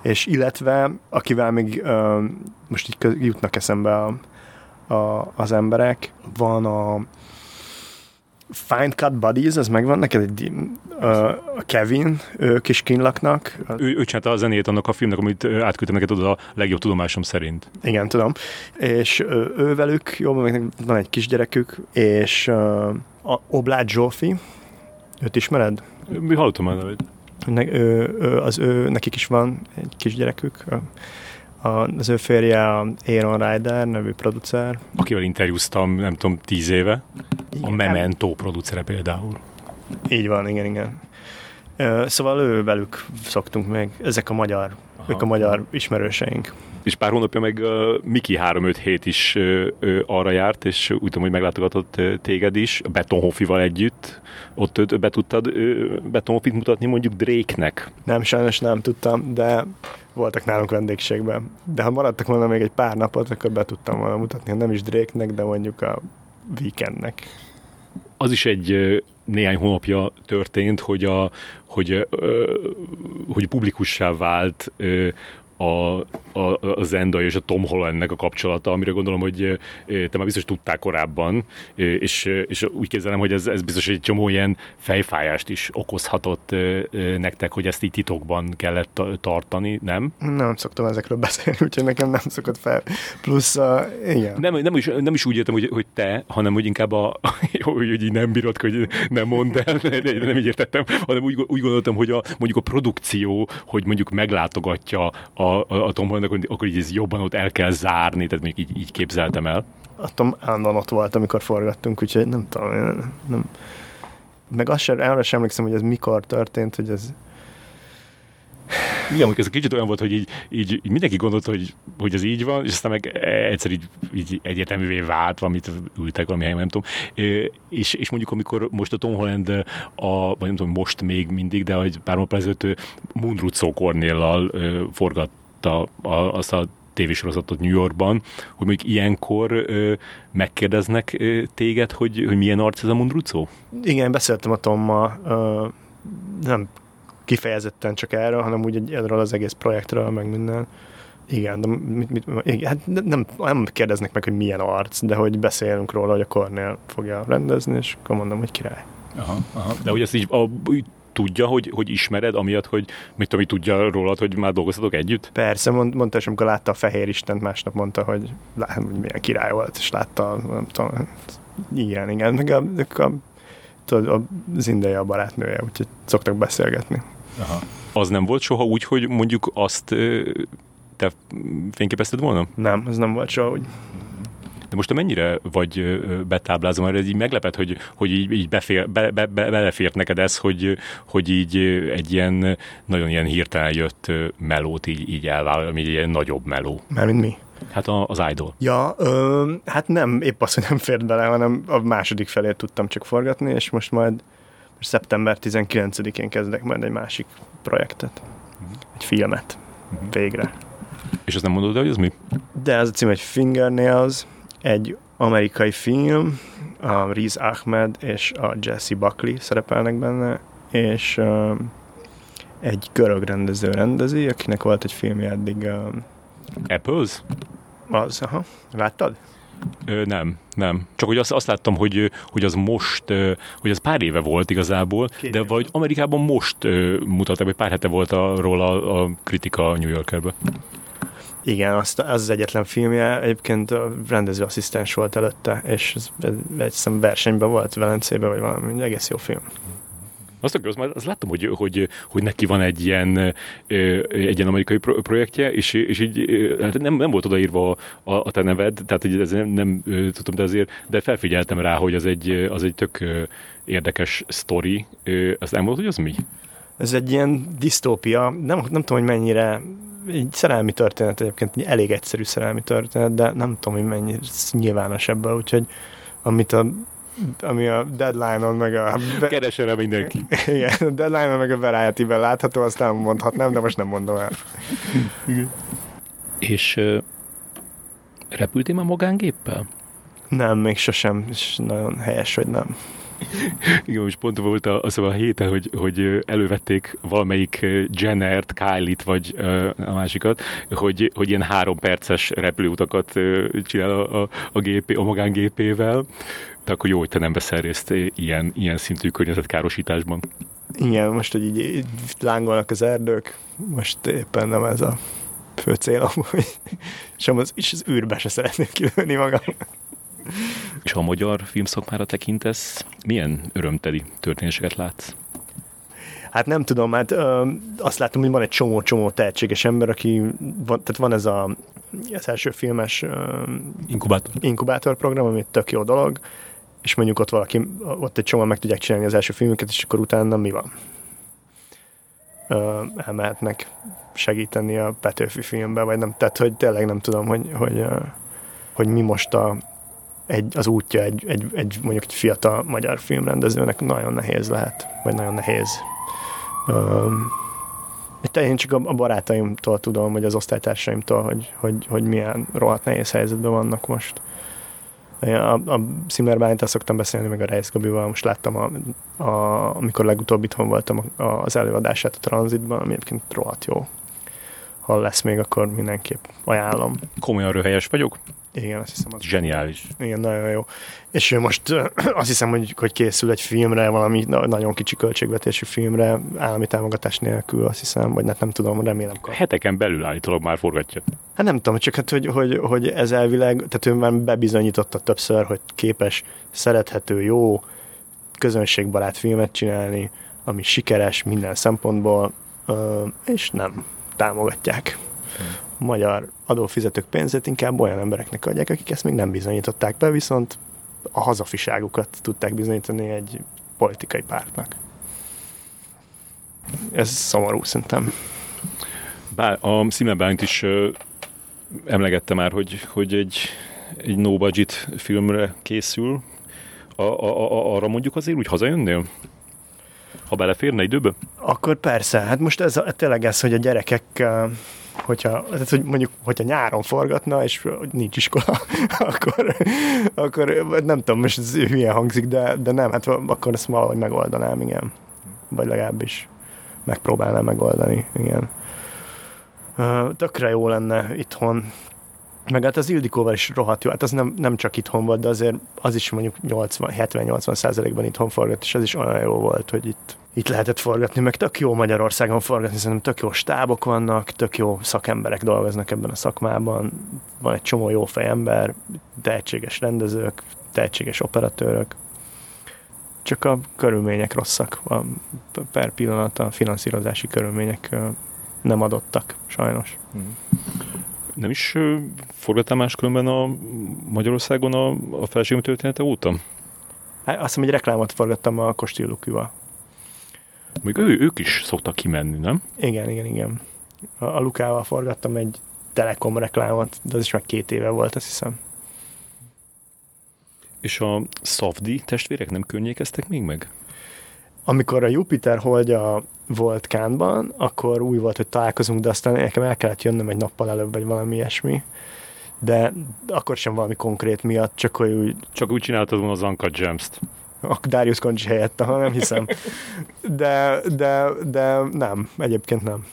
És illetve, akivel még ö, most így jutnak eszembe a, a, az emberek, van a Find Cut Buddies, ez megvan neked egy a Kevin, ők is kínlaknak. Ő, ő csinálta a zenét annak a filmnek, amit átküldtem neked oda a legjobb tudomásom szerint. Igen, tudom. És ő, ő velük, jó, meg van egy kisgyerekük, és uh, a Oblát Zsófi, őt ismered? Mi hallottam már nevét. Ne, ő, ő, az ő, nekik is van egy kisgyerekük, a, az ő férje a Aaron Ryder nevű producer. Akivel interjúztam, nem tudom, tíz éve. Igen. A Memento producere például. Így van, igen, igen. Szóval ő velük szoktunk meg, ezek a magyar, Aha. ők a magyar ismerőseink. És pár hónapja meg uh, Miki 357 is arra járt, és úgy tudom, hogy meglátogatott téged is, Betonhoffival együtt. Ott uh, be tudtad Betonhoffit mutatni mondjuk Drake-nek? Nem, sajnos nem tudtam, de voltak nálunk vendégségben. De ha maradtak volna még egy pár napot, akkor be tudtam volna mutatni, nem is Drake-nek, de mondjuk a Weekendnek. Az is egy néhány hónapja történt, hogy, a, hogy, hogy publikussá vált a, a, a Zenda és a Tom Hollandnek a kapcsolata, amire gondolom, hogy te már biztos tudták korábban, és, és úgy képzelem, hogy ez, ez biztos egy csomó ilyen fejfájást is okozhatott nektek, hogy ezt így titokban kellett tartani, nem? Nem szoktam ezekről beszélni, úgyhogy nekem nem szokott fel. Plusz, uh, igen. Nem, nem, is, nem is úgy értem, hogy, hogy te, hanem hogy inkább a, hogy, hogy így nem bírod, hogy nem mondd el, nem így értettem, hanem úgy, úgy gondoltam, hogy a, mondjuk a produkció, hogy mondjuk meglátogatja a, a, a Tom Holland akkor, így ez jobban ott el kell zárni, tehát még így, így képzeltem el. A Tom állandóan ott volt, amikor forgattunk, úgyhogy nem tudom, nem, meg azt sem, arra sem emlékszem, hogy ez mikor történt, hogy ez Igen, ez kicsit olyan volt, hogy így, így, így mindenki gondolta, hogy, hogy ez így van, és aztán meg egyszer így, így egyértelművé vált, valamit ültek valami helyen, nem tudom. És, és mondjuk, amikor most a Tom Holland, a, vagy nem tudom, most még mindig, de hogy pár napra ezelőtt Mundrucó Kornéllal forgatta azt a tévésorozatot New Yorkban, hogy mondjuk ilyenkor ö, megkérdeznek ö, téged, hogy, hogy milyen arc ez a Mundrucó? Igen, beszéltem a Tommal, ö, nem kifejezetten csak erről, hanem úgy erről az egész projektről, meg minden. Igen, de mit, mit, igen, hát nem, nem kérdeznek meg, hogy milyen arc, de hogy beszélünk róla, hogy a Cornél fogja rendezni, és akkor mondom, hogy király. Aha, aha. De hogy ezt így a, tudja, hogy, hogy ismered, amiatt, hogy mit tudom, tudja rólad, hogy már dolgoztatok együtt? Persze, mond, mondta, és amikor látta a Fehér Istent, másnap mondta, hogy, hogy milyen király volt, és látta, nem tudom, igen, igen, meg a, a, a, az Indeja a barátnője, úgyhogy szoktak beszélgetni. Aha. Az nem volt soha úgy, hogy mondjuk azt te fényképezted volna? Nem, az nem volt soha úgy. De most te mennyire vagy betáblázom, mert ez így meglepet, hogy, hogy így, így befér, be, be, be, belefért neked ez, hogy, hogy így egy ilyen nagyon ilyen hirtelen jött melót így, így elvállal, ami egy ilyen nagyobb meló. Mármint mi? Hát az Idol. Ja, ö, hát nem, épp az, hogy nem fért bele, hanem a második felét tudtam csak forgatni, és most majd szeptember 19-én kezdek majd egy másik projektet. Uh-huh. Egy filmet. Uh-huh. Végre. És azt nem mondod, hogy ez mi? De ez a cím egy Fingernails, egy amerikai film, a Riz Ahmed és a Jesse Buckley szerepelnek benne, és uh, egy görög rendező rendezi, akinek volt egy filmje eddig. Uh, Apples? Az, aha. Láttad? Ö, nem, nem. Csak hogy azt, azt láttam, hogy, hogy az most, hogy az pár éve volt igazából, Két de vagy Amerikában most mutatták, vagy pár hete volt a, a kritika New Yorkerbe. Igen, azt, az az egyetlen filmje, egyébként a rendezőasszisztens volt előtte, és ez, egy szem versenyben volt Velencében, vagy valami, egész jó film. Azt akarsz, már azt láttam, hogy, hogy, hogy neki van egy ilyen, egy ilyen amerikai projektje, és, és így hát nem, nem volt odaírva a, a, te neved, tehát így ez nem, nem tudom, de azért, de felfigyeltem rá, hogy az egy, az egy tök érdekes sztori. Azt nem volt, hogy az mi? Ez egy ilyen disztópia, nem, nem tudom, hogy mennyire egy szerelmi történet egyébként, egy elég egyszerű szerelmi történet, de nem tudom, hogy mennyi nyilvános ebből, úgyhogy amit a ami a Deadline-on meg a... Keresere mindenki. Igen, a Deadline-on meg a Variety-ben látható, azt nem mondhatnám, de most nem mondom el. És uh, repültél már magángéppel? Nem, még sosem, és nagyon helyes, hogy nem. Igen, most pont volt a, az a héten, hogy, hogy elővették valamelyik Jennert, Kylie-t, vagy a másikat, hogy, hogy ilyen három perces repülőutakat csinál a, a, a, gép, a magángépével. De akkor jó, hogy te nem veszel részt ilyen, ilyen szintű környezetkárosításban. Igen, most, hogy így, így lángolnak az erdők, most éppen nem ez a fő célom, hogy sem az, és az űrbe se szeretnék kilőni magam. És ha a magyar filmszakmára tekintesz, milyen örömteli történéseket látsz? Hát nem tudom, hát ö, azt látom, hogy van egy csomó-csomó tehetséges ember, aki, van, tehát van ez a, az első filmes ö, inkubátor. inkubátor program, ami tök jó dolog, és mondjuk ott valaki, ott egy csomó meg tudják csinálni az első filmüket, és akkor utána mi van? Ö, elmehetnek segíteni a Petőfi filmbe, vagy nem, tehát hogy tényleg nem tudom, hogy, hogy, hogy mi most a, egy, az útja egy, egy, egy, mondjuk egy fiatal magyar filmrendezőnek nagyon nehéz lehet, vagy nagyon nehéz. Um, én csak a, a barátaimtól tudom, vagy az osztálytársaimtól, hogy, hogy, hogy milyen rohadt nehéz helyzetben vannak most. A, a Szimler Bálinttal szoktam beszélni, meg a Reis Gabival, most láttam, a, a, amikor legutóbb itthon voltam a, az előadását a Transitban, ami egyébként rohadt jó. Ha lesz még, akkor mindenképp ajánlom. Komolyan röhelyes vagyok? Igen, azt hiszem. Az Zseniális. Igen, nagyon jó. És most azt hiszem, hogy, hogy készül egy filmre, valami nagyon kicsi költségvetésű filmre, állami támogatás nélkül, azt hiszem, vagy nem, nem tudom, remélem. Kap. Heteken belül állítólag már forgatja. Hát nem tudom, csak hát, hogy, hogy, hogy ez elvileg, tehát ő már bebizonyította többször, hogy képes, szerethető, jó, közönségbarát filmet csinálni, ami sikeres minden szempontból, és nem támogatják magyar adófizetők pénzét inkább olyan embereknek adják, akik ezt még nem bizonyították be, viszont a hazafiságukat tudták bizonyítani egy politikai pártnak. Ez szomorú szerintem. Bár, a Szime Bányt is ö, emlegette már, hogy, hogy egy, egy no budget filmre készül. A, a, a, arra mondjuk azért úgy hazajönnél? Ha beleférne időbe? Akkor persze, hát most ez a, tényleg ez, hogy a gyerekek hogyha, tehát, hogy mondjuk, hogyha nyáron forgatna, és nincs iskola, akkor, akkor nem tudom, most ez hülye hangzik, de, de nem, hát akkor ezt valahogy megoldanám, igen. Vagy legalábbis megpróbálnám megoldani, igen. Tökre jó lenne itthon meg hát az Ildikóval is rohadt jó. Hát az nem, nem csak itthon volt, de azért az is mondjuk 70-80 százalékban itthon forgat, és az is olyan jó volt, hogy itt, itt lehetett forgatni, meg tök jó Magyarországon forgatni, szerintem tök jó stábok vannak, tök jó szakemberek dolgoznak ebben a szakmában, van egy csomó jó fejember, tehetséges rendezők, tehetséges operatőrök, csak a körülmények rosszak, a per pillanat a finanszírozási körülmények nem adottak, sajnos. Mm nem is forgattál máskülönben a Magyarországon a, a feleségem története óta? Hát azt hiszem, egy reklámot forgattam a Kosti Lukival. Még ő, ők is szoktak kimenni, nem? Igen, igen, igen. A, a Lukával forgattam egy Telekom reklámot, de az is már két éve volt, azt hiszem. És a Szavdi testvérek nem környékeztek még meg? Amikor a Jupiter holdja volt Kánban, akkor úgy volt, hogy találkozunk, de aztán nekem el kellett jönnöm egy nappal előbb, vagy valami ilyesmi. De akkor sem valami konkrét miatt, csak hogy úgy... Csak úgy csináltad volna az Anka Gems-t. A Darius Koncsi helyett, ha nem hiszem. De, de, de nem, egyébként nem.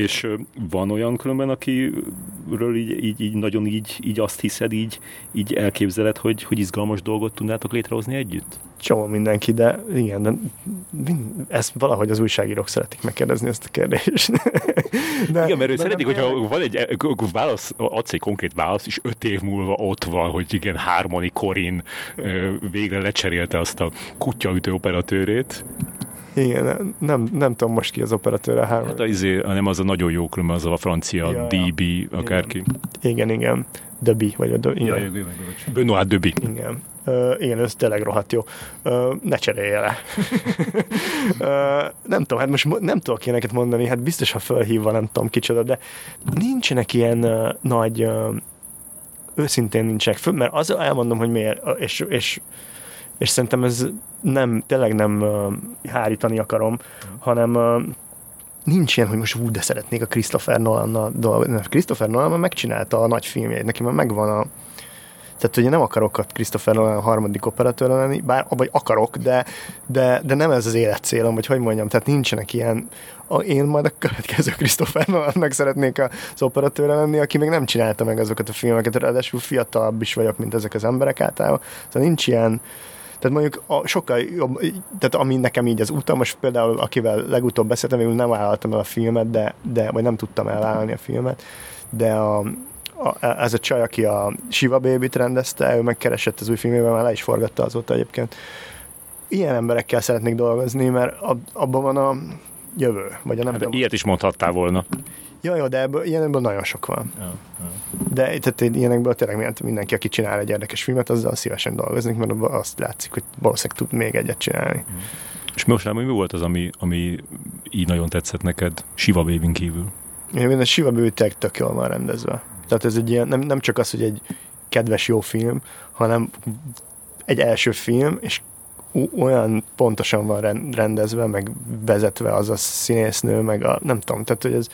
És van olyan különben, akiről így, így, így nagyon így, így azt hiszed, így, így elképzeled, hogy, hogy izgalmas dolgot tudnátok létrehozni együtt? Csomó mindenki, de igen, de ezt valahogy az újságírók szeretik megkérdezni ezt a kérdést. De, igen, mert ő szeretik, hogyha van egy válasz, adsz egy konkrét válasz, és öt év múlva ott van, hogy igen, Harmony Corin végre lecserélte azt a kutyaütő operatőrét. Igen, nem, nem tudom most ki az operatőre. Három. Hát az, izé, nem az a nagyon jó különben, az a francia ja, DB, akárki. Igen, igen. Debi, vagy a igen. Ja, igen, Benoit Debi. Igen. Uh, igen, ez tényleg rohadt jó. Uh, ne cserélje le. uh, nem tudom, hát most nem tudok ilyeneket mondani, hát biztos, ha felhívva, nem tudom kicsoda, de nincsenek ilyen uh, nagy uh, őszintén nincsenek föl, mert az elmondom, hogy miért, és, és és szerintem ez nem, tényleg nem uh, hárítani akarom, hanem uh, nincs ilyen, hogy most úgy, de szeretnék a Christopher Nolan-nal dolgozni. Christopher Nolan megcsinálta a nagy filmjeit, neki már megvan a tehát ugye nem akarok a Christopher Nolan a harmadik operatőr lenni, bár vagy akarok, de, de, de nem ez az életcélom, vagy hogy mondjam, tehát nincsenek ilyen, a, én majd a következő Christopher Nolannak szeretnék az operatőre lenni, aki még nem csinálta meg azokat a filmeket, ráadásul fiatalabb is vagyok, mint ezek az emberek általában. Szóval nincs ilyen, tehát mondjuk a, sokkal jobb, tehát ami nekem így az utam, most például akivel legutóbb beszéltem, végül nem vállaltam el a filmet, de, de vagy nem tudtam elvállalni a filmet, de a, a, ez a csaj, aki a Shiva Baby-t rendezte, ő megkeresett az új filmében, már le is forgatta azóta egyébként. Ilyen emberekkel szeretnék dolgozni, mert abban van a jövő. Vagy a nem hát, ilyet is mondhattál volna. Ja, jó, de ebből, ilyenekből nagyon sok van. Ja, ja. De tehát ilyenekből tényleg mindenki, aki csinál egy érdekes filmet, azzal szívesen dolgozik, mert azt látszik, hogy valószínűleg tud még egyet csinálni. Mm. És most mi volt az, ami, ami így nagyon tetszett neked Siva baby kívül? Én a Siva Baby tök jól van rendezve. Tehát ez egy ilyen, nem, nem csak az, hogy egy kedves jó film, hanem egy első film, és olyan pontosan van rendezve, meg vezetve az a színésznő, meg a, nem tudom, tehát hogy ez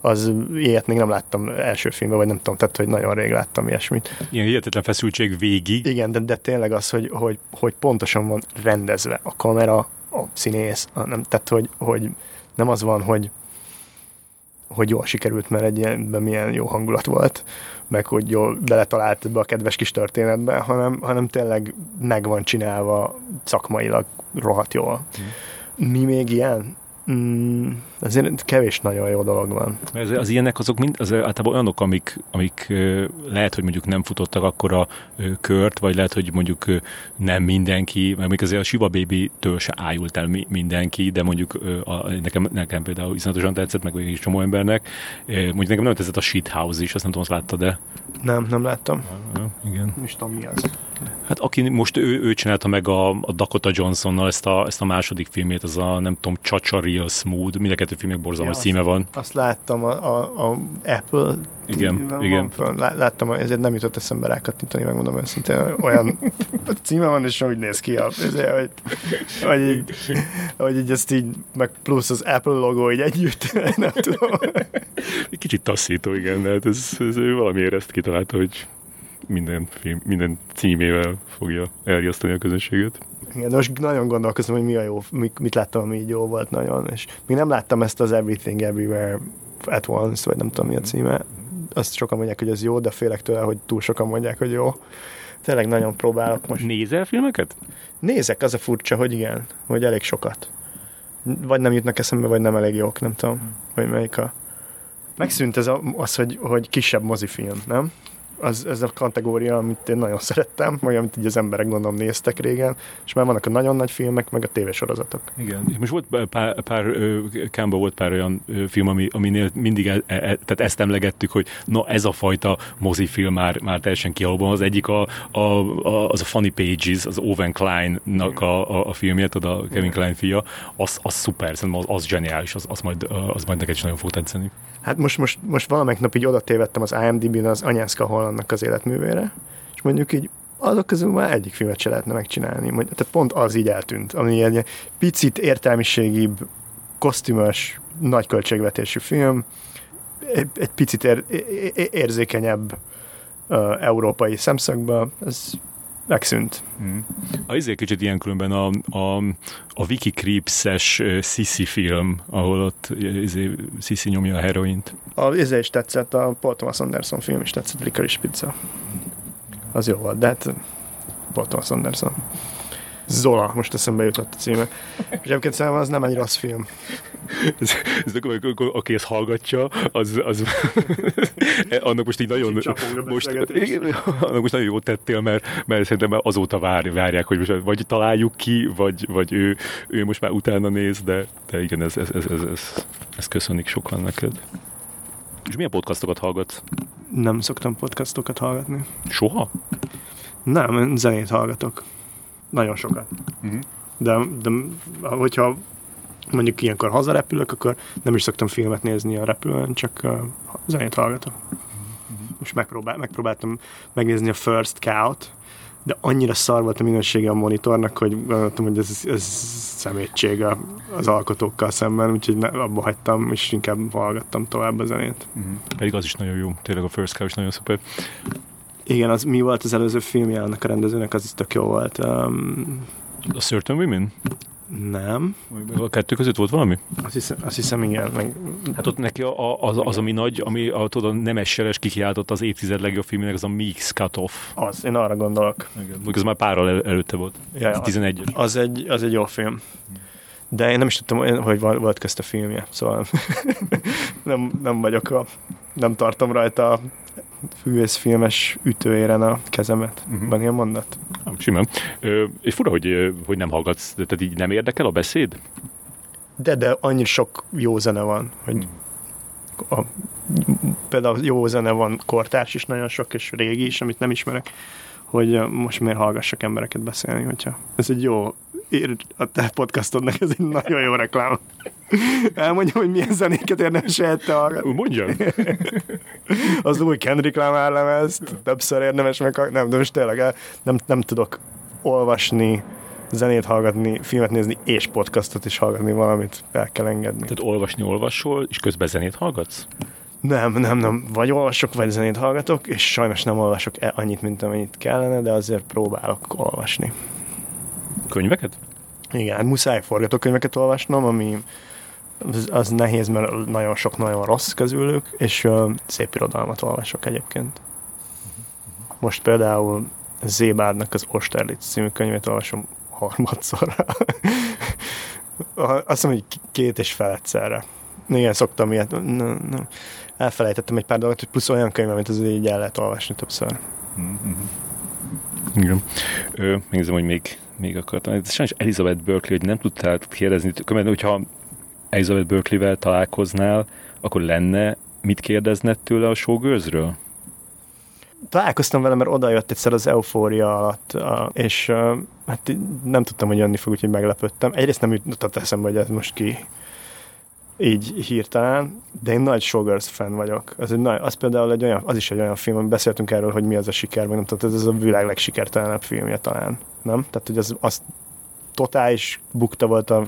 az ilyet még nem láttam első filmben, vagy nem tudom, tehát hogy nagyon rég láttam ilyesmit. Ilyen hihetetlen feszültség végig. Igen, de, de tényleg az, hogy, hogy, hogy pontosan van rendezve a kamera, a színész, a, nem, tehát hogy, hogy nem az van, hogy hogy jól sikerült, mert egy ilyenben milyen jó hangulat volt, meg hogy jól beletalált ebbe a kedves kis történetbe, hanem, hanem tényleg meg van csinálva szakmailag rohadt jól. Mm. Mi még ilyen? Mm, azért kevés nagyon jó dolog van. Az, az ilyenek azok mind, az általában olyanok, amik, amik lehet, hogy mondjuk nem futottak akkor a kört, vagy lehet, hogy mondjuk nem mindenki, mert mondjuk azért a Siva Baby-től se ájult el mindenki, de mondjuk a, nekem, nekem például iszonyatosan tetszett, meg egy csomó embernek. Mondjuk nekem nem tetszett a Shithouse is, azt nem tudom, azt láttad, de nem, nem láttam. Igen. Nem is tudom, mi az. Hát aki most ő, ő csinálta meg a, a Dakota Johnsonnal ezt a, ezt a második filmét, az a nem tudom, Chacha Real Smooth, hogy filmek borzalmas Ja, címe van. Azt láttam a, a, a Apple Igen, TV-ben igen. Van Láttam, ezért nem jutott eszembe rákattintani, megmondom őszintén. Olyan címe van, és úgy néz ki, a, ezért, hogy, hogy, így, hogy így ezt így, meg plusz az Apple logó így együtt, nem tudom. Kicsit taszító, igen, de hát ez, ez ő valamiért ezt kitalálta, hogy minden, film, minden címével fogja elriasztani a közönséget. Igen, most nagyon gondolkozom, hogy mi a jó, mi, mit láttam, ami így jó volt nagyon, és még nem láttam ezt az Everything Everywhere at Once, vagy nem tudom mi a címe. Azt sokan mondják, hogy ez jó, de félek tőle, hogy túl sokan mondják, hogy jó. Tényleg nagyon próbálok most. Nézel filmeket? Nézek, az a furcsa, hogy igen, hogy elég sokat. Vagy nem jutnak eszembe, vagy nem elég jók, nem tudom, hogy melyik a... Megszűnt ez a, az, hogy, hogy kisebb mozifilm, nem? Az, ez a kategória, amit én nagyon szerettem, vagy amit így az emberek gondolom néztek régen, és már vannak a nagyon nagy filmek, meg a tévésorozatok. Igen. És most volt pár, pár Kámba volt pár olyan film, ami, aminél mindig e, e, tehát ezt emlegettük, hogy na ez a fajta mozifilm már, már teljesen kialban. Az egyik a, a, a, az a Funny Pages, az Owen Klein-nak a, a, a filmje, tudod, a Kevin Klein fia, az, az szuper, szerintem az, az zseniális, az, az, majd, az majd neked is nagyon fog tetszeni. Hát most, most, most valamelyik nap így oda tévedtem az IMDb-n az Anyászka Hollandnak az életművére, és mondjuk így azok közül már egyik filmet se lehetne megcsinálni. Mondjuk, tehát pont az így eltűnt, ami egy picit értelmiségibb, kosztümös, nagy költségvetésű film, egy, egy picit ér, érzékenyebb uh, európai szemszögből, ez megszűnt. Mm. A izé kicsit ilyen különben a, a, a Wiki Creeps-es Sissi film, ahol ott izé, Sissi nyomja a heroint. A izé is tetszett, a Paul Thomas Anderson film is tetszett, Licorice Pizza. Az jó volt, de hát Paul Thomas Anderson. Zola, most eszembe jutott a címe. És egyébként szerintem az nem egy rossz film. Ez, ez, aki ezt hallgatja, az, az annak most így nagyon most, annak most nagyon jót tettél, mert, mert szerintem azóta vár, várják, hogy most vagy találjuk ki, vagy, vagy ő, ő most már utána néz, de, de igen, ez, ez, ez, ez, ez, ez köszönik sokan neked. És milyen podcastokat hallgatsz? Nem szoktam podcastokat hallgatni. Soha? Nem, zenét hallgatok. Nagyon sokat. Uh-huh. De, de hogyha mondjuk ilyenkor hazarepülök, akkor nem is szoktam filmet nézni a repülőn, csak uh, zenét hallgatok. Most megpróbál, megpróbáltam megnézni a First Cow-t, de annyira szar volt a minősége a monitornak, hogy gondoltam, hogy ez, ez szemétség az alkotókkal szemben, úgyhogy ne, abba hagytam, és inkább hallgattam tovább a zenét. Uh-huh. Pedig az is nagyon jó, tényleg a First Cow is nagyon szuper. Igen, az mi volt az előző filmje annak a rendezőnek, az is tök jó volt. Um, a Certain Women? Nem. A kettő között volt valami? Azt hiszem, azt hiszem igen. Meg... Hát ott neki a, az, az, ami nagy, ami a, tudod, nemes seres kikiáltott az évtized legjobb filmének, az a Meeks Cut Off. Az, én arra gondolok. Igen. az már párral el, előtte volt. Ja, 11 az, az, egy, az egy jó film. De én nem is tudtam, hogy volt közt a filmje, szóval nem, nem vagyok a, nem tartom rajta a filmes ütőéren a kezemet. Uh-huh. Van ilyen mondat? Simán. Ö, és fura, hogy, hogy nem hallgatsz, tehát így nem érdekel a beszéd? De, de annyi sok jó zene van, hogy a, például jó zene van kortárs is nagyon sok, és régi is, amit nem ismerek, hogy most miért hallgassak embereket beszélni, hogyha ez egy jó ér, a te podcastodnak ez egy nagyon jó reklám. Elmondjam, hogy milyen zenéket érdemes helyette hallgatni. Mondja. az új Kendrick Lamar lemezt, többször érdemes meg, nem, de most tényleg nem, nem tudok olvasni, zenét hallgatni, filmet nézni és podcastot is hallgatni, valamit el kell engedni. Tehát olvasni olvasol, és közben zenét hallgatsz? Nem, nem, nem. Vagy olvasok, vagy zenét hallgatok, és sajnos nem olvasok annyit, mint amennyit kellene, de azért próbálok olvasni. Könyveket? Igen, hát muszáj forgatókönyveket olvasnom, ami az, az nehéz, mert nagyon sok nagyon rossz közülük, és uh, szép irodalmat olvasok egyébként. Most például Zébárnak az Osterlitz című könyvét olvasom harmadszorra. Azt hiszem, hogy két és fel egyszerre. Igen, szoktam ilyet. No, no. Elfelejtettem egy pár dolgot, hogy plusz olyan könyv, amit az így el lehet olvasni többször. Mm-hmm. Igen. Ö, megnézem, hogy még, még akartam. Sajnos Elizabeth Berkeley, hogy nem tudtál kérdezni, mert hogyha Elizabeth Berkeley-vel találkoznál, akkor lenne mit kérdezned tőle a showgirlsről? Találkoztam vele, mert oda jött egyszer az eufória alatt, és hát nem tudtam, hogy jönni fog, úgyhogy meglepődtem. Egyrészt nem jutott eszembe, hogy ez most ki. Így hirtelen, de én nagy Showgirls fan vagyok. Az, egy nagy, az például egy olyan, az is egy olyan film, amit beszéltünk erről, hogy mi az a siker, meg nem tudom, ez a világ legsikertelenebb filmje talán, nem? Tehát, hogy az, az totális bukta volt a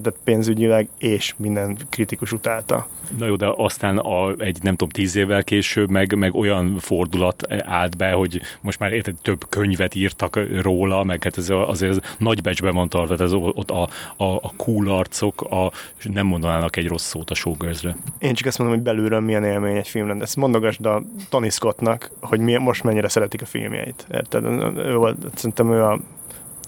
de pénzügyileg, és minden kritikus utálta. Na jó, de aztán a, egy nem tudom, tíz évvel később meg, meg olyan fordulat állt be, hogy most már érted, több könyvet írtak róla, meg hát ez azért ez nagy becsben van tartva, ez ott a, a, a cool arcok a, nem mondanának egy rossz szót a showgirls Én csak azt mondom, hogy belülről milyen élmény egy film Ezt mondogasd a Tony Scottnak, hogy mi, most mennyire szeretik a filmjeit. Érted? Ő szerintem ő a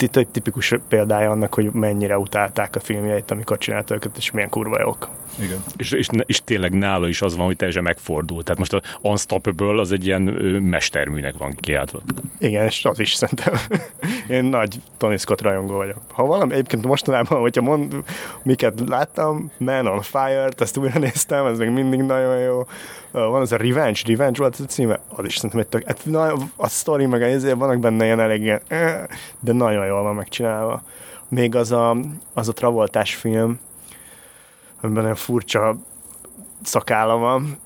egy tipikus példája annak, hogy mennyire utálták a filmjeit, amikor csinálta őket, és milyen kurva jók. Igen. És, és, és, tényleg nála is az van, hogy teljesen megfordul. Tehát most a Unstoppable az egy ilyen mesterműnek van kiáltva. Igen, és az is szerintem. Én nagy Tony Scott rajongó vagyok. Ha valami, egyébként mostanában, hogyha mond, miket láttam, Man on Fire-t, ezt újra néztem, ez még mindig nagyon jó. Van az a Revenge, Revenge volt a címe, az is szerintem egy tök, hát, na, a story meg ezért vannak benne ilyen elég ilyen, de nagyon jól van megcsinálva. Még az a, az a Travoltás film, amiben olyan furcsa szakálla van.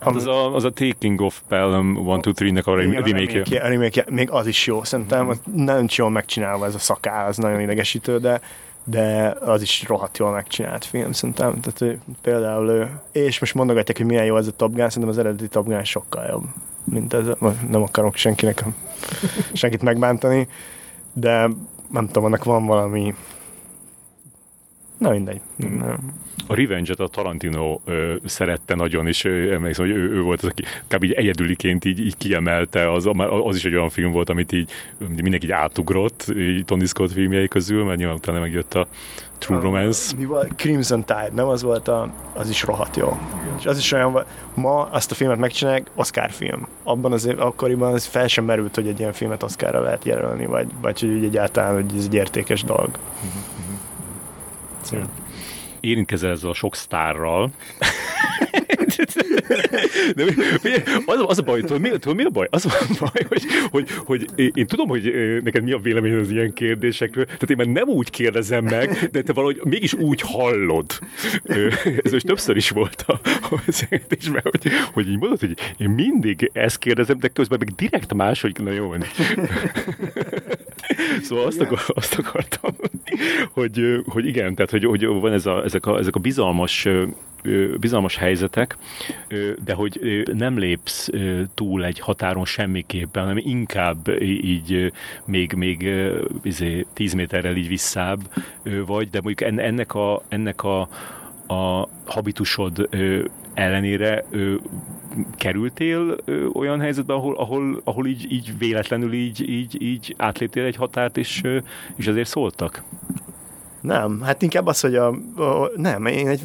Hát az, a, az a Taking of Pelham 1-2-3-nek a remake A remake még az is jó, szerintem mm-hmm. nem jól megcsinálva ez a szakál, az nagyon idegesítő, de de az is rohadt jól megcsinált film, szerintem. Tehát például ő, és most mondogatják, hogy milyen jó ez a Top Gun, szerintem az eredeti Top Gun sokkal jobb, mint ez. Nem akarok senkinek, senkit megbántani, de nem tudom, annak van valami Na mindegy. Mm. A Revenge-et a Tarantino ö, szerette nagyon, és ö, emlékszem, hogy ő, ő volt az, aki kb. így egyedüliként így, így kiemelte, az, az is egy olyan film volt, amit így mindenki így átugrott, így Tony Scott filmjei közül, mert nyilván utána megjött a True Romance. Mi volt? Crimson Tide, nem? Az volt a, az is rohadt jó. Igen. És az is olyan, ma azt a filmet megcsinálják, Oscar film. Abban az év, akkoriban az fel sem merült, hogy egy ilyen filmet Oscarra lehet jelölni, vagy, vagy hogy egyáltalán, hogy ez egy értékes dolog. Uh-huh. Szóval érintkezel ezzel a sok sztárral. De mi, mi, az, az a baj, tudod, mi, tudod, mi a baj? Az a baj, hogy, hogy, hogy én, tudom, hogy neked mi a véleményed az ilyen kérdésekről, tehát én már nem úgy kérdezem meg, de te valahogy mégis úgy hallod. Ez most többször is volt a, a beszélgetésben, hogy, hogy így mondod, hogy én mindig ezt kérdezem, de közben meg direkt máshogy, na jó, Szóval azt, akar, azt akartam, hogy, hogy igen, tehát hogy, hogy van ez a, ezek, a, ezek a bizalmas bizalmas helyzetek, de hogy nem lépsz túl egy határon semmiképpen, hanem inkább így még, még izé, tíz méterrel így visszább vagy, de mondjuk ennek a, ennek a, a habitusod ellenére kerültél ö, olyan helyzetbe, ahol, ahol, ahol így, így véletlenül így, így, így átléptél egy határt, és, ö, és azért szóltak? Nem, hát inkább az, hogy a, a nem, én egy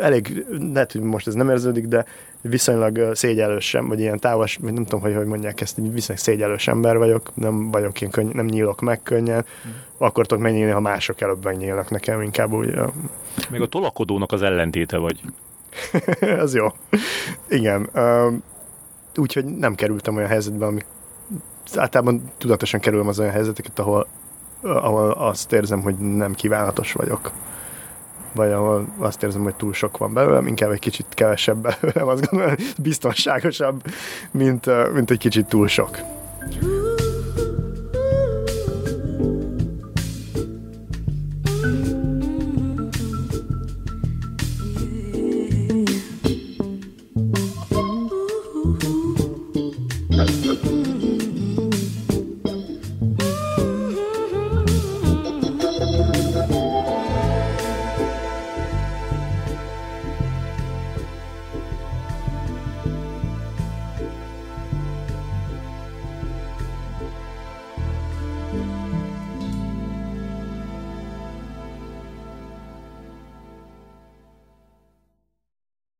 elég, lehet, hogy most ez nem érződik, de viszonylag szégyelős sem, vagy ilyen távos, nem tudom, hogy hogy mondják ezt, egy viszonylag szégyelős ember vagyok, nem vagyok ilyen könny, nem nyílok meg könnyen, mm. akkor tudok megnyílni, ha mások előbb megnyílnak nekem, inkább úgy. Még a tolakodónak az ellentéte vagy. az jó. Igen. Úgyhogy nem kerültem olyan helyzetbe, ami általában tudatosan kerülöm az olyan helyzeteket, ahol, ahol azt érzem, hogy nem kívánatos vagyok. Vagy ahol azt érzem, hogy túl sok van belőlem, inkább egy kicsit kevesebb belőlem, azt gondolom, biztonságosabb, mint, mint egy kicsit túl sok.